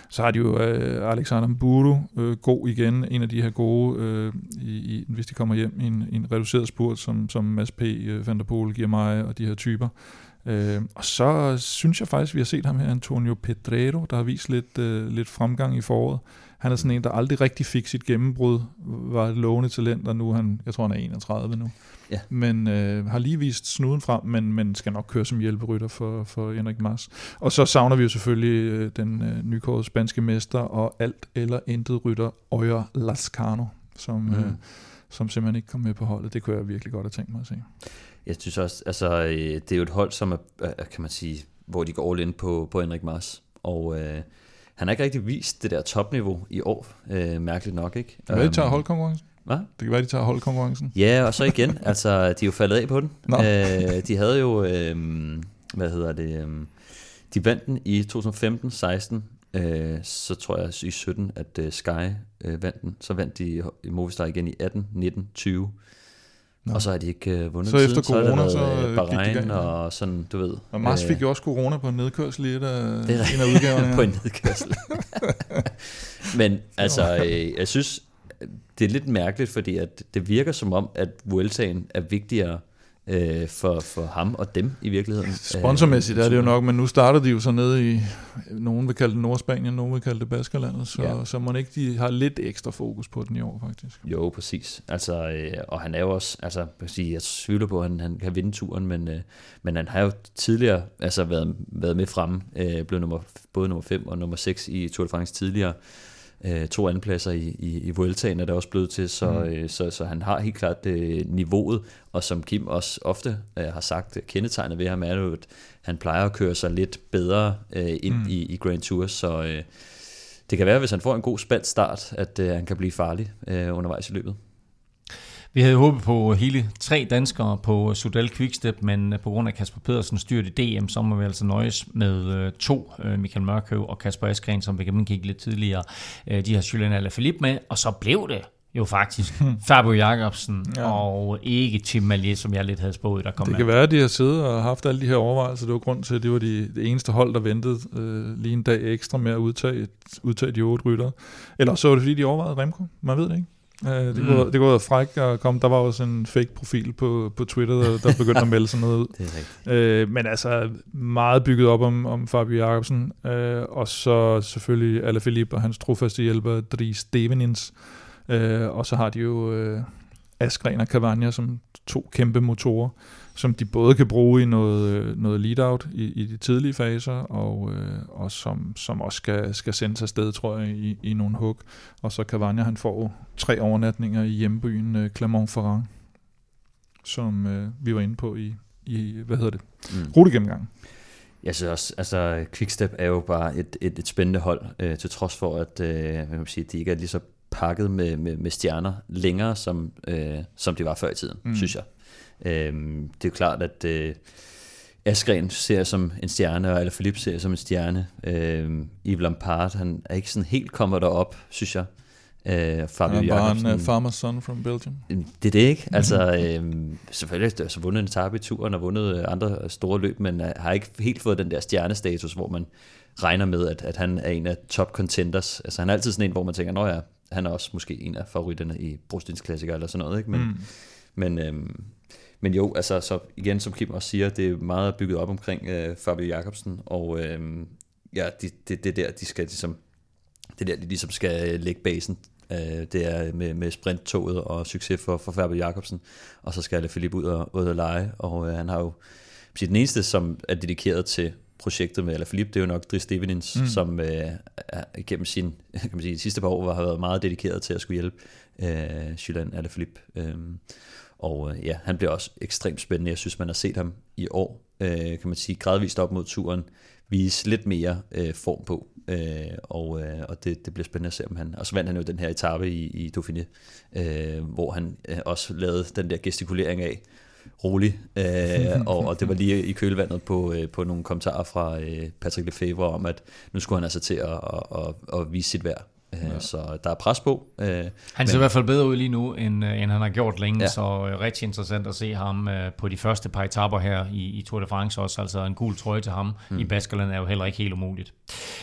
Så har de jo øh, Alexander Mburu, øh, god igen, en af de her gode, øh, i, i, hvis de kommer hjem i en, i en reduceret spurt, som, som Mads P., øh, Van der Poel, giver mig og de her typer. Øh, og så synes jeg faktisk, vi har set ham her, Antonio Pedrero, der har vist lidt, øh, lidt fremgang i foråret. Han er sådan en, der aldrig rigtig fik sit gennembrud, var et lovende talent, og nu er han, jeg tror han er 31 nu. Ja. Men øh, har lige vist snuden frem, men, men skal nok køre som hjælperytter for, for Henrik Mars. Og så savner vi jo selvfølgelig øh, den øh, nykårede spanske mester og alt eller intet rytter, Øjer Lascano, som, mm. øh, som simpelthen ikke kom med på holdet. Det kunne jeg virkelig godt have tænkt mig at se. Jeg synes også, altså, øh, det er jo et hold, som er, kan man sige, hvor de går all in på, på Henrik Mars. Og øh, han har ikke rigtig vist det der topniveau i år, øh, mærkeligt nok, ikke? Hvad de tager holdkonkurrencen? Hvad? Det kan være, de tager holdkonkurrencen. Ja, og så igen, altså, de er jo faldet af på den. Nå. Øh, de havde jo, øh, hvad hedder det, øh, de vandt den i 2015, 16, øh, så tror jeg i 17, at øh, Sky øh, vandt den. Så vandt de i Movistar igen i 18, 19, 20. Nå. Og så har de ikke øh, vundet Så efter siden. corona, så, det øh, gik det Bahrain ja. og sådan, du ved. Og Mars øh, fik jo også corona på en nedkørsel i et af, det er en af udgaverne på en nedkørsel. Men altså, øh, jeg synes, det er lidt mærkeligt, fordi at det virker som om, at Vueltaen er vigtigere øh, for, for ham og dem i virkeligheden. Sponsormæssigt Øh, er det jo nok, men nu starter de jo så nede i, nogen vil kalde det Nordspanien, nogen vil kalde det Baskerlandet, så, Ja. så man ikke de har lidt ekstra fokus på den i år faktisk. Jo, præcis. Altså, øh, og han er jo også, altså, jeg jeg tvivler på, at han, han kan vinde turen, men, øh, men han har jo tidligere altså, været, været med fremme, øh, blev nummer, både nummer 5 og nummer 6 i Tour de France tidligere. Øh, to andenpladser i, i, i Vueltaen er det også blevet til, så, Mm. øh, så, så han har helt klart øh, niveauet, og som Kim også ofte øh, har sagt, øh, kendetegnet ved ham er jo, at han plejer at køre sig lidt bedre øh, ind Mm. i, i Grand Tours, så øh, det kan være, hvis han får en god spændt start, at øh, han kan blive farlig øh, undervejs i løbet. Vi havde håbet på hele tre danskere på Sudal Quickstep, men øh, på grund af Kasper Pedersens styrt i DM, så må vi altså nøjes med øh, to, øh, Michael Mørkøv og Kasper Askren, som vi kigge lidt tidligere. De har Julian Alaphilippe med, og så blev det jo faktisk Fabio Jacobsen Ja. og ikke Tim Malier, som jeg lidt havde spået, der kom Det kan være, at de har siddet og haft alle de her overvejelser. Det var grund til, at det var de, det eneste hold, der ventede øh, lige en dag ekstra med at udtage, udtage de otte ryttere. Eller så var det, fordi de overvejede Remco. Man ved det ikke. Øh, det, Mm. kunne, det være fræk at komme. Der var også en fake profil på, på Twitter, der, der begyndte at melde sådan noget ud. Det er rigtigt. Øh, men altså meget bygget op om, om Fabio Jacobsen. Øh, og så selvfølgelig Alaphilippe og hans trofaste hjælper, Dries Stevenins. Øh, og så har de jo øh, Askren og Cavagna som to kæmpe motorer, som de både kan bruge i noget, øh, noget lead-out i, i de tidlige faser, og, øh, og som, som også skal, skal sendes afsted, tror jeg, i, i nogle hug. Og så Cavagna, han får tre overnatninger i hjembyen øh, Clermont-Ferrand, som øh, vi var inde på i, i hvad hedder det, Mm. rutegennemgangen. Jeg synes også, altså Quickstep er jo bare et, et, et spændende hold, øh, til trods for, at øh, hvad kan man sige, de ikke er lige så pakket med, med, med stjerner længere, som, øh, som de var før i tiden, mm. synes jeg. Øh, det er jo klart, at øh, Askren ser som en stjerne, og Alaphilippe ser som en stjerne. Øh, Yves Lampard, han er ikke sådan helt kommet derop, synes jeg. Øh, Fabio er bare en uh, farmer's son from Belgium. det er det ikke. Altså, øhm, selvfølgelig har så vundet en etape i turen og vundet øh, andre store løb, men øh, har ikke helt fået den der stjernestatus, hvor man regner med, at, at han er en af top contenders. Altså, han er altid sådan en, hvor man tænker, nå ja, han er også måske en af favoritterne i Brostens klassiker eller sådan noget, ikke? Men, mm. men, øhm, men jo, altså, så igen, som Kim også siger, det er meget bygget op omkring øh, Fabio Jacobsen, og øhm, ja, det de, det der, de skal ligesom, det er der, de ligesom skal lægge basen Øh, det er med, med sprinttoget og succes for, for Fabio Jacobsen, og så skal Philip ud og, ud og lege, og øh, han har jo den eneste, som er dedikeret til projektet med Alaphilippe, det er jo nok Dries Stevenins, Mm. som øh, er, igennem sin, kan man sige, de sidste par år har været meget dedikeret til at skulle hjælpe øh, Julian Alaphilippe. Øh, og øh, ja, han bliver også ekstremt spændende. Jeg synes, man har set ham i år, øh, kan man sige, gradvist op mod turen, vise lidt mere øh, form på. Øh, og øh, og det, det bliver spændende at se, om han... Og så vandt han jo den her etape i, i Dauphiné, øh, hvor han øh, også lavede den der gestikulering af, rolig. Øh, og, og det var lige i kølvandet på, øh, på nogle kommentarer fra øh, Patrick Lefebvre om, at nu skulle han altså til at, at, at, at vise sit værd. Øh, ja. Så der er pres på. Øh, han ser men, i hvert fald bedre ud lige nu, end, øh, end han har gjort længe, ja. så rigtig interessant at se ham på de første par etapper her i, i Tour de France også. Altså en gul trøje til ham mm. i Baskerland er jo heller ikke helt umuligt.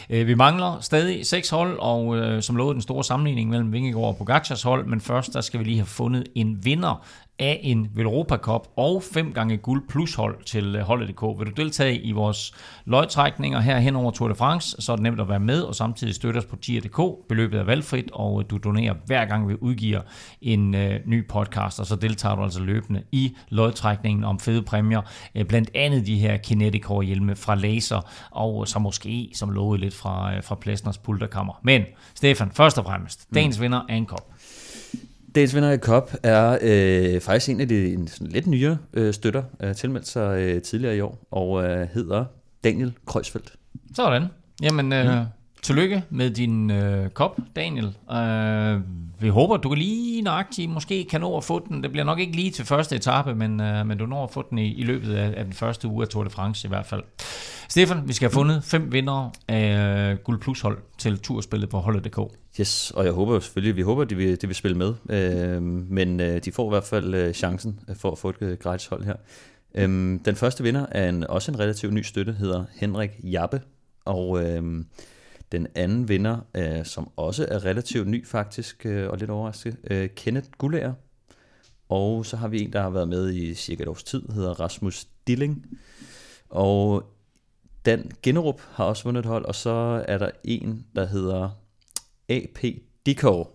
Vi mangler stadig seks hold, og som lovede den store sammenligning mellem Vingegaard og Pogacars hold, men først der skal vi lige have fundet en vinder af en Velropa Cup og fem gange guld plus hold til øh, holdet.dk. Vil du deltage i vores løgtrækninger her hen over Tour de France, så er det nemt at være med og samtidig støtte os på tier.dk. Beløbet er valgfrit, og du donerer hver gang vi udgiver en øh, ny podcast, og så deltager du altså løbende i løgtrækningen om fede præmier, øh, blandt andet de her Kinetic hjelme fra Laser, og så måske, som lovet lidt fra, øh, fra Plæsners pulterkammer. Men Stefan, først og fremmest, dagens mm. vinder af en kop. Dagens vinder i Cup er øh, faktisk en af de en, sådan lidt nyere øh, støtter, øh, tilmeldt sig øh, tidligere i år, og øh, hedder Daniel Kreuzfeldt. Sådan. Jamen, øh, mm tillykke med din øh, kop, Daniel. Øh, vi håber, du kan lige nøjagtigt måske kan nå at få den. Det bliver nok ikke lige til første etape, men, øh, men du når at få den i, i løbet af, af den første uge af Tour de France i hvert fald. Stefan, vi skal have fundet fem vinder af øh, Guld Plus hold til turspillet på holdet.dk. Yes, og jeg håber selvfølgelig, vi håber, de vil, de vil spille med, øh, men øh, de får i hvert fald øh, chancen for at få et øh, gratis hold her. Øh, den første vinder er en, også en relativt ny støtte, hedder Henrik Jappe, og øh, den anden vinder, øh, som også er relativt ny faktisk, øh, og lidt overrasket, øh, Kenneth Gullager. Og så har vi en, der har været med i cirka et års tid, hedder Rasmus Dilling. Og Dan Generup har også vundet et hold, og så er der en, der hedder AP Diko,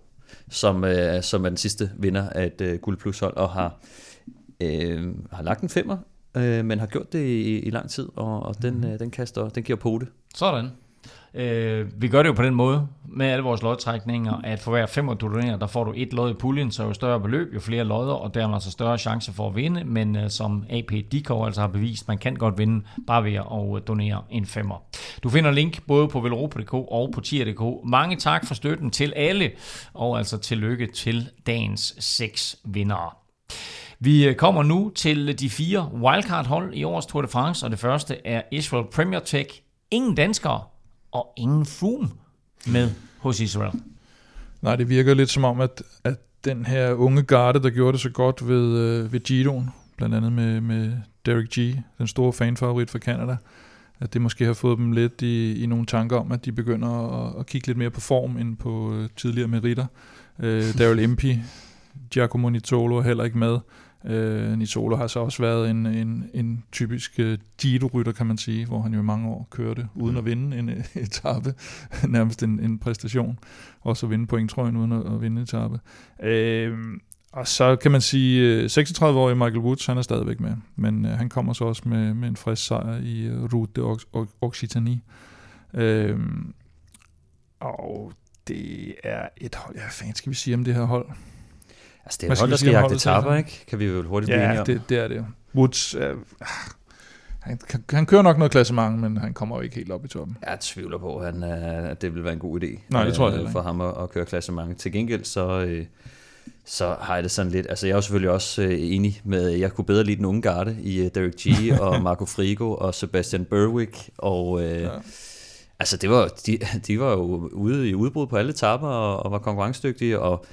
som, øh, som er den sidste vinder af et øh, guld plus hold, og har, øh, har lagt en femmer, øh, men har gjort det i, i lang tid, og, og den, mhm. øh, den kaster, den giver det. Sådan. Øh, vi gør det jo på den måde med alle vores lodtrækninger, at for hver fem du donerer, der får du et lod i puljen, så jo større beløb, jo flere lodder, og dermed altså større chance for at vinde, men øh, som AP Dikov altså har bevist, man kan godt vinde bare ved at øh, donere en femmer. Du finder link både på velropa.dk og på tier.dk. Mange tak for støtten til alle, og altså tillykke til dagens seks vindere. Vi øh, kommer nu til de fire wildcard-hold i årets Tour de France, og det første er Israel Premier Tech. Ingen danskere, og ingen Froome med hos Israel. Nej, det virker lidt som om, at, at den her unge garde, der gjorde det så godt ved, øh, ved Giroen, blandt andet med, med Derek G., den store fanfavorit fra Canada, at det måske har fået dem lidt i, i nogle tanker om, at de begynder at, at kigge lidt mere på form end på øh, tidligere meritter. Øh, Daryl Impey, Giacomo Nitolo er heller ikke med. Øh, Nitolo har så også været en, en, en typisk uh, Giro-rytter, kan man sige, hvor han jo i mange år kørte uden mm. at vinde en etape, nærmest en, en præstation, og så vinde pointtrøjen uden at, at vinde en etape. Øh, og så kan man sige, 36-årige Michael Woods, han er stadigvæk med, men uh, han kommer så også med, med en frisk sejr i uh, Route de Occitanie. Øh, og det er et hold, ja, hvad fanden skal vi sige om det her hold? Altså, det er et hold, der skal jagte etaper, ikke? Kan vi jo hurtigt blive enige om. det, det er det Woods, øh, han, han kører nok noget klassement, men han kommer jo ikke helt op i toppen. Jeg tvivler på, at, han, at det vil være en god idé Nej, det tror jeg øh, for ham at, at køre klassement. Til gengæld så, øh, så har jeg det sådan lidt, altså jeg er jo selvfølgelig også øh, enig med, jeg kunne bedre lide den unge garde i uh, Derek G og Marco Frigo og Sebastian Berwick, og øh, ja. altså det var, de, de var jo ude i udbrud på alle etapper og, og var konkurrencedygtige, og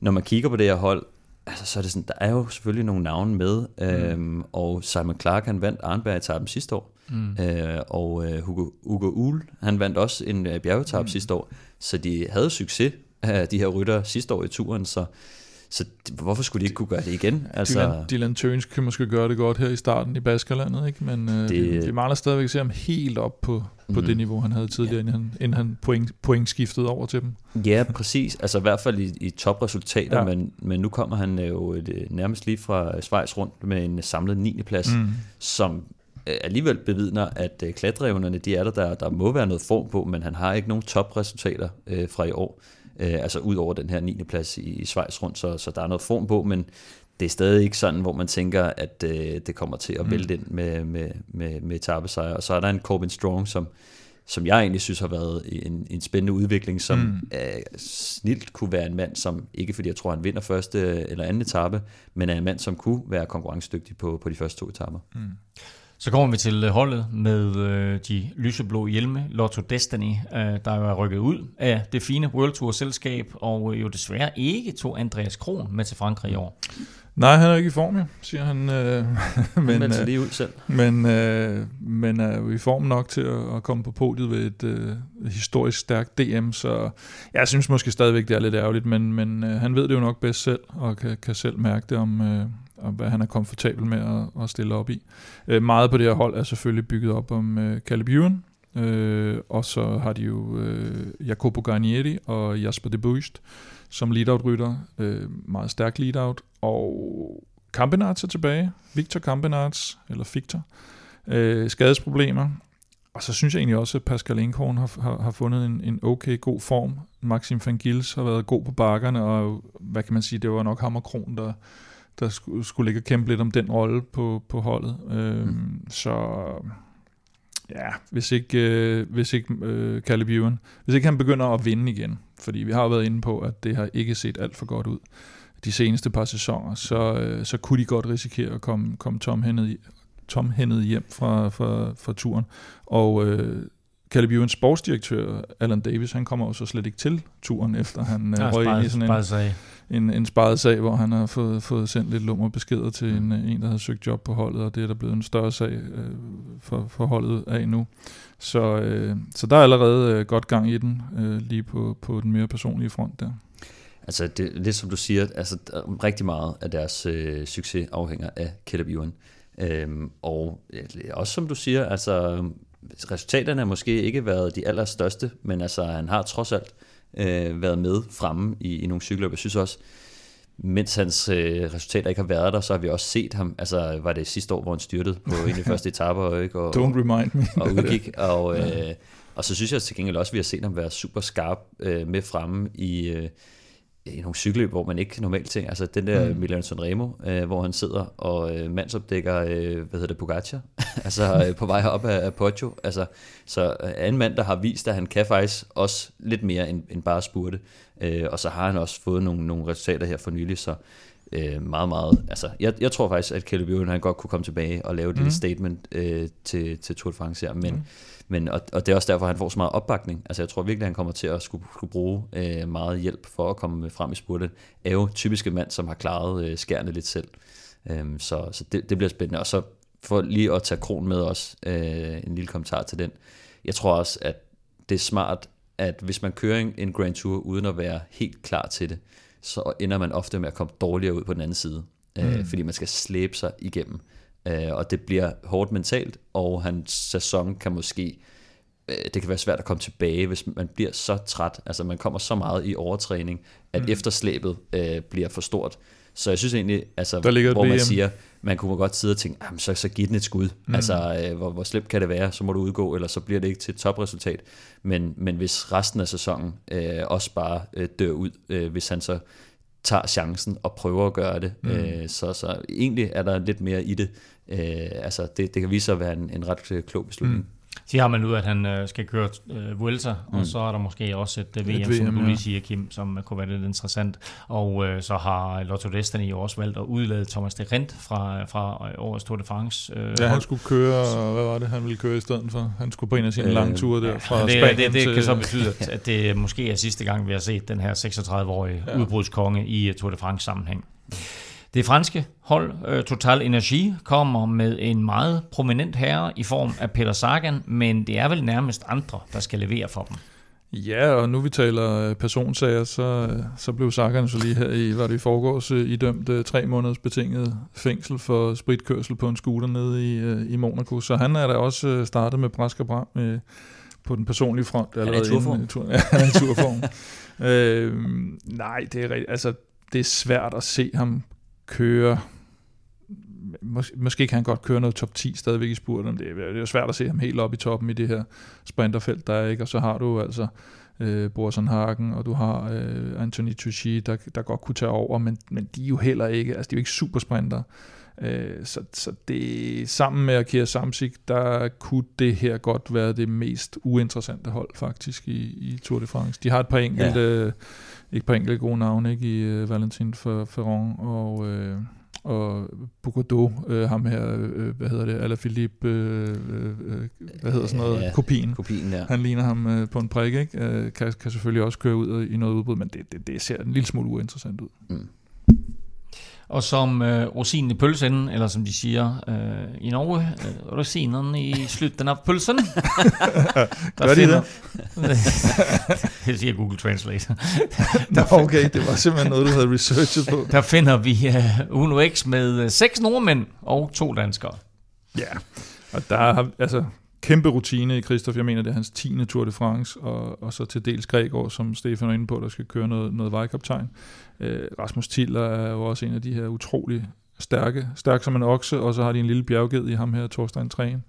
når man kigger på det her hold, altså, så er det sådan, der er jo selvfølgelig nogle navne med, mm. øhm, og Simon Clark, han vandt Arnberg-etappen sidste år, mm. øh, og øh, Hugo, Hugo Uhl, han vandt også en øh, bjergetappe mm. sidste år, så de havde succes af de her rytter sidste år i turen, så så hvorfor skulle de ikke kunne gøre det igen? Altså, Dylan, Dylan Tøns kan måske gøre det godt her i starten i Baskerlandet, ikke? men øh, det, vi mangler stadigvæk at se ham helt op på, på mm, det niveau, han havde tidligere, ja. inden han, inden han point, point skiftede over til dem. Ja, præcis. Altså i hvert fald i, i topresultater, ja. men, men nu kommer han jo et, øh, nærmest lige fra Schweiz rundt med en samlet 9. plads, mm. som øh, alligevel bevidner, at øh, klatreevnerne, de er der, der, der må være noget form på, men han har ikke nogen topresultater øh, fra i år øh, altså ud over den her 9. plads i, i Schweiz rundt, så, så der er noget form på, men det er stadig ikke sådan, hvor man tænker, at øh, det kommer til at mm. vælte ind med, med, med, med etappesejre. Og så er der en Corbin Strong, som som jeg egentlig synes har været en, en spændende udvikling, som mm. er, snilt kunne være en mand, som ikke fordi jeg tror, han vinder første eller anden etape, men er en mand, som kunne være konkurrencedygtig på, på de første to etapper. Mm. Så kommer vi til holdet med øh, de lyseblå hjelme, Lotto Destiny, øh, der jo er rykket ud af det fine World Tour selskab, og øh, jo desværre ikke tog Andreas Kron med til Frankrig i år. Nej, han er ikke i form, ja, siger han. Øh, men, han lige ud selv. Men, øh, men er jo i form nok til at, at komme på podiet ved et øh, historisk stærkt DM, så jeg synes måske stadigvæk, det er lidt ærgerligt, men, men øh, han ved det jo nok bedst selv, og kan, kan selv mærke det om, øh, og hvad han er komfortabel med at, at stille op i. Øh, meget på det her hold er selvfølgelig bygget op om øh, Caleb Ewan, øh, og så har de jo øh, Jacopo Garnieri og Jasper de Buist som lead-out-rytter. Øh, meget stærk lead-out. Og Kampenarts er tilbage. Victor Kampenarts, eller Victor. Øh, skadesproblemer. Og så synes jeg egentlig også, at Pascal Inkhorn har, har, har fundet en, en okay god form. Maxim van Gils har været god på bakkerne, og hvad kan man sige, det var nok ham og Kron, der, der skulle, skulle ligge og kæmpe lidt om den rolle på, på holdet. Øh, mm. Så ja, hvis ikke, øh, hvis ikke øh, Caleb Ewan, hvis ikke han begynder at vinde igen, fordi vi har jo været inde på, at det har ikke set alt for godt ud de seneste par sæsoner, så, øh, så kunne de godt risikere at komme, komme tomhændet, tomhændet hjem fra, fra, fra turen. Og øh, Caleb Ewans sportsdirektør, Alan Davis, han kommer jo så slet ikke til turen, efter han øh, røg ind i sådan en, en, en sparet sag, hvor han har fået, fået sendt lidt lummer beskeder til en, en, der har søgt job på holdet, og det er der blevet en større sag øh, for, for holdet af nu. Så, øh, så der er allerede øh, godt gang i den, øh, lige på, på den mere personlige front der. Altså det, lidt som du siger, altså rigtig meget af deres øh, succes afhænger af Caleb Ewan. Øhm, og også som du siger, altså resultaterne har måske ikke været de allerstørste, men altså han har trods alt øh, været med fremme i, i nogle cykler. Jeg synes også, mens hans øh, resultater ikke har været der, så har vi også set ham, altså var det sidste år, hvor han styrtede på en af de første etaper, ikke? Og, Don't remind me. og udgik, og, øh, og så synes jeg til gengæld også, at vi har set ham være super skarp øh, med fremme i, øh, i nogle cykelløb, hvor man ikke normalt tænker, altså den der mm. Milan Sanremo, øh, hvor han sidder og øh, mandsopdækker, øh, hvad hedder det, Pogacar, altså øh, på vej op af, af Poggio, altså, så øh, en mand, der har vist, at han kan faktisk også lidt mere end, end bare spurte, øh, og så har han også fået nogle, nogle resultater her for nylig, så øh, meget, meget, altså jeg, jeg tror faktisk, at Caleb Ewan, han godt kunne komme tilbage og lave et mm. lille statement øh, til, til Tour de France her, men mm men, og, og det er også derfor, han får så meget opbakning. Altså jeg tror virkelig, at han kommer til at skulle, skulle bruge øh, meget hjælp for at komme frem i spurtet. Er jo typiske mand, som har klaret øh, skærne lidt selv. Øhm, så så det, det bliver spændende. Og så for lige at tage kron med os, øh, en lille kommentar til den. Jeg tror også, at det er smart, at hvis man kører en, en Grand Tour uden at være helt klar til det, så ender man ofte med at komme dårligere ud på den anden side. Øh, mm. Øh, fordi man skal slæbe sig igennem øh, og det bliver hårdt mentalt, og hans sæson kan måske, øh, det kan være svært at komme tilbage, hvis man bliver så træt, altså man kommer så meget i overtræning, at mm. efterslæbet øh, bliver for stort. Så jeg synes egentlig, altså, Der hvor man siger, man kunne godt sidde og tænke, så, så giv den et skud. Mm. Altså, øh, hvor, hvor slemt kan det være, så må du udgå, eller så bliver det ikke til et topresultat. Men, men hvis resten af sæsonen øh, også bare øh, dør ud, øh, hvis han så tager chancen og prøver at gøre det. Mm. Øh, så, så egentlig er der lidt mere i det. Øh, altså det, det kan vise sig at være en, en ret øh, klog beslutning. Mm. Så har man ud, at han øh, skal køre øh, Vuelta, mm. og så er der måske også et øh, VM, et VM som du lige siger, Kim, som kunne være lidt interessant. Og øh, så har Lotto Destiny jo også valgt at udlade Thomas de Rent fra, fra årets Tour de France. Øh, ja, han skulle køre, hvad var det, han ville køre i stedet for? Han skulle på en af sine øh, lange ture der fra det, Spanien det, det, det kan så betyde, at det måske er sidste gang, vi har set den her 36-årige ja. udbrudskonge i Tour de France sammenhæng. Det franske hold, uh, Total Energi, kommer med en meget prominent herre i form af Peter Sagan, men det er vel nærmest andre, der skal levere for dem. Ja, og nu vi taler øh, personsager, så, så blev Sagan så lige her i, var det i forgårs, øh, idømt tre måneders betinget fængsel for spritkørsel på en scooter nede i, i Monaco. Så han er da også startet med brask og bram på den personlige front. Han er i turform. Tur, ja, han er i turform. uh, nej, det er, altså, det er svært at se ham køre mås- måske kan han godt køre noget top 10 stadigvæk i spurten. Det, er- det er jo svært at se ham helt op i toppen i det her sprinterfelt, der er, ikke? Og så har du altså øh, Borsen Hagen, og du har øh, Anthony Tucci, der, der godt kunne tage over, men, men de er jo heller ikke, altså de er jo ikke supersprinter. Øh, så, så det, sammen med Akira Samsik, der kunne det her godt være det mest uinteressante hold faktisk i, i Tour de France. De har et par enkelte, ja et par enkelte gode navne ikke, i uh, Valentin Ferron og, øh, og Bogado, øh, ham her, øh, hvad hedder det, Alaphilippe, øh, øh, hvad hedder sådan noget, Ja, kopien. Kopien, ja. Han ligner ham øh, på en prik, ikke? Øh, kan, kan selvfølgelig også køre ud i noget udbud, men det, det, det ser en lille smule uinteressant ud. Mm. Og som øh, rosinen i pølsen, eller som de siger øh, i Norge, øh, rosinen i slutten af pølsen. Gør de det? det siger Google Translate. Nå, okay, det var simpelthen noget, du havde researchet på. Der finder vi uh, Uno X med øh, seks nordmænd og to danskere. Ja, og der er altså kæmpe rutine i Christoph. Jeg mener, det er hans 10. Tour de France, og, og så til dels Gregor, som Stefan er inde på, der skal køre noget, noget vejkaptajn. Øh, Rasmus Tiller er jo også en af de her utrolig stærke, stærk som en okse, og så har de en lille bjergged i ham her, Thorstein Træen.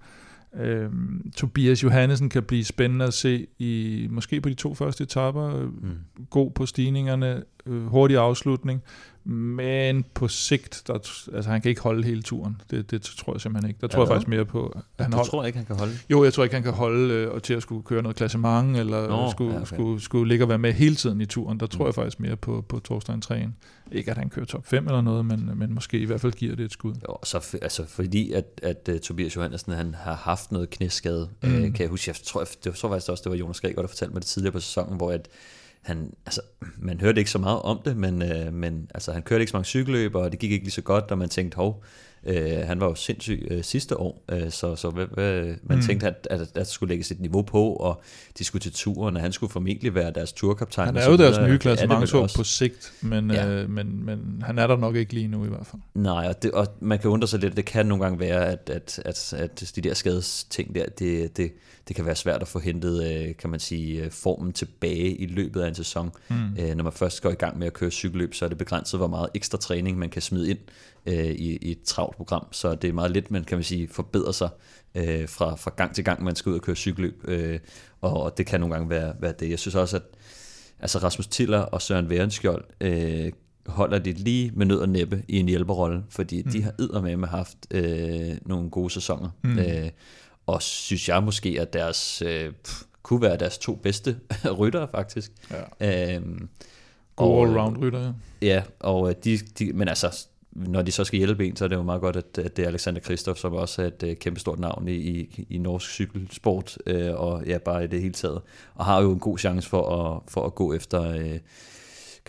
Øh, Tobias Johannesen kan blive spændende at se i måske på de to første etapper. Mm. God på stigningerne, øh, hurtig afslutning, men på sigt, der, altså han kan ikke holde hele turen. Det, det tror jeg simpelthen ikke. Der tror Ja, jeg faktisk mere på, at han Du holder. tror ikke, han kan holde? Jo, jeg tror ikke, han kan holde øh, og til at skulle køre noget klassement, eller Nå, skulle, ja, okay. skulle, skulle ligge og være med hele tiden i turen. Der tror Mm. jeg faktisk mere på, på Thorstein Træen. Ikke at han kører top 5 eller noget, men, men måske i hvert fald giver det et skud. Jo, så, altså, fordi at, at uh, Tobias Johansen han har haft noget knæskade, Mm. mm. øh, kan jeg huske, jeg tror, jeg, det var så faktisk også, det var Jonas Gregor, der fortalte mig det tidligere på sæsonen, hvor at han, altså, man hørte ikke så meget om det, men, øh, men altså, han kørte ikke så mange cykelløb, og det gik ikke lige så godt, og man tænkte, hov, øh, han var jo sindssyg øh, sidste år, øh, så, så hvad, man Mm. tænkte, at, at, at der skulle lægges et niveau på, og de skulle til turen, og han skulle formentlig være deres turkaptajn. Han er jo deres nye også. på sigt, men, ja. øh, men, men han er der nok ikke lige nu i hvert fald. Nej, og, det, og man kan undre sig lidt, det kan nogle gange være, at, at, at, at de der skadesting der, det, det, det kan være svært at få hentet, øh, kan man sige, øh, formen tilbage i løbet af en sæson. Mm. Øh, Når man først går i gang med at køre cykelløb, så er det begrænset, hvor meget ekstra træning man kan smide ind i, i et travlt program. Så det er meget lidt, man kan man sige, forbedrer sig fra, fra gang til gang, man skal ud og køre cykelløb. Og, det kan nogle gange være, være det. Jeg synes også, at altså Rasmus Tiller og Søren Værenskjold øh, holder det lige med nød og næppe i en hjælperrolle, fordi mm. de har eddermame haft øh, nogle gode sæsoner. Mm. Øh, og synes jeg måske, at deres øh, kunne være deres to bedste ryttere faktisk. Ja. Øhm, God all-round rytter, ja. Ja, og øh, de, de, men altså, når de så skal hjælpe en, så er det jo meget godt, at, at det er Alexander Kristoff, som også er et uh, kæmpestort navn i, i, i norsk cykelsport, øh, og ja, bare i det hele taget. Og har jo en god chance for at, for at gå efter, øh,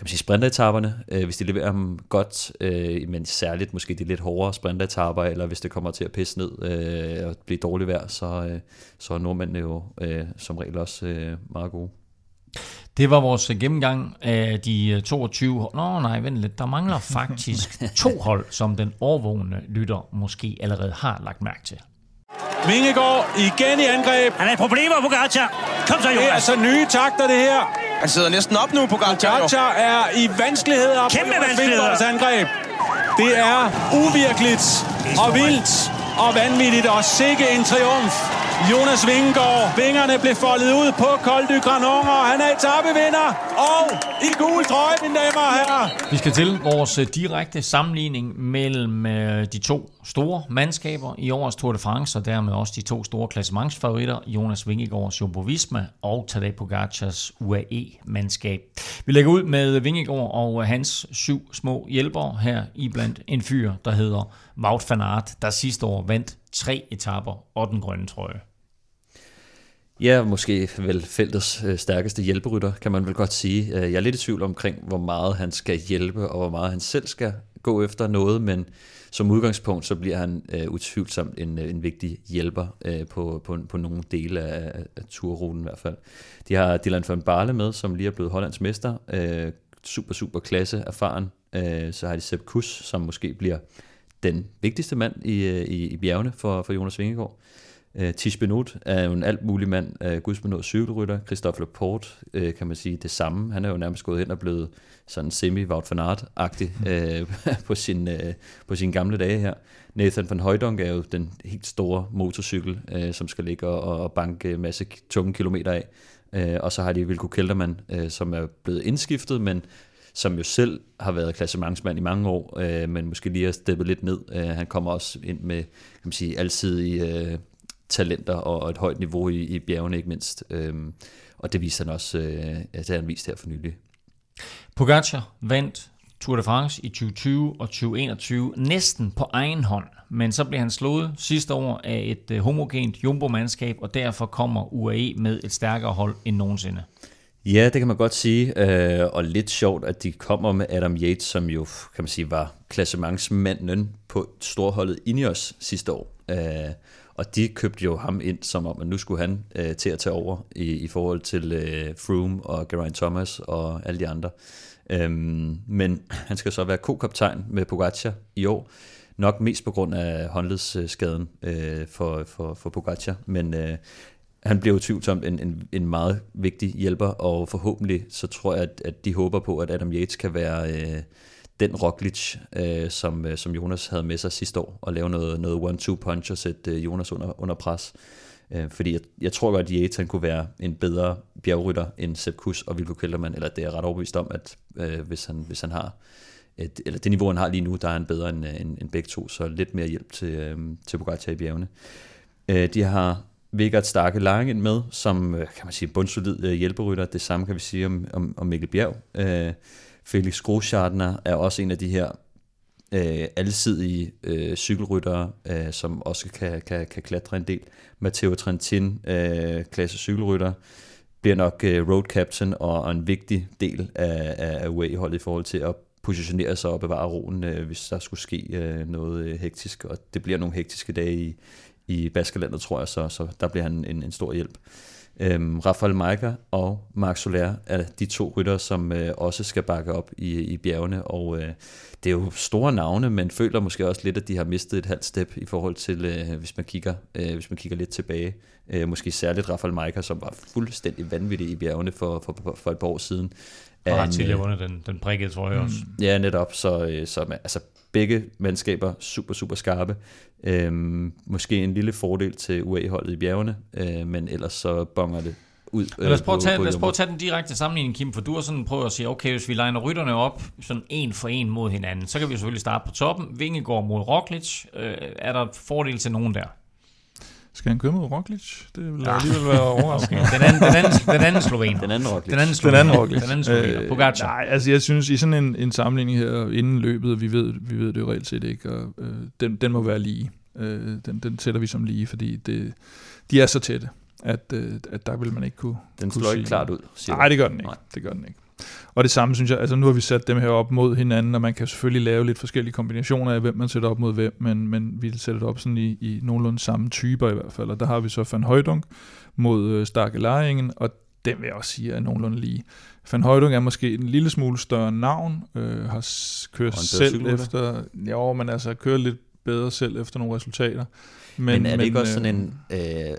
kan man sige, sprinteretaperne, øh, hvis de leverer dem godt, øh, men særligt måske de lidt hårdere sprinteretapper, eller hvis det kommer til at pisse ned øh, og blive dårligt vejr, så, øh, så er nordmændene jo øh, som regel også øh, meget gode. Det var vores gennemgang af de øh, 22 hold. Nå nej, vent lidt. Der mangler faktisk to hold, som den overvågende lytter måske allerede har lagt mærke til. Vingegaard igen i angreb. Han er i problemer, Pogacar. Kom så, Det er Jonas. altså nye takter, det her. Han sidder næsten op nu på Pogacar. Pogacar er i vanskeligheder. på Kæmpe Jonas vanskeligheder. Angreb. Det er uvirkeligt og vildt og vanvittigt og sikke en triumf. Jonas Vingegaard, vingerne blev foldet ud på Col du Granon, og han er etapevinder. Og i gul trøje, mine damer og herrer. Vi skal til vores øh, direkte sammenligning mellem øh, de to store mandskaber i årets Tour de France, og dermed også de to store klassementsfavoritter, Jonas Vingegaards Jumbo Visma og Tadej Pogacars UAE-mandskab. Vi lægger ud med Vingegaard og hans syv små hjælpere her i blandt en fyr, der hedder Wout van Aert, der sidste år vandt tre etapper og den grønne trøje. Ja, måske vel feltets øh, stærkeste hjælperytter, kan man vel godt sige. Øh, jeg er lidt i tvivl omkring, hvor meget han skal hjælpe, og hvor meget han selv skal gå efter noget, men som udgangspunkt, så bliver han øh, utvivlsomt en, øh, en vigtig hjælper øh, på, på, på nogle dele af, af turruten i hvert fald. De har Dylan van Barle med, som lige er blevet Hollands mester. Øh, super, super klasse erfaren. Øh, så har de Sepp Kuss, som måske bliver den vigtigste mand i, øh, i, i bjergene for, for Jonas Vingegaard. Øh, Øh, Tish Benot er jo en alt mulig mand, øh, gudsbenået cykelrytter. Christophe Laporte, øh, kan man sige det samme. Han er jo nærmest gået hen og blevet sådan semi-Wout van Aert-agtig øh, på, sin, øh, på sine gamle dage her. Nathan van Højdonk er jo den helt store motorcykel, øh, som skal ligge og, og banke en masse tunge kilometer af. Øh, og så har de Vilko Keltermann, øh, som er blevet indskiftet, men som jo selv har været klassementsmand i mange år, øh, men måske lige har steppet lidt ned. Øh, han kommer også ind med kan man sige, alsidige øh, talenter og et højt niveau i, i bjergene ikke mindst. Øh, og det viser han også, øh, det har han vist her for nylig. Pogacar vandt Tour de France i 2020 og 2021 næsten på egen hånd, men så blev han slået sidste år af et øh, homogent jumbo-mandskab, og derfor kommer UAE med et stærkere hold end nogensinde. Ja, det kan man godt sige, øh, og lidt sjovt, at de kommer med Adam Yates, som jo, kan man sige, var klassementsmanden på storholdet Ineos sidste år. Øh, og de købte jo ham ind, som om, at nu skulle han øh, til at tage over i, i forhold til øh, Froome og Geraint Thomas og alle de andre. Øhm, men han skal så være ko-kaptajn med Pogacar i år. Nok mest på grund af håndledsskaden øh, for, for, for Pogacar, men øh, han bliver utvivlsomt en, en, en meget vigtig hjælper, og forhåbentlig så tror jeg, at, at de håber på, at Adam Yates kan være øh, den Roglic, øh, som, øh, som Jonas havde med sig sidste år, og lave noget, noget one-two punch og sætte øh, Jonas under, under pres. Øh, fordi jeg, jeg tror godt, at Yates kunne være en bedre bjergrytter end Sepp Kuss og Vilko Keltermann, eller det er ret overbevist om, at øh, hvis, han, hvis han har et, eller det niveau, han har lige nu, der er han bedre end, øh, end, end begge to, så lidt mere hjælp til, øh, til Pogacar i bjergene. Øh, de har Vigard Starke Lange med, som øh, kan man sige bundsolid øh, hjælperytter. Det samme kan vi sige om, om, om Mikkel Bjerg. Øh, Felix Groschartner er også en af de her øh, alsidige øh, cykelryttere, øh, som også kan, kan, kan klatre en del. Matteo Trentin, øh, klasse cykelrytter, bliver nok øh, road captain og, og en vigtig del af, af UAE-holdet i forhold til at positionere sig og bevare roen, øh, hvis der skulle ske øh, noget øh, hektisk. Og det bliver nogle hektiske dage i, i Baskerlandet, tror jeg, så, så der bliver han en, en stor hjælp. Øhm, Rafael Majka og Marc Soler er de to rytter, som øh, også skal bakke op i, i bjergene, og øh, det er jo store navne, men føler måske også lidt, at de har mistet et halvt step i forhold til, øh, hvis, man kigger, øh, hvis man kigger lidt tilbage. Øh, måske særligt Rafael Majka, som var fuldstændig vanvittig i bjergene for, for, for et par år siden. Og har tidligere vundet den, den prikkede trøje mm, også. Ja, netop. Så, øh, så altså, begge mandskaber super, super skarpe. Øhm, måske en lille fordel til UA-holdet i bjergene, øh, men ellers så bonger det ud. Øh, lad, os prøve på, tage, lad os prøve at tage den direkte sammenligning, Kim, for du har sådan prøvet at sige, okay, hvis vi legner rytterne op sådan en for en mod hinanden, så kan vi selvfølgelig starte på toppen. Vingegaard mod Roglic. Øh, er der fordel til nogen der? Skal han køre mod Roglic? Det vil ja. alligevel være overraskende. den, anden, den, anden, den anden sloven. Den anden Roglic. Den anden sloven. Den anden Roglic. Den anden sloven. Øh, Pogacar. Nej, altså jeg synes, i sådan en, en sammenligning her inden løbet, vi ved, vi ved det jo reelt set ikke, og øh, den, den må være lige. Øh, den, den sætter vi som lige, fordi det, de er så tætte, at, øh, at der vil man ikke kunne Den kunne slår ikke klart ud, siger Nej, det gør den ikke. Nej. Det gør den ikke. Og det samme synes jeg, altså nu har vi sat dem her op mod hinanden, og man kan selvfølgelig lave lidt forskellige kombinationer af, hvem man sætter op mod hvem, men, men vi sætter det op sådan i, i nogenlunde samme typer i hvert fald. Og der har vi så Van Højdung mod øh, Starke Lejringen, og den vil jeg også sige er nogenlunde lige. Van Højdung er måske en lille smule større navn, øh, har kørt selv efter, jo, men altså kører lidt bedre selv efter nogle resultater. Men, men er det men, ikke også sådan en, øh,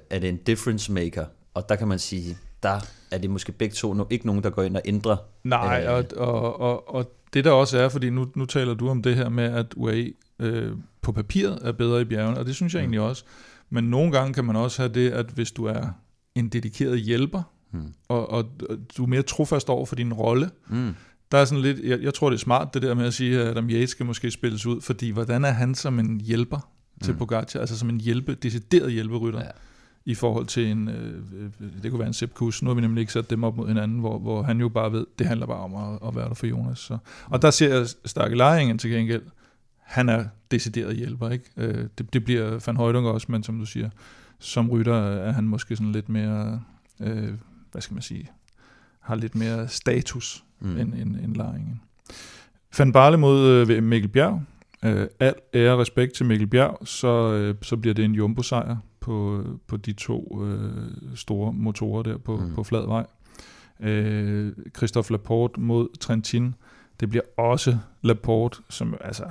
er det en difference maker? Og der kan man sige, der er det måske begge to no, ikke nogen, der går ind og ændrer. Nej, øh, og, og, og, og det der også er, fordi nu, nu taler du om det her med, at UAE øh, på papiret er bedre i bjergene, og det synes jeg mm. egentlig også. Men nogle gange kan man også have det, at hvis du er en dedikeret hjælper, mm. og, og, og du er mere trofast over for din rolle, mm. der er sådan lidt, jeg, jeg tror det er smart det der med at sige, at Adam Yates skal måske spilles ud, fordi hvordan er han som en hjælper til mm. Pogacar, altså som en hjælpe, decideret hjælperytter? Ja i forhold til en, øh, det kunne være en Sepp Kuss. Nu har vi nemlig ikke sat dem op mod hinanden, hvor, hvor han jo bare ved, det handler bare om at, at være der for Jonas. Så. Og der ser jeg Starke Lejringen til gengæld, han er decideret hjælper, ikke? Øh, det, det bliver Van Højdung også, men som du siger, som rytter er han måske sådan lidt mere, øh, hvad skal man sige, har lidt mere status mm. end, end, end Lejringen. Van Barle mod øh, Mikkel Bjerg. Øh, al ære og respekt til Mikkel Bjerg, så, øh, så bliver det en jumbo-sejr på, på de to øh, store motorer der på, mm. på flad vej. Øh, Christophe Laporte mod Trentin. Det bliver også Laporte, som altså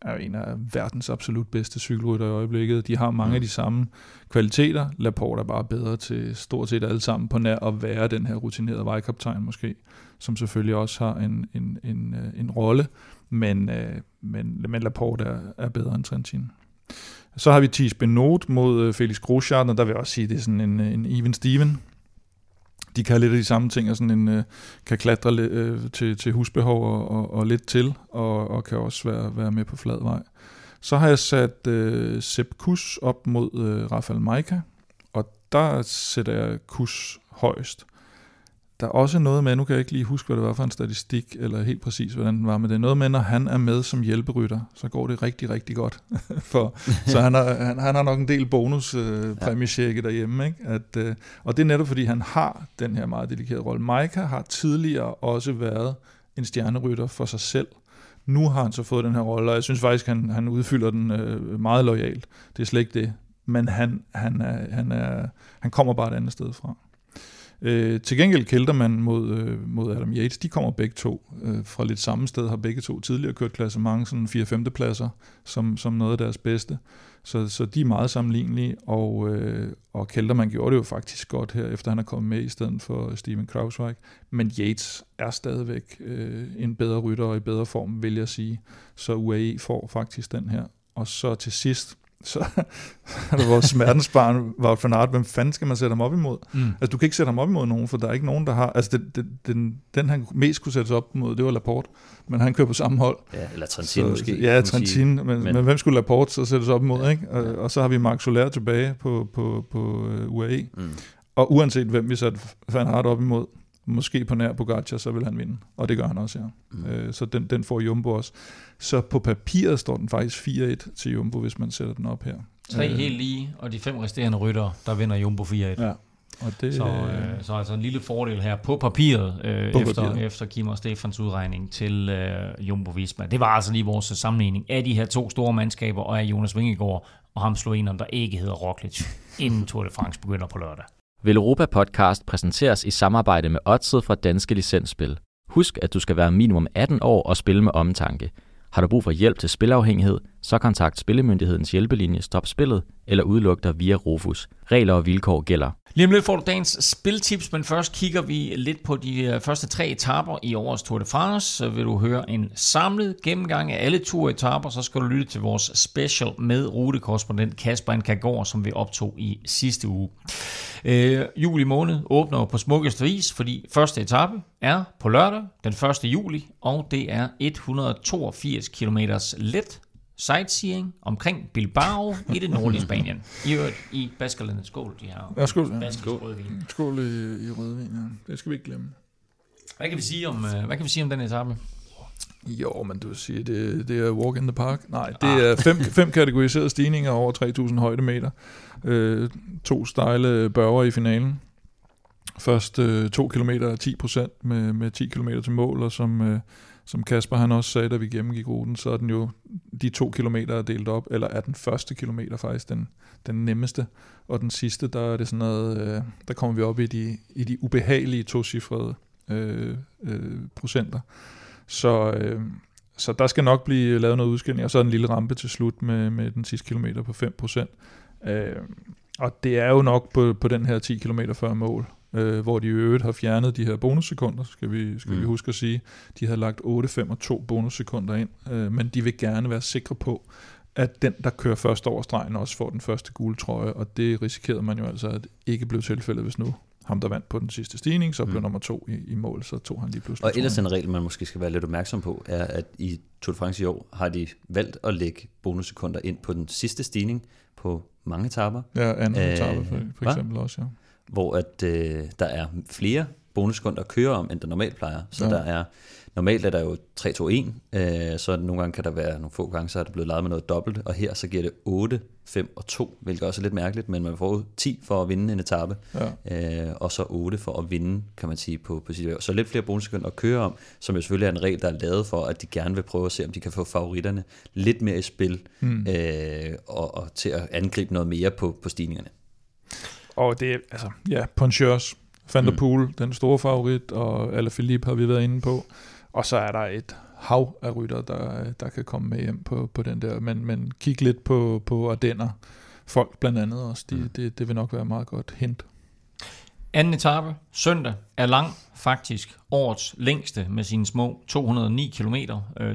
er en af verdens absolut bedste cykelrytter i øjeblikket. De har mange mm. af de samme kvaliteter. Laporte er bare bedre til stort set alle sammen på nær at være den her rutinerede vejkaptajn måske, som selvfølgelig også har en, en, en, øh, en rolle, men, øh, men, men Laporte er, er bedre end Trentin. Så har vi Thies Benot mod øh, Felix Groschardt, og der vil jeg også sige, at det er sådan en, en even Steven de kan lidt af de samme ting, og sådan en, øh, kan klatre øh, til, til husbehov og, og, og lidt til, og, og kan også være, være med på flad vej. Så har jeg sat øh, Sepp Kuss op mod øh, Rafael Maika, og der sætter jeg Kuss højst. Der er også noget med, nu kan jeg ikke lige huske, hvad det var for en statistik, eller helt præcis, hvordan den var, men det er noget med, når han er med som hjælperytter, så går det rigtig, rigtig godt. For, så han har, han, han har nok en del bonus øh, ja. derhjemme. Ikke? At, øh, og det er netop, fordi han har den her meget dedikerede rolle. Maika har tidligere også været en stjernerytter for sig selv. Nu har han så fået den her rolle, og jeg synes faktisk, han, han udfylder den øh, meget lojalt. Det er slet ikke det. Men han, han, er, han, er, han kommer bare et andet sted fra. Øh, til gengæld Kelterman mod, øh, mod Adam Yates, de kommer begge to øh, fra lidt samme sted, har begge to tidligere kørt klasse mange sådan 4-5. pladser som, som noget af deres bedste. Så, så de er meget sammenlignelige, og, øh, og Kelterman gjorde det jo faktisk godt her, efter han er kommet med i stedet for Steven Krausweig. Men Yates er stadigvæk øh, en bedre rytter og i bedre form, vil jeg sige. Så UAE får faktisk den her. Og så til sidst, så er der vores smertensbarn, Wout van Aert, hvem fanden skal man sætte ham op imod? Mm. Altså, du kan ikke sætte ham op imod nogen, for der er ikke nogen, der har... Altså, det, det, den, den han mest kunne sættes op imod, det var Laporte, men han kører på samme hold. Ja, eller Trentin så, måske. Ja, Trentin, men, men, men, hvem skulle Laporte så sættes op imod, ja, ikke? Og, ja. og så har vi Marc Soler tilbage på, på, på uh, UAE. Mm. Og uanset hvem vi sætter Van Aert op imod, måske på nær Pogacar, så vil han vinde. Og det gør han også, ja. Mm. Øh, så den, den får Jumbo også. Så på papiret står den faktisk 4-1 til Jumbo, hvis man sætter den op her. Tre øh, helt lige, og de fem resterende rytter, der vinder Jumbo 4-1. Ja. Og det, så, øh, så altså en lille fordel her på papiret, øh, på efter, papiret. efter Kim og Stefans udregning til øh, Jumbo Visma. Det var altså lige vores sammenligning af de her to store mandskaber, og af Jonas Vingegaard og ham slå en om, der ikke hedder Roglic, inden Tour de France begynder på lørdag. Vil Europa Podcast præsenteres i samarbejde med Odset fra Danske Licensspil. Husk, at du skal være minimum 18 år og spille med omtanke. Har du brug for hjælp til spilafhængighed, så kontakt Spillemyndighedens hjælpelinje Stop Spillet eller udluk dig via Rufus. Regler og vilkår gælder. Lige om lidt får du dagens spiltips, men først kigger vi lidt på de øh, første tre etaper i årets Tour de France. Så vil du høre en samlet gennemgang af alle etaper, så skal du lytte til vores special med rutekorrespondent Kasper Nkagård, som vi optog i sidste uge. Øh, juli måned åbner på smukkeste vis, fordi første etape er på lørdag, den 1. juli, og det er 182 km let sightseeing omkring Bilbao i det nordlige Spanien. I øvrigt i Baskerlandet. Skål, de her. Ja, skål. Ja. Skål. Rødvin. Skål i, i rødvin, ja. Det skal vi ikke glemme. Hvad kan vi sige om, øh, hvad kan vi sige om den etape? Jo, men du siger, det, det er walk in the park. Nej, det ah. er fem, fem kategoriserede stigninger over 3.000 højdemeter. Øh, to stejle børger i finalen. Først øh, to kilometer 10 procent med, med 10 km til mål, og som, øh, som Kasper han også sagde, da vi gennemgik ruten, så er den jo de to kilometer er delt op, eller er den første kilometer faktisk den, den nemmeste, og den sidste, der er det sådan noget, øh, der kommer vi op i de, i de ubehagelige tocifrede øh, øh, procenter. Så, øh, så der skal nok blive lavet noget udskilling, og så en lille rampe til slut med, med den sidste kilometer på 5%. Øh, og det er jo nok på, på den her 10 km før mål, øh, hvor de i øvrigt har fjernet de her bonussekunder, skal vi, skal mm. vi huske at sige. De har lagt 8, 5 og 2 bonussekunder ind, øh, men de vil gerne være sikre på, at den, der kører først over stregen, også får den første gule trøje, og det risikerede man jo altså, at ikke blev tilfældet, hvis nu ham, der vandt på den sidste stigning, så blev mm. nummer to i, i mål, så tog han lige pludselig. Og ellers en regel, man måske skal være lidt opmærksom på, er, at i Tour de France i år har de valgt at lægge bonussekunder ind på den sidste stigning på mange etapper. Ja, anden øh, etape for, for eksempel også, ja. Hvor at øh, der er flere bonussekunder at køre om, end der normalt plejer. Så ja. der er Normalt er der jo 3-2-1, øh, så nogle gange kan der være nogle få gange, så er der blevet lavet med noget dobbelt, og her så giver det 8, 5 og 2, hvilket også er lidt mærkeligt, men man får 10 for at vinde en etape, ja. øh, og så 8 for at vinde, kan man sige, på, på sit Så lidt flere bonussekunder at køre om, som jo selvfølgelig er en regel, der er lavet for, at de gerne vil prøve at se, om de kan få favoritterne lidt mere i spil, mm. øh, og, og til at angribe noget mere på, på stigningerne. Og det er, altså, ja, Ponchers, Van der mm. Poel, mm. den store favorit, og Alaphilippe har vi været inde på. Og så er der et hav af rytter, der, der kan komme med hjem på, på den der. Men, men kig lidt på, på Ardenner. Folk blandt andet også. De, mm. det, det vil nok være meget godt hint. Anden etape, søndag, er lang, faktisk årets længste med sine små 209 km.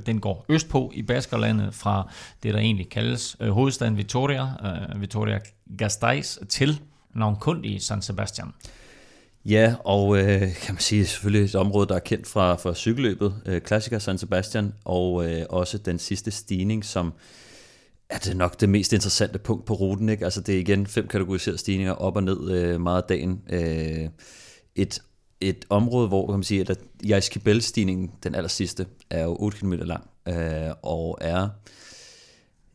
Den går østpå i Baskerlandet fra det, der egentlig kaldes øh, hovedstaden Vitoria, øh, Vitoria Gasteiz, til navnkundige San Sebastian. Ja, og øh, kan man sige selvfølgelig et område, der er kendt fra, fra cykelløbet, øh, Klassiker San Sebastian, og øh, også den sidste stigning, som er det nok det mest interessante punkt på ruten. Ikke? Altså det er igen fem kategoriserede stigninger op og ned øh, meget af dagen. Øh, et, et område, hvor kan man sige, at Jaiskibel-stigningen, den aller sidste, er jo 8 km lang, øh, og er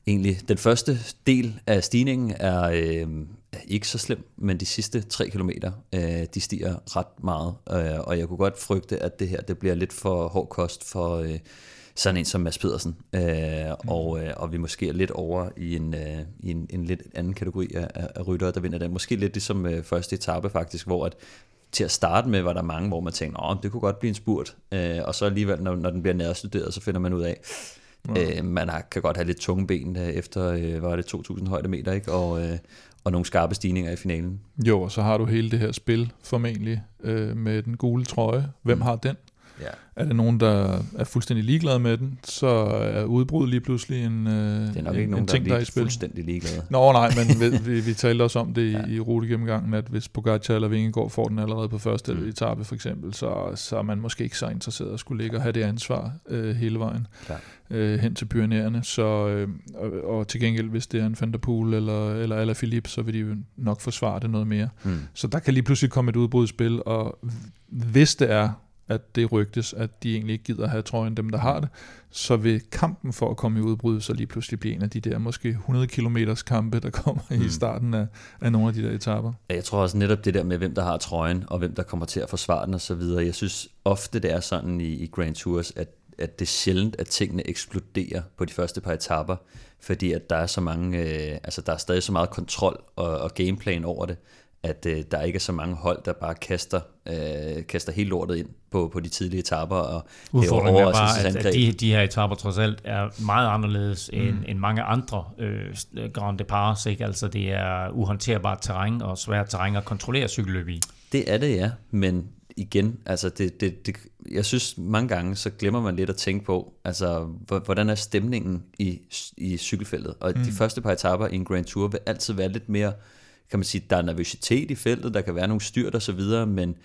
egentlig den første del af stigningen er, øh, er ikke så slem, men de sidste 3 km, øh, de stiger ret meget, øh, og jeg kunne godt frygte, at det her det bliver lidt for hård kost for, øh, sådan en som Mads Pedersen, øh, mm. og, øh, og vi måske er lidt over i en, øh, i en, en lidt anden kategori af, af ryttere, der vinder den. Måske lidt ligesom øh, første etape faktisk, hvor at til at starte med var der mange, hvor man tænkte, at det kunne godt blive en spurt, øh, og så alligevel, når, når den bliver nærstuderet, så finder man ud af, Ja. Øh, man har, kan godt have lidt tunge ben øh, efter, øh, var det 2.000 højdemeter, ikke? Og, øh, og nogle skarpe stigninger i finalen. Jo, og så har du hele det her spil formentlig øh, med den gule trøje. Hvem mm. har den? Ja. Er det nogen, der er fuldstændig ligeglade med den, så er udbrud lige pludselig en, øh, det er nok ikke en, nogen, en ting, der er, der er i spil. fuldstændig ligeglade. Nå nej, men vi, vi, vi talte også om det i, ja. i rutegennemgangen, at hvis Pogacar eller Vingegaard får den allerede på første mm. etape for eksempel, så, så er man måske ikke så interesseret at skulle ligge og have det ansvar øh, hele vejen ja. øh, hen til Pyreneerne. Så, øh, og, og til gengæld, hvis det er en Van der Poel eller, eller Alaphilippe, så vil de nok forsvare det noget mere. Mm. Så der kan lige pludselig komme et udbrud i spil, og hvis det er at det rygtes, at de egentlig ikke gider have trøjen, dem der har det, så vil kampen for at komme i udbrud så lige pludselig blive en af de der måske 100 km kampe, der kommer mm. i starten af, af nogle af de der etaper. Jeg tror også netop det der med, hvem der har trøjen, og hvem der kommer til at forsvare den osv. Jeg synes ofte, det er sådan i, i Grand Tours, at, at det er sjældent, at tingene eksploderer på de første par etaper, fordi at der er så mange, øh, altså der er stadig så meget kontrol og, og gameplan over det, at øh, der ikke er så mange hold, der bare kaster, øh, kaster helt lortet ind på, på de tidlige etapper. Og Udfordringen er bare, at, at de, de her etapper trods alt er meget anderledes mm. end, end mange andre øh, Grand Departs. Ikke? Altså det er uhåndterbart terræn og svært terræn at kontrollere cykelløb i. Det er det, ja. Men igen, altså det, det, det, jeg synes mange gange, så glemmer man lidt at tænke på, altså hvordan er stemningen i, i cykelfeltet. Og mm. de første par etapper i en Grand Tour vil altid være lidt mere kan man sige, der er nervøsitet i feltet, der kan være nogle styrt og så videre, men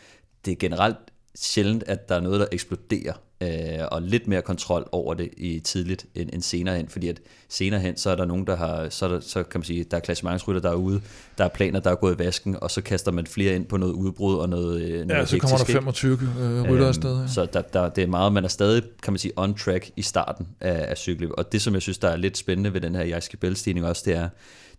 det er generelt sjældent, at der er noget, der eksploderer, øh, og lidt mere kontrol over det i tidligt end, end senere hen, fordi at senere hen, så er der nogen, der har, så, der, så kan man sige, der er klassementsrytter, der er ude, der er planer, der er gået i vasken, og så kaster man flere ind på noget udbrud og noget, øh, noget Ja, så kommer der 25 øh, rytter øhm, afsted. Ja. Så der, der, det er meget, man er stadig, kan man sige, on track i starten af, af cykling, og det, som jeg synes, der er lidt spændende ved den her Jaiske også, det er,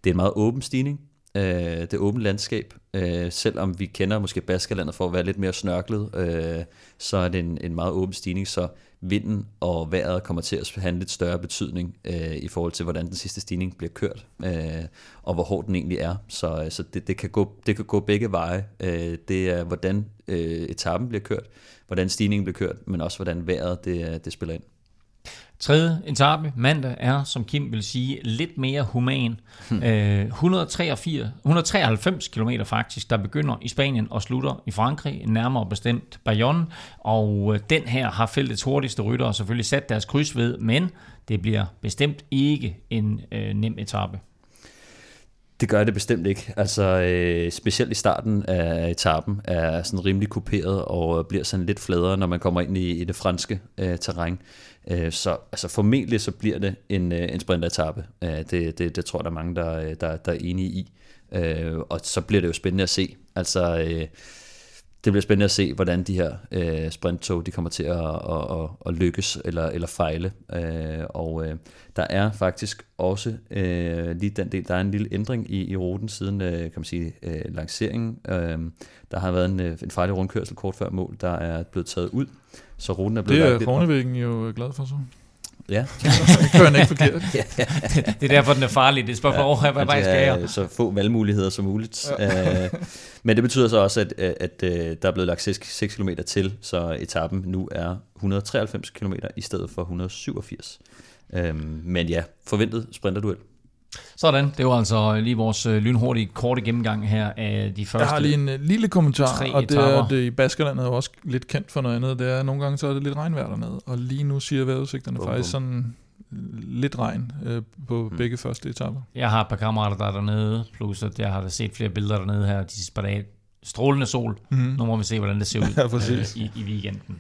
det er en meget åben stigning, øh, det åbne landskab. Øh, selvom vi kender måske Baskerlandet for at være lidt mere snørklet, øh, så er det en, en meget åben stigning, så vinden og vejret kommer til at have en lidt større betydning øh, i forhold til, hvordan den sidste stigning bliver kørt, øh, og hvor hård den egentlig er. Så, øh, så det, det, kan gå, det kan gå begge veje. Øh, det er, hvordan øh, etappen bliver kørt, hvordan stigningen bliver kørt, men også hvordan vejret det, øh, det spiller ind. Tredje etape mandag er, som Kim vil sige, lidt mere human. Hmm. Øh, 183, 193 km faktisk, der begynder i Spanien og slutter i Frankrig, nærmere bestemt Bayonne. Og øh, den her har feltets hurtigste ryttere selvfølgelig sat deres kryds ved, men det bliver bestemt ikke en øh, nem etape. Det gør det bestemt ikke. Altså, øh, specielt i starten af etappen er sådan rimelig kuperet og bliver sådan lidt fladere, når man kommer ind i, i det franske øh, terræn. Øh, så altså formentlig så bliver det en, øh, en sprintetappe. Øh, det, det, det tror der er mange, der, øh, der, der er enige i. Øh, og så bliver det jo spændende at se. Altså, det bliver spændende at se, hvordan de her øh, sprinttog de kommer til at, at, at, at lykkes eller, eller fejle. Øh, og øh, der er faktisk også øh, lige den del, der er en lille ændring i, i ruten siden øh, kan man sige, øh, lanceringen. Øh, der har været en, en fejlig rundkørsel kort før mål, der er blevet taget ud. Så ruten er blevet Det er Kornevæggen jo glad for så. Ja. Så kører han ikke forkert. ja, ja. det er derfor, den er farlig. Det er spørgsmål, ja, hvad vej skal jeg? Så få valgmuligheder som muligt. Ja. Øh, men det betyder så også, at, at, at øh, der er blevet lagt 6, 6 km til, så etappen nu er 193 km i stedet for 187. Øhm, men ja, forventet sprinterduel. Sådan, det var altså lige vores øh, lynhurtige korte gennemgang her af de første Jeg har lige en uh, lille kommentar, og det etaper. er, at i Baskerlandet er også lidt kendt for noget andet. Det er, nogle gange så er det lidt regnvejr dernede, og lige nu siger vejrudsigterne Bum, faktisk bum. sådan øh, lidt regn øh, på Mm. begge første etapper. Jeg har et par kammerater, der er dernede, plus at jeg har da set flere billeder dernede her de sidste par dage. Strålende sol. Mhm. Nu må vi se, hvordan det ser ud Ja, øh, i, i weekenden.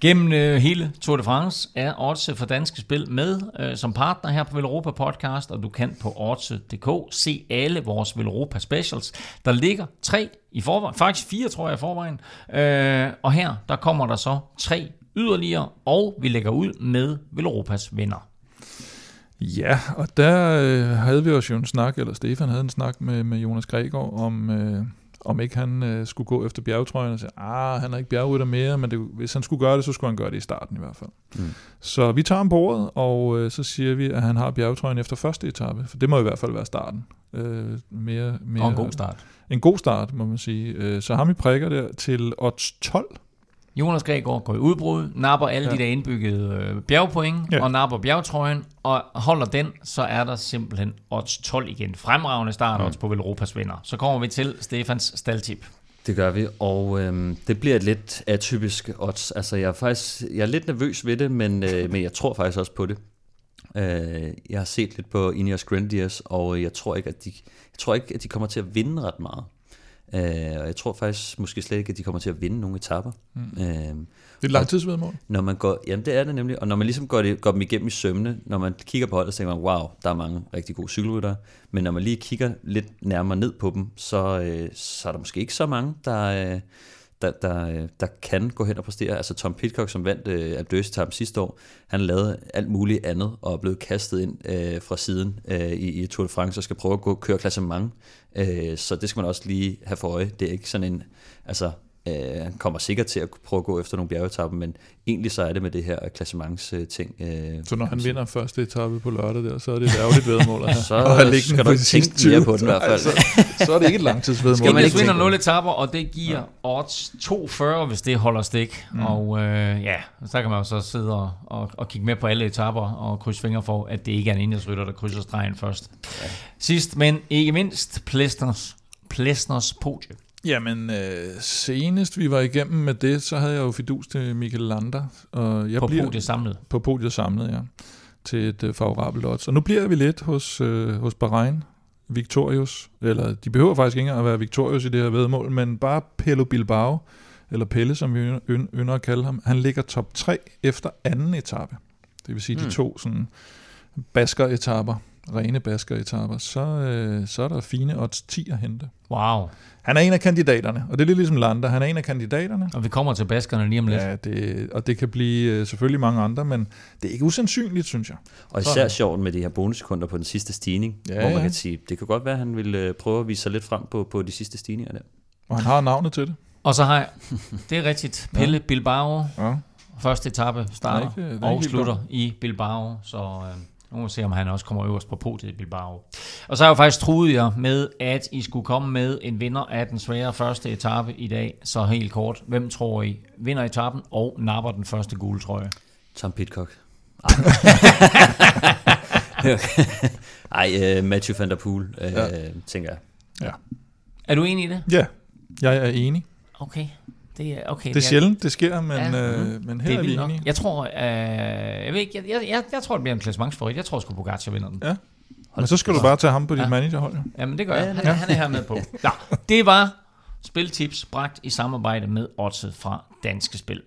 Gennem øh, hele Tour de France er Odds for Danske Spil med øh, som partner her på Velropa Podcast, og du kan på odds.dk se alle vores Velropa Specials. Der ligger tre i forvejen, faktisk fire tror jeg i forvejen, øh, og her der kommer der så tre yderligere, og vi lægger ud med Velropas venner. Ja, og der øh, havde vi også jo en snak, eller Stefan havde en snak med, med Jonas Gregor, om, øh, om ikke han øh, skulle gå efter bjergetrøjen og sige, ah, han er ikke bjergrytter mere, men det, hvis han skulle gøre det, så skulle han gøre det i starten i hvert fald. Mm. Så vi tager ham på ordet, og øh, så siger vi, at han har bjergetrøjen efter første etape, for det må i hvert fald være starten. Øh, mere, mere, Og en god start. En god start, må man sige. Øh, så ham i prikker der til odds 12. Jonas Gregor går i udbrud, napper alle ja. De der indbyggede øh, bjergpoint, ja. Og napper bjergtrøjen, og holder den, så er der simpelthen odds 12 igen. Fremragende start odds på Velropas vinder. Så kommer vi til Stefans staldtip. Det gør vi, og øhm, det bliver et lidt atypisk odds. Altså, jeg er faktisk jeg er lidt nervøs ved det, men, øh, men jeg tror faktisk også på det. Øh, jeg har set lidt på Ineos Grenadiers, og jeg tror ikke, at de, jeg tror ikke, at de kommer til at vinde ret meget. Øh, og jeg tror faktisk måske slet ikke, at de kommer til at vinde nogle etapper. Mm. Øh, Det er et langtidsvedmål. når man går, jamen det er det nemlig, og når man ligesom går, det, går dem igennem i sømne, når man kigger på holdet, så tænker man, wow, der er mange rigtig gode cykelryttere, men når man lige kigger lidt nærmere ned på dem, så, øh, så er der måske ikke så mange, der, øh, der, der, øh, der kan gå hen og præstere. Altså Tom Pitcock, som vandt øh, Abdøs-etappen sidste år, han lavede alt muligt andet, og er blevet kastet ind øh, fra siden øh, i, i Tour de France, og skal prøve at gå, køre klassement. Øh, så det skal man også lige have for øje. Det er ikke sådan en, altså Øh, han kommer sikkert til at prøve at gå efter nogle bjergetapper, men egentlig så er det med det her klassements-ting. Øh, Så når han vinder første etape på lørdag der, så er det et ærgerligt vedmål. Så Og skal på du tænke mere 20. på den i hvert fald. Altså, så er det ikke et langtidsvedmål. Skal man ikke på 0 etapper, og det giver ja. odds 2,40, hvis det holder stik. Mm. Og øh, ja, så kan man jo så sidde og, og, og kigge med på alle etapper og krydse fingre for, at det ikke er en Ineos-rytter, der krydser stregen først. Ja. Sidst, men ikke mindst, Plesners, Plesners podie. Jamen, øh, senest vi var igennem med det, så havde jeg jo fidus til Michael Lander. Og jeg På bliver, podiet samlet. På podiet samlet, ja. Til et øh, favorabelt odds. Og nu bliver vi lidt hos, øh, hos Bahrain. Victorious. Eller de behøver faktisk ikke engang at være Victorious i det her vedmål, men bare Pello Bilbao, eller Pelle, som vi ynder- ynder at kalde ham, han ligger top 3 efter anden etape. Det vil sige Hmm. de to sådan basker-etapper, rene basker-etapper. Så, øh, så er der fine odds 10 at hente. Wow. Han er en af kandidaterne, og det er lidt ligesom Lander. Han er en af kandidaterne. Og vi kommer til baskerne lige om lidt. Ja, det, og det kan blive øh, selvfølgelig mange andre, men det er ikke usandsynligt, synes jeg. Og især sjovt med de her bonussekunder på den sidste stigning, Ja, hvor man ja. kan sige, det kan godt være, at han vil øh, prøve at vise sig lidt frem på, på de sidste stigninger der. Og han har navnet til det. Og så har jeg, det er rigtigt, Pelle ja. Bilbao, Ja. første etape starter Det er ikke- det og slutter i Bilbao, så øh, nu må vi se, om han også kommer øverst på podiet i Bilbao. Og så har jeg jo faktisk truet jer med, at I skulle komme med en vinder af den svære første etape i dag. Så helt kort, hvem tror I vinder etappen og napper den første gule trøje? Tom Pitcock. Ej, øh, Matthew van der Poel, øh, Ja. ja. tænker jeg. Ja. Er du enig i det? Ja, jeg er enig. Okay. Det er, okay, Det er sjældent, det sker, men, Ja. øh, men her det er, er vi enige. Jeg tror, øh, jeg, ved ikke, jeg, jeg, jeg, jeg tror, det bliver en klassementsfavorit. Jeg tror sgu, Pogacar vinder den. Ja. Men så skal du bare tage ham på dit Ja. managerhold. Jo. Jamen, det gør jeg. Han, Ja. han er her med på. Ja, det var Spiltips bragt i samarbejde med Odset fra Danske Spil.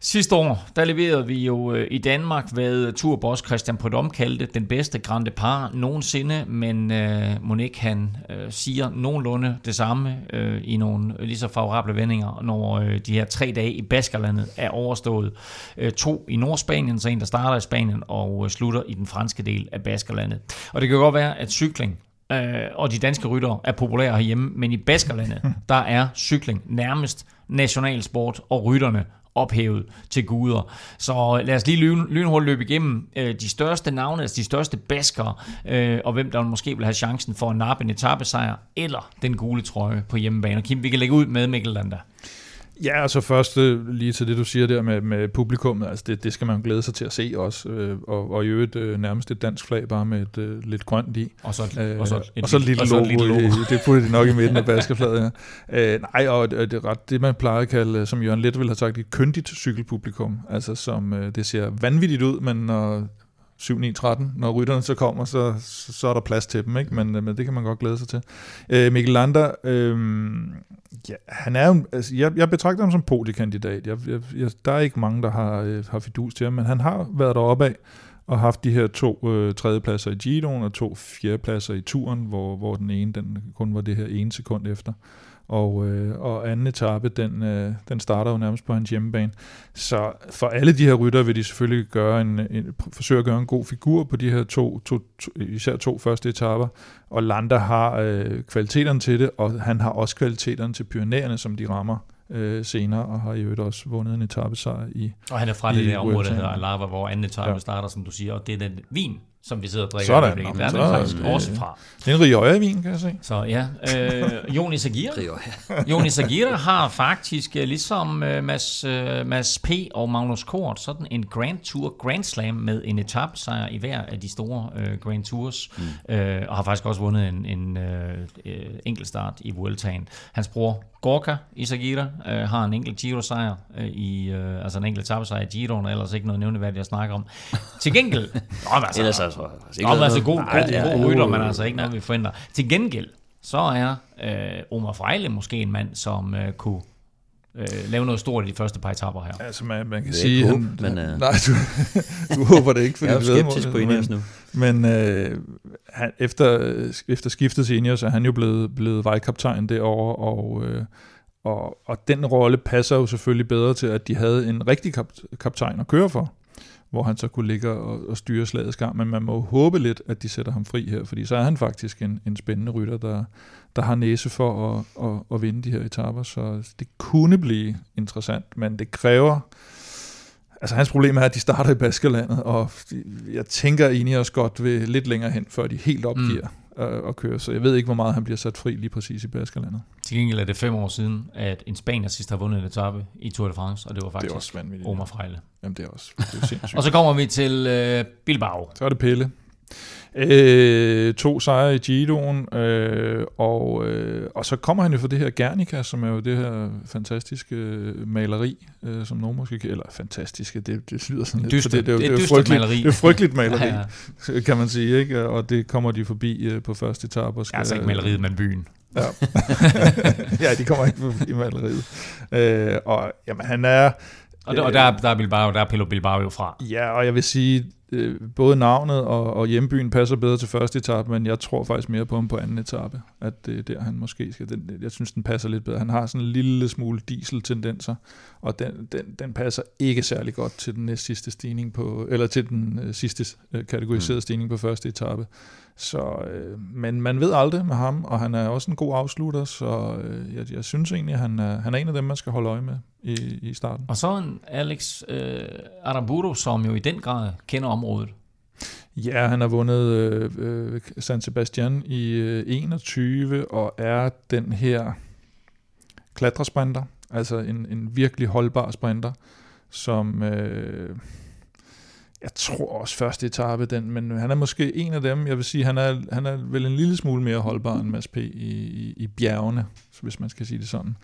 Sidste år, der leverede vi jo øh, i Danmark, hvad turboss Christian Prudhomme kaldte den bedste Grand Depart nogensinde, men øh, Monique han øh, siger nogenlunde det samme øh, i nogle lige så favorable vendinger, når øh, de her tre dage i Baskerlandet er overstået. Øh, to i Nordspanien, så en der starter i Spanien og øh, slutter i den franske del af Baskerlandet. Og det kan godt være, at cykling øh, og de danske ryttere er populære herhjemme, men i Baskerlandet, der er cykling nærmest nationalsport, og rytterne ophævet til guder. Så øh, lad os lige lyn, lynhurtigt løbe igennem øh, de største navne, altså de største baskere, øh, og hvem der måske vil have chancen for at nappe en etappesejr, eller den gule trøje på hjemmebane. Og Kim, vi kan lægge ud med Mikkel Landa. Ja, altså først øh, lige til det, du siger der med, med publikummet, altså det, det skal man glæde sig til at se også, øh, og, og i øvrigt øh, nærmest et dansk flag bare med et øh, lidt grønt i. Og så, øh, og så, et, og så et lille logo, lille logo. I, det putter de nok i midten af basketfladet, ja. Øh, nej, og det, det, ret, det man plejer at kalde, som Jørgen Let ville have sagt, et køndigt cykelpublikum, altså som øh, det ser vanvittigt ud, men når 7, 9, 13. Når rytterne så kommer, så, så er der plads til dem, ikke? Men, øh, men det kan man godt glæde sig til. Øh, Mikkel Lander, øh, ja, han er jo, altså, jeg, jeg betragter ham som podiekandidat. Jeg, jeg, jeg, der er ikke mange, der har, øh, har fidus til ham, men han har været deroppe af og haft de her to øh, tredjepladser i Giroen og to fjerdepladser i turen, hvor, hvor den ene den kun var det her ene sekund efter. Og, øh, og anden etape, den, øh, den starter jo nærmest på hans hjemmebane. Så for alle de her rytter vil de selvfølgelig gøre en, en, forsøge at gøre en god figur på de her to, to, to især to første etaper. Og Landa har øh, kvaliteterne til det, og han har også kvaliteterne til Pyreneerne, som de rammer øh, senere, og har i øvrigt også vundet en etappesejr i Og han er fra det der område, der hedder Alava, hvor anden etape ja. starter, som du siger, og det er den vin, som vi sidder og drikker. Sådan. Jamen, der er faktisk øh, også fra. Det er en Rioja-vin, kan jeg se. Så ja, øh, Joni Sagira. Joni Sagira har faktisk, øh, ligesom øh, Mads, øh, Mads P. og Magnus Kort, sådan en Grand Tour Grand Slam med en etappesejr i hver af de store øh, Grand Tours, mm. øh, og har faktisk også vundet en, en øh, enkeltstart i Vueltaen. Hans bror Gorka Isagira øh, har en enkelt Giro-sejr, øh, i, øh, altså en enkelt etappesejr i Giroen, og ellers ikke noget nævneværdigt, jeg snakker om. Til gengæld... Nå, altså, ellers altså, ikke nå, altså god, nej, god, god, god rytter, men altså ikke noget, vi forventer. Til gengæld, så er øh, Omar Frejle måske en mand, som øh, kunne øh, lave noget stort i de første par etapper her. Altså man, man kan sige... Håbe, han, men, uh... Nej, du, du håber det ikke, fordi jeg er jo skeptisk på Ineos nu. Men øh, han, efter, efter skiftet til Ineos er han jo blevet, blevet vejkaptajn derovre, og, øh, og, og den rolle passer jo selvfølgelig bedre til, at de havde en rigtig kap, kaptajn at køre for hvor han så kunne ligge og, og styre slagets gang. Men man må håbe lidt, at de sætter ham fri her, fordi så er han faktisk en, en spændende rytter, der, der har næse for at, at, at vinde de her etaper. Så det kunne blive interessant, men det kræver... Altså hans problem er, at de starter i Baskerlandet, og jeg tænker egentlig også godt ved lidt længere hen, før de helt opgiver. Mm at, at køre, så jeg ved ikke, hvor meget han bliver sat fri lige præcis i Baskerlandet. Til gengæld er det fem år siden, at en spanier sidst har vundet en etape i Tour de France, og det var faktisk det er også Omar Frejle. Jamen det er også det er Og så kommer vi til øh, Bilbao. Så er det Pelle. Øh, to sejre i Giroen, øh, og, øh, og så kommer han jo fra det her Guernica, som er jo det her fantastiske øh, maleri, øh, som nogen måske kan, eller fantastiske, det, det lyder sådan lidt, dyster, det, det, det, det, er frygteligt, maleri. det er frygteligt maleri, ja, ja. kan man sige, ikke? og det kommer de forbi øh, på første etape. Og skal, altså ikke maleriet, men byen. Ja. ja, de kommer ikke forbi maleriet. Øh, og jamen, han er... Og der, og der, der er Bilbao, der er Pelo Bilbao jo fra. Ja, og jeg vil sige, øh, både navnet og, og hjembyen passer bedre til første etape, men jeg tror faktisk mere på ham på anden etape, at det er der, han måske skal. Den, jeg synes, den passer lidt bedre. Han har sådan en lille smule diesel-tendenser, og den, den, den passer ikke særlig godt til den næst sidste stigning på, eller til den øh, sidste øh, kategoriserede mm. stigning på første etape. Så, øh, men man ved aldrig med ham, og han er også en god afslutter, så øh, jeg, jeg synes egentlig, at han er, han er en af dem, man skal holde øje med i, i starten. Og så en Alex øh, Aramburu, som jo i den grad kender området. Ja, han har vundet øh, øh, San Sebastian i øh, 21 og er den her klatresprinter, altså en, en virkelig holdbar sprinter, som... Øh, jeg tror også første etape, den, men han er måske en af dem, jeg vil sige, han er, han er vel en lille smule mere holdbar end Mads P. i, i, i bjergene, hvis man skal sige det sådan.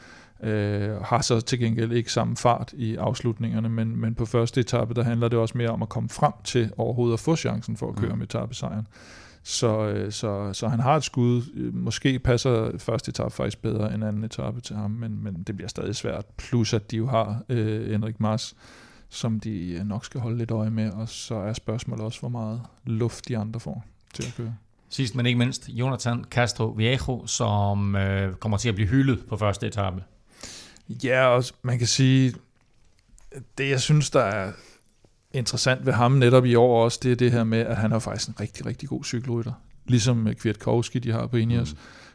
Øh, har så til gengæld ikke samme fart i afslutningerne, men, men på første etape, der handler det også mere om at komme frem til overhovedet at få chancen for at køre mm. med etappesejren. Så, øh, så, så han har et skud. Måske passer første etape faktisk bedre end anden etape til ham, men, men det bliver stadig svært. Plus at de jo har øh, Henrik Mars, som de øh, nok skal holde lidt øje med, og så er spørgsmålet også, hvor meget luft de andre får til at køre. Sidst men ikke mindst, Jonathan Castro Viejo, som øh, kommer til at blive hyldet på første etape. Ja, og man kan sige, det jeg synes, der er interessant ved ham netop i år også, det er det her med, at han er faktisk en rigtig, rigtig god cykelrytter. Ligesom Kwiatkowski, de har på Ineos.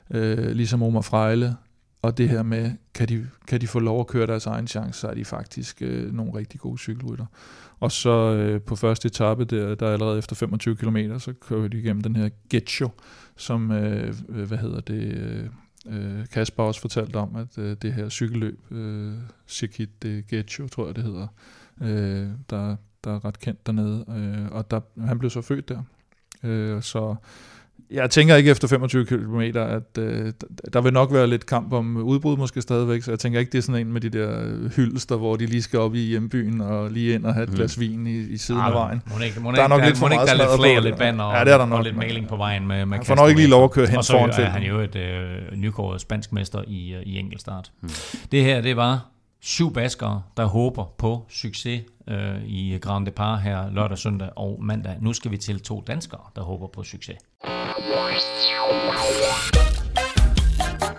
Mm. Øh, ligesom Omar Frejle og det her med, kan de, kan de få lov at køre deres egen chance, så er de faktisk øh, nogle rigtig gode cykelrytter. Og så øh, på første etape, der, der allerede efter 25 km, så kører de igennem den her Getcho, som, øh, hvad hedder det, øh, Kasper også fortalte om, at øh, det her cykelløb, øh, Circuit de Getcho, tror jeg det hedder, øh, der, der er ret kendt dernede, øh, og der, han blev så født der. Øh, så jeg tænker ikke efter 25 km, at øh, der vil nok være lidt kamp om udbrud måske stadigvæk, så jeg tænker ikke, det er sådan en med de der hyldester, hvor de lige skal op i hjembyen og lige ind og have et mm. glas vin i, i siden af vejen. Må ikke, må der er nok der, lidt for meget der er lidt flag og lidt vand og, ja, det er der nok, og lidt maling på vejen med, med Han får nok ikke lige lov at køre hen Og så er han jo et øh, nykåret spansk mester i, øh, i enkeltstart. Mm. Det her, det var syv baskere, der håber på succes øh, i Grand Depart her lørdag, søndag og mandag. Nu skal vi til to danskere, der håber på succes.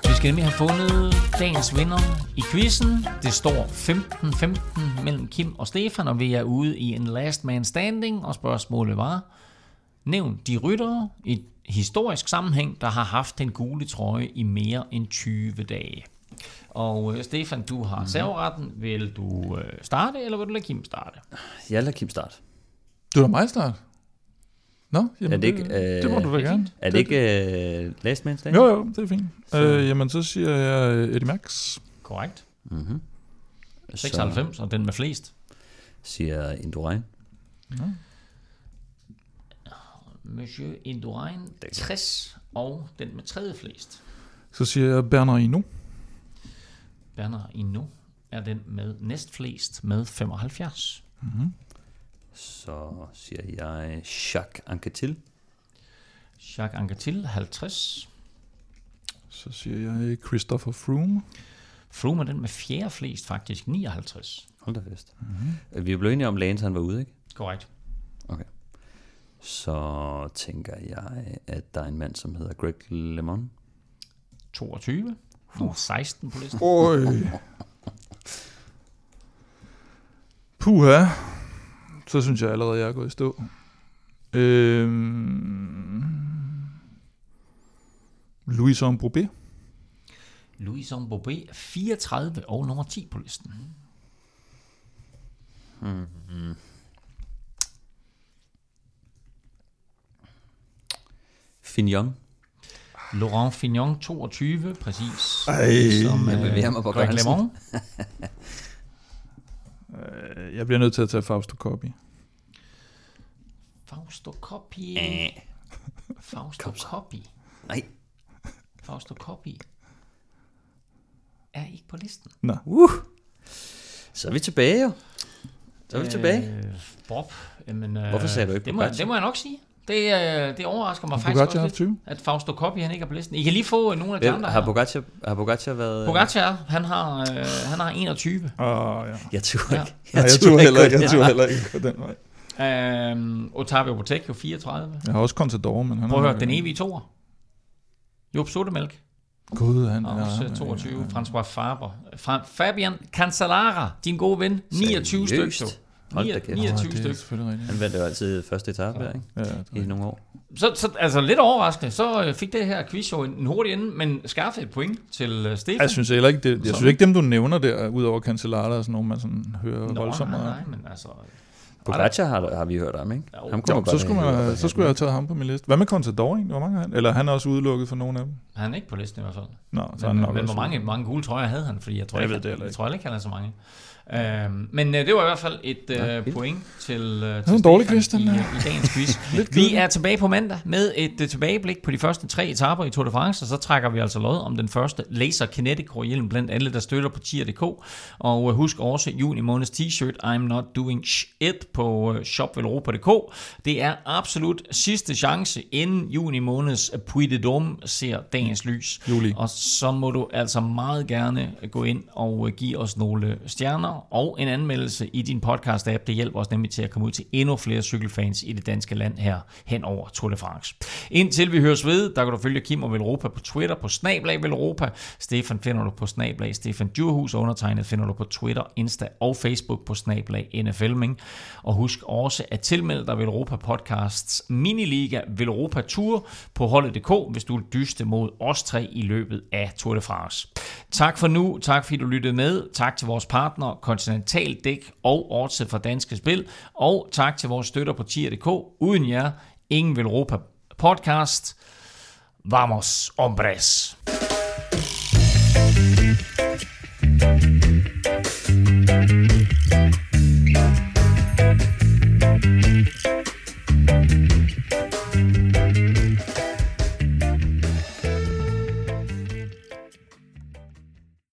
Vi skal nemlig have fundet dagens vinder i quizzen. Det står 15-15 mellem Kim og Stefan, og vi er ude i en last man standing, og spørgsmålet var, nævn de ryttere i historisk sammenhæng, der har haft den gule trøje i mere end 20 dage. Og øh, Stefan, du har mm. serveretten. Vil du øh, starte, eller vil du lade Kim starte? Jeg lader Kim starte. Du lader mig starte? Nå, jamen, er det, ikke, øh, det må du da gerne. Er det ikke uh, Last Man's Day? Jo, jo, det er fint. Så. Øh, jamen, så siger jeg Eddie Max. Korrekt. Mm-hmm. 96, så. og den med flest. Siger Indurain. Ja. Monsieur Indurain, 60, og den med tredje flest. Så siger jeg Bernard Bernard Hinault er den med næstflest med 75. Mm-hmm. Så siger jeg Jacques Anquetil. Jacques Anquetil, 50. Så siger jeg Christopher Froome. Froome er den med fjerde flest, faktisk 59. Hold da fest. Mm-hmm. Vi er blevet enige om, at Lance han var ude, ikke? Korrekt. Okay. Så tænker jeg, at der er en mand, som hedder Greg LeMond. 22. Uh, 16 på listen. Oj. Puha. Så synes jeg allerede, jeg er gået i stå. Øhm... Louis Bobé. Louis Bobé, 34 og nummer 10 på listen. Mm-hmm. Fignon. Laurent Fignon, 22, præcis. Ej, som, jeg bevæger mig på LeMond. Øh, jeg bliver nødt til at tage Fausto Coppi. Fausto Coppi. Fausto Coppi. Nej. Fausto Coppi er ikke på listen. Nå. Uh. Så er vi tilbage jo. Så er vi tilbage. Øh, Bob, jamen, øh, Hvorfor sagde du ikke det må, det må jeg nok sige. Det, øh, det overrasker mig faktisk også lidt, 20? at Fausto Coppi han ikke er på listen. I kan lige få nogle af de andre Har Pogacar, har Pogacar været... Pogacar, han har, øh, han har 21. Åh, oh, ja. Jeg tror ikke. Jeg, jeg tror heller ikke, jeg tror heller ikke på den vej. Øhm, Otavio Botecchio, 34. Jeg har også Contador, men han Prøv at høre, den evige toer. Job Sotemælk. Gud, han er... Også 22. Ja, ja. François Faber. Fra Fabian Cancellara, din gode ven. 29 stykker. Hold da kæft. 29 det er stykker. selvfølgelig rigtigt. Han vandt jo altid første etape, ja. ikke? Ja, det I nogle år. Så, så altså lidt overraskende, så øh, fik det her quiz jo en hurtig ende, men skaffede et point til uh, Stefan. Jeg synes heller ikke, det, jeg synes ikke dem, du nævner der, udover Cancellara og sådan nogle, man sådan hører Nå, voldsomt nej, meget. nej, men altså... Pogacar har, har vi hørt om, ikke? Jo. Ham kunne Jo, så skulle, man, så skulle jeg have taget ham på min liste. Hvad med Contador egentlig? Hvor mange er han? Eller han er også udelukket for nogle af dem? Han er ikke på listen i hvert fald. Nå, så er Men, han nok men hvor mange, mange gule trøjer havde han? Fordi jeg tror, Jeg ikke, ved det jeg ikke. tror heller ikke, han havde så mange. Øhm, men øh, det var i hvert fald et øh, vildt. point til, øh, til en dårlig quiz, den i, øh, i dagens quiz. Vi er tilbage på mandag med et øh, tilbageblik på de første tre etaper i Tour de France, og så trækker vi altså lod om den første Laser Kinetic Royalen blandt alle, der støtter på tier.dk. Og øh, husk også juni måneds t-shirt I'm Not Doing Shit på øh, shopvelropa.dk. Det er absolut sidste chance, inden juni måneds Puy de Dôme ser dagens lys. Juli. Og så må du altså meget gerne gå ind og øh, give os nogle stjerner og en anmeldelse i din podcast-app. Det hjælper os nemlig til at komme ud til endnu flere cykelfans i det danske land her hen over Tour de France. Indtil vi høres ved, der kan du følge Kim og Velropa på Twitter på Snablag Velropa. Stefan finder du på Snablag Stefan Djurhus, og undertegnet finder du på Twitter, Insta og Facebook på Snablag NFLming. Og husk også at tilmelde dig Velropa Podcasts miniliga Velropa Tour på holdet.dk, hvis du vil dyste mod os tre i løbet af Tour de France. Tak for nu, tak fordi du lyttede med, tak til vores partner Continental Dæk og Ortse fra Danske Spil. Og tak til vores støtter på tier.dk. Uden jer, ingen vil Europa podcast. Vamos, hombres!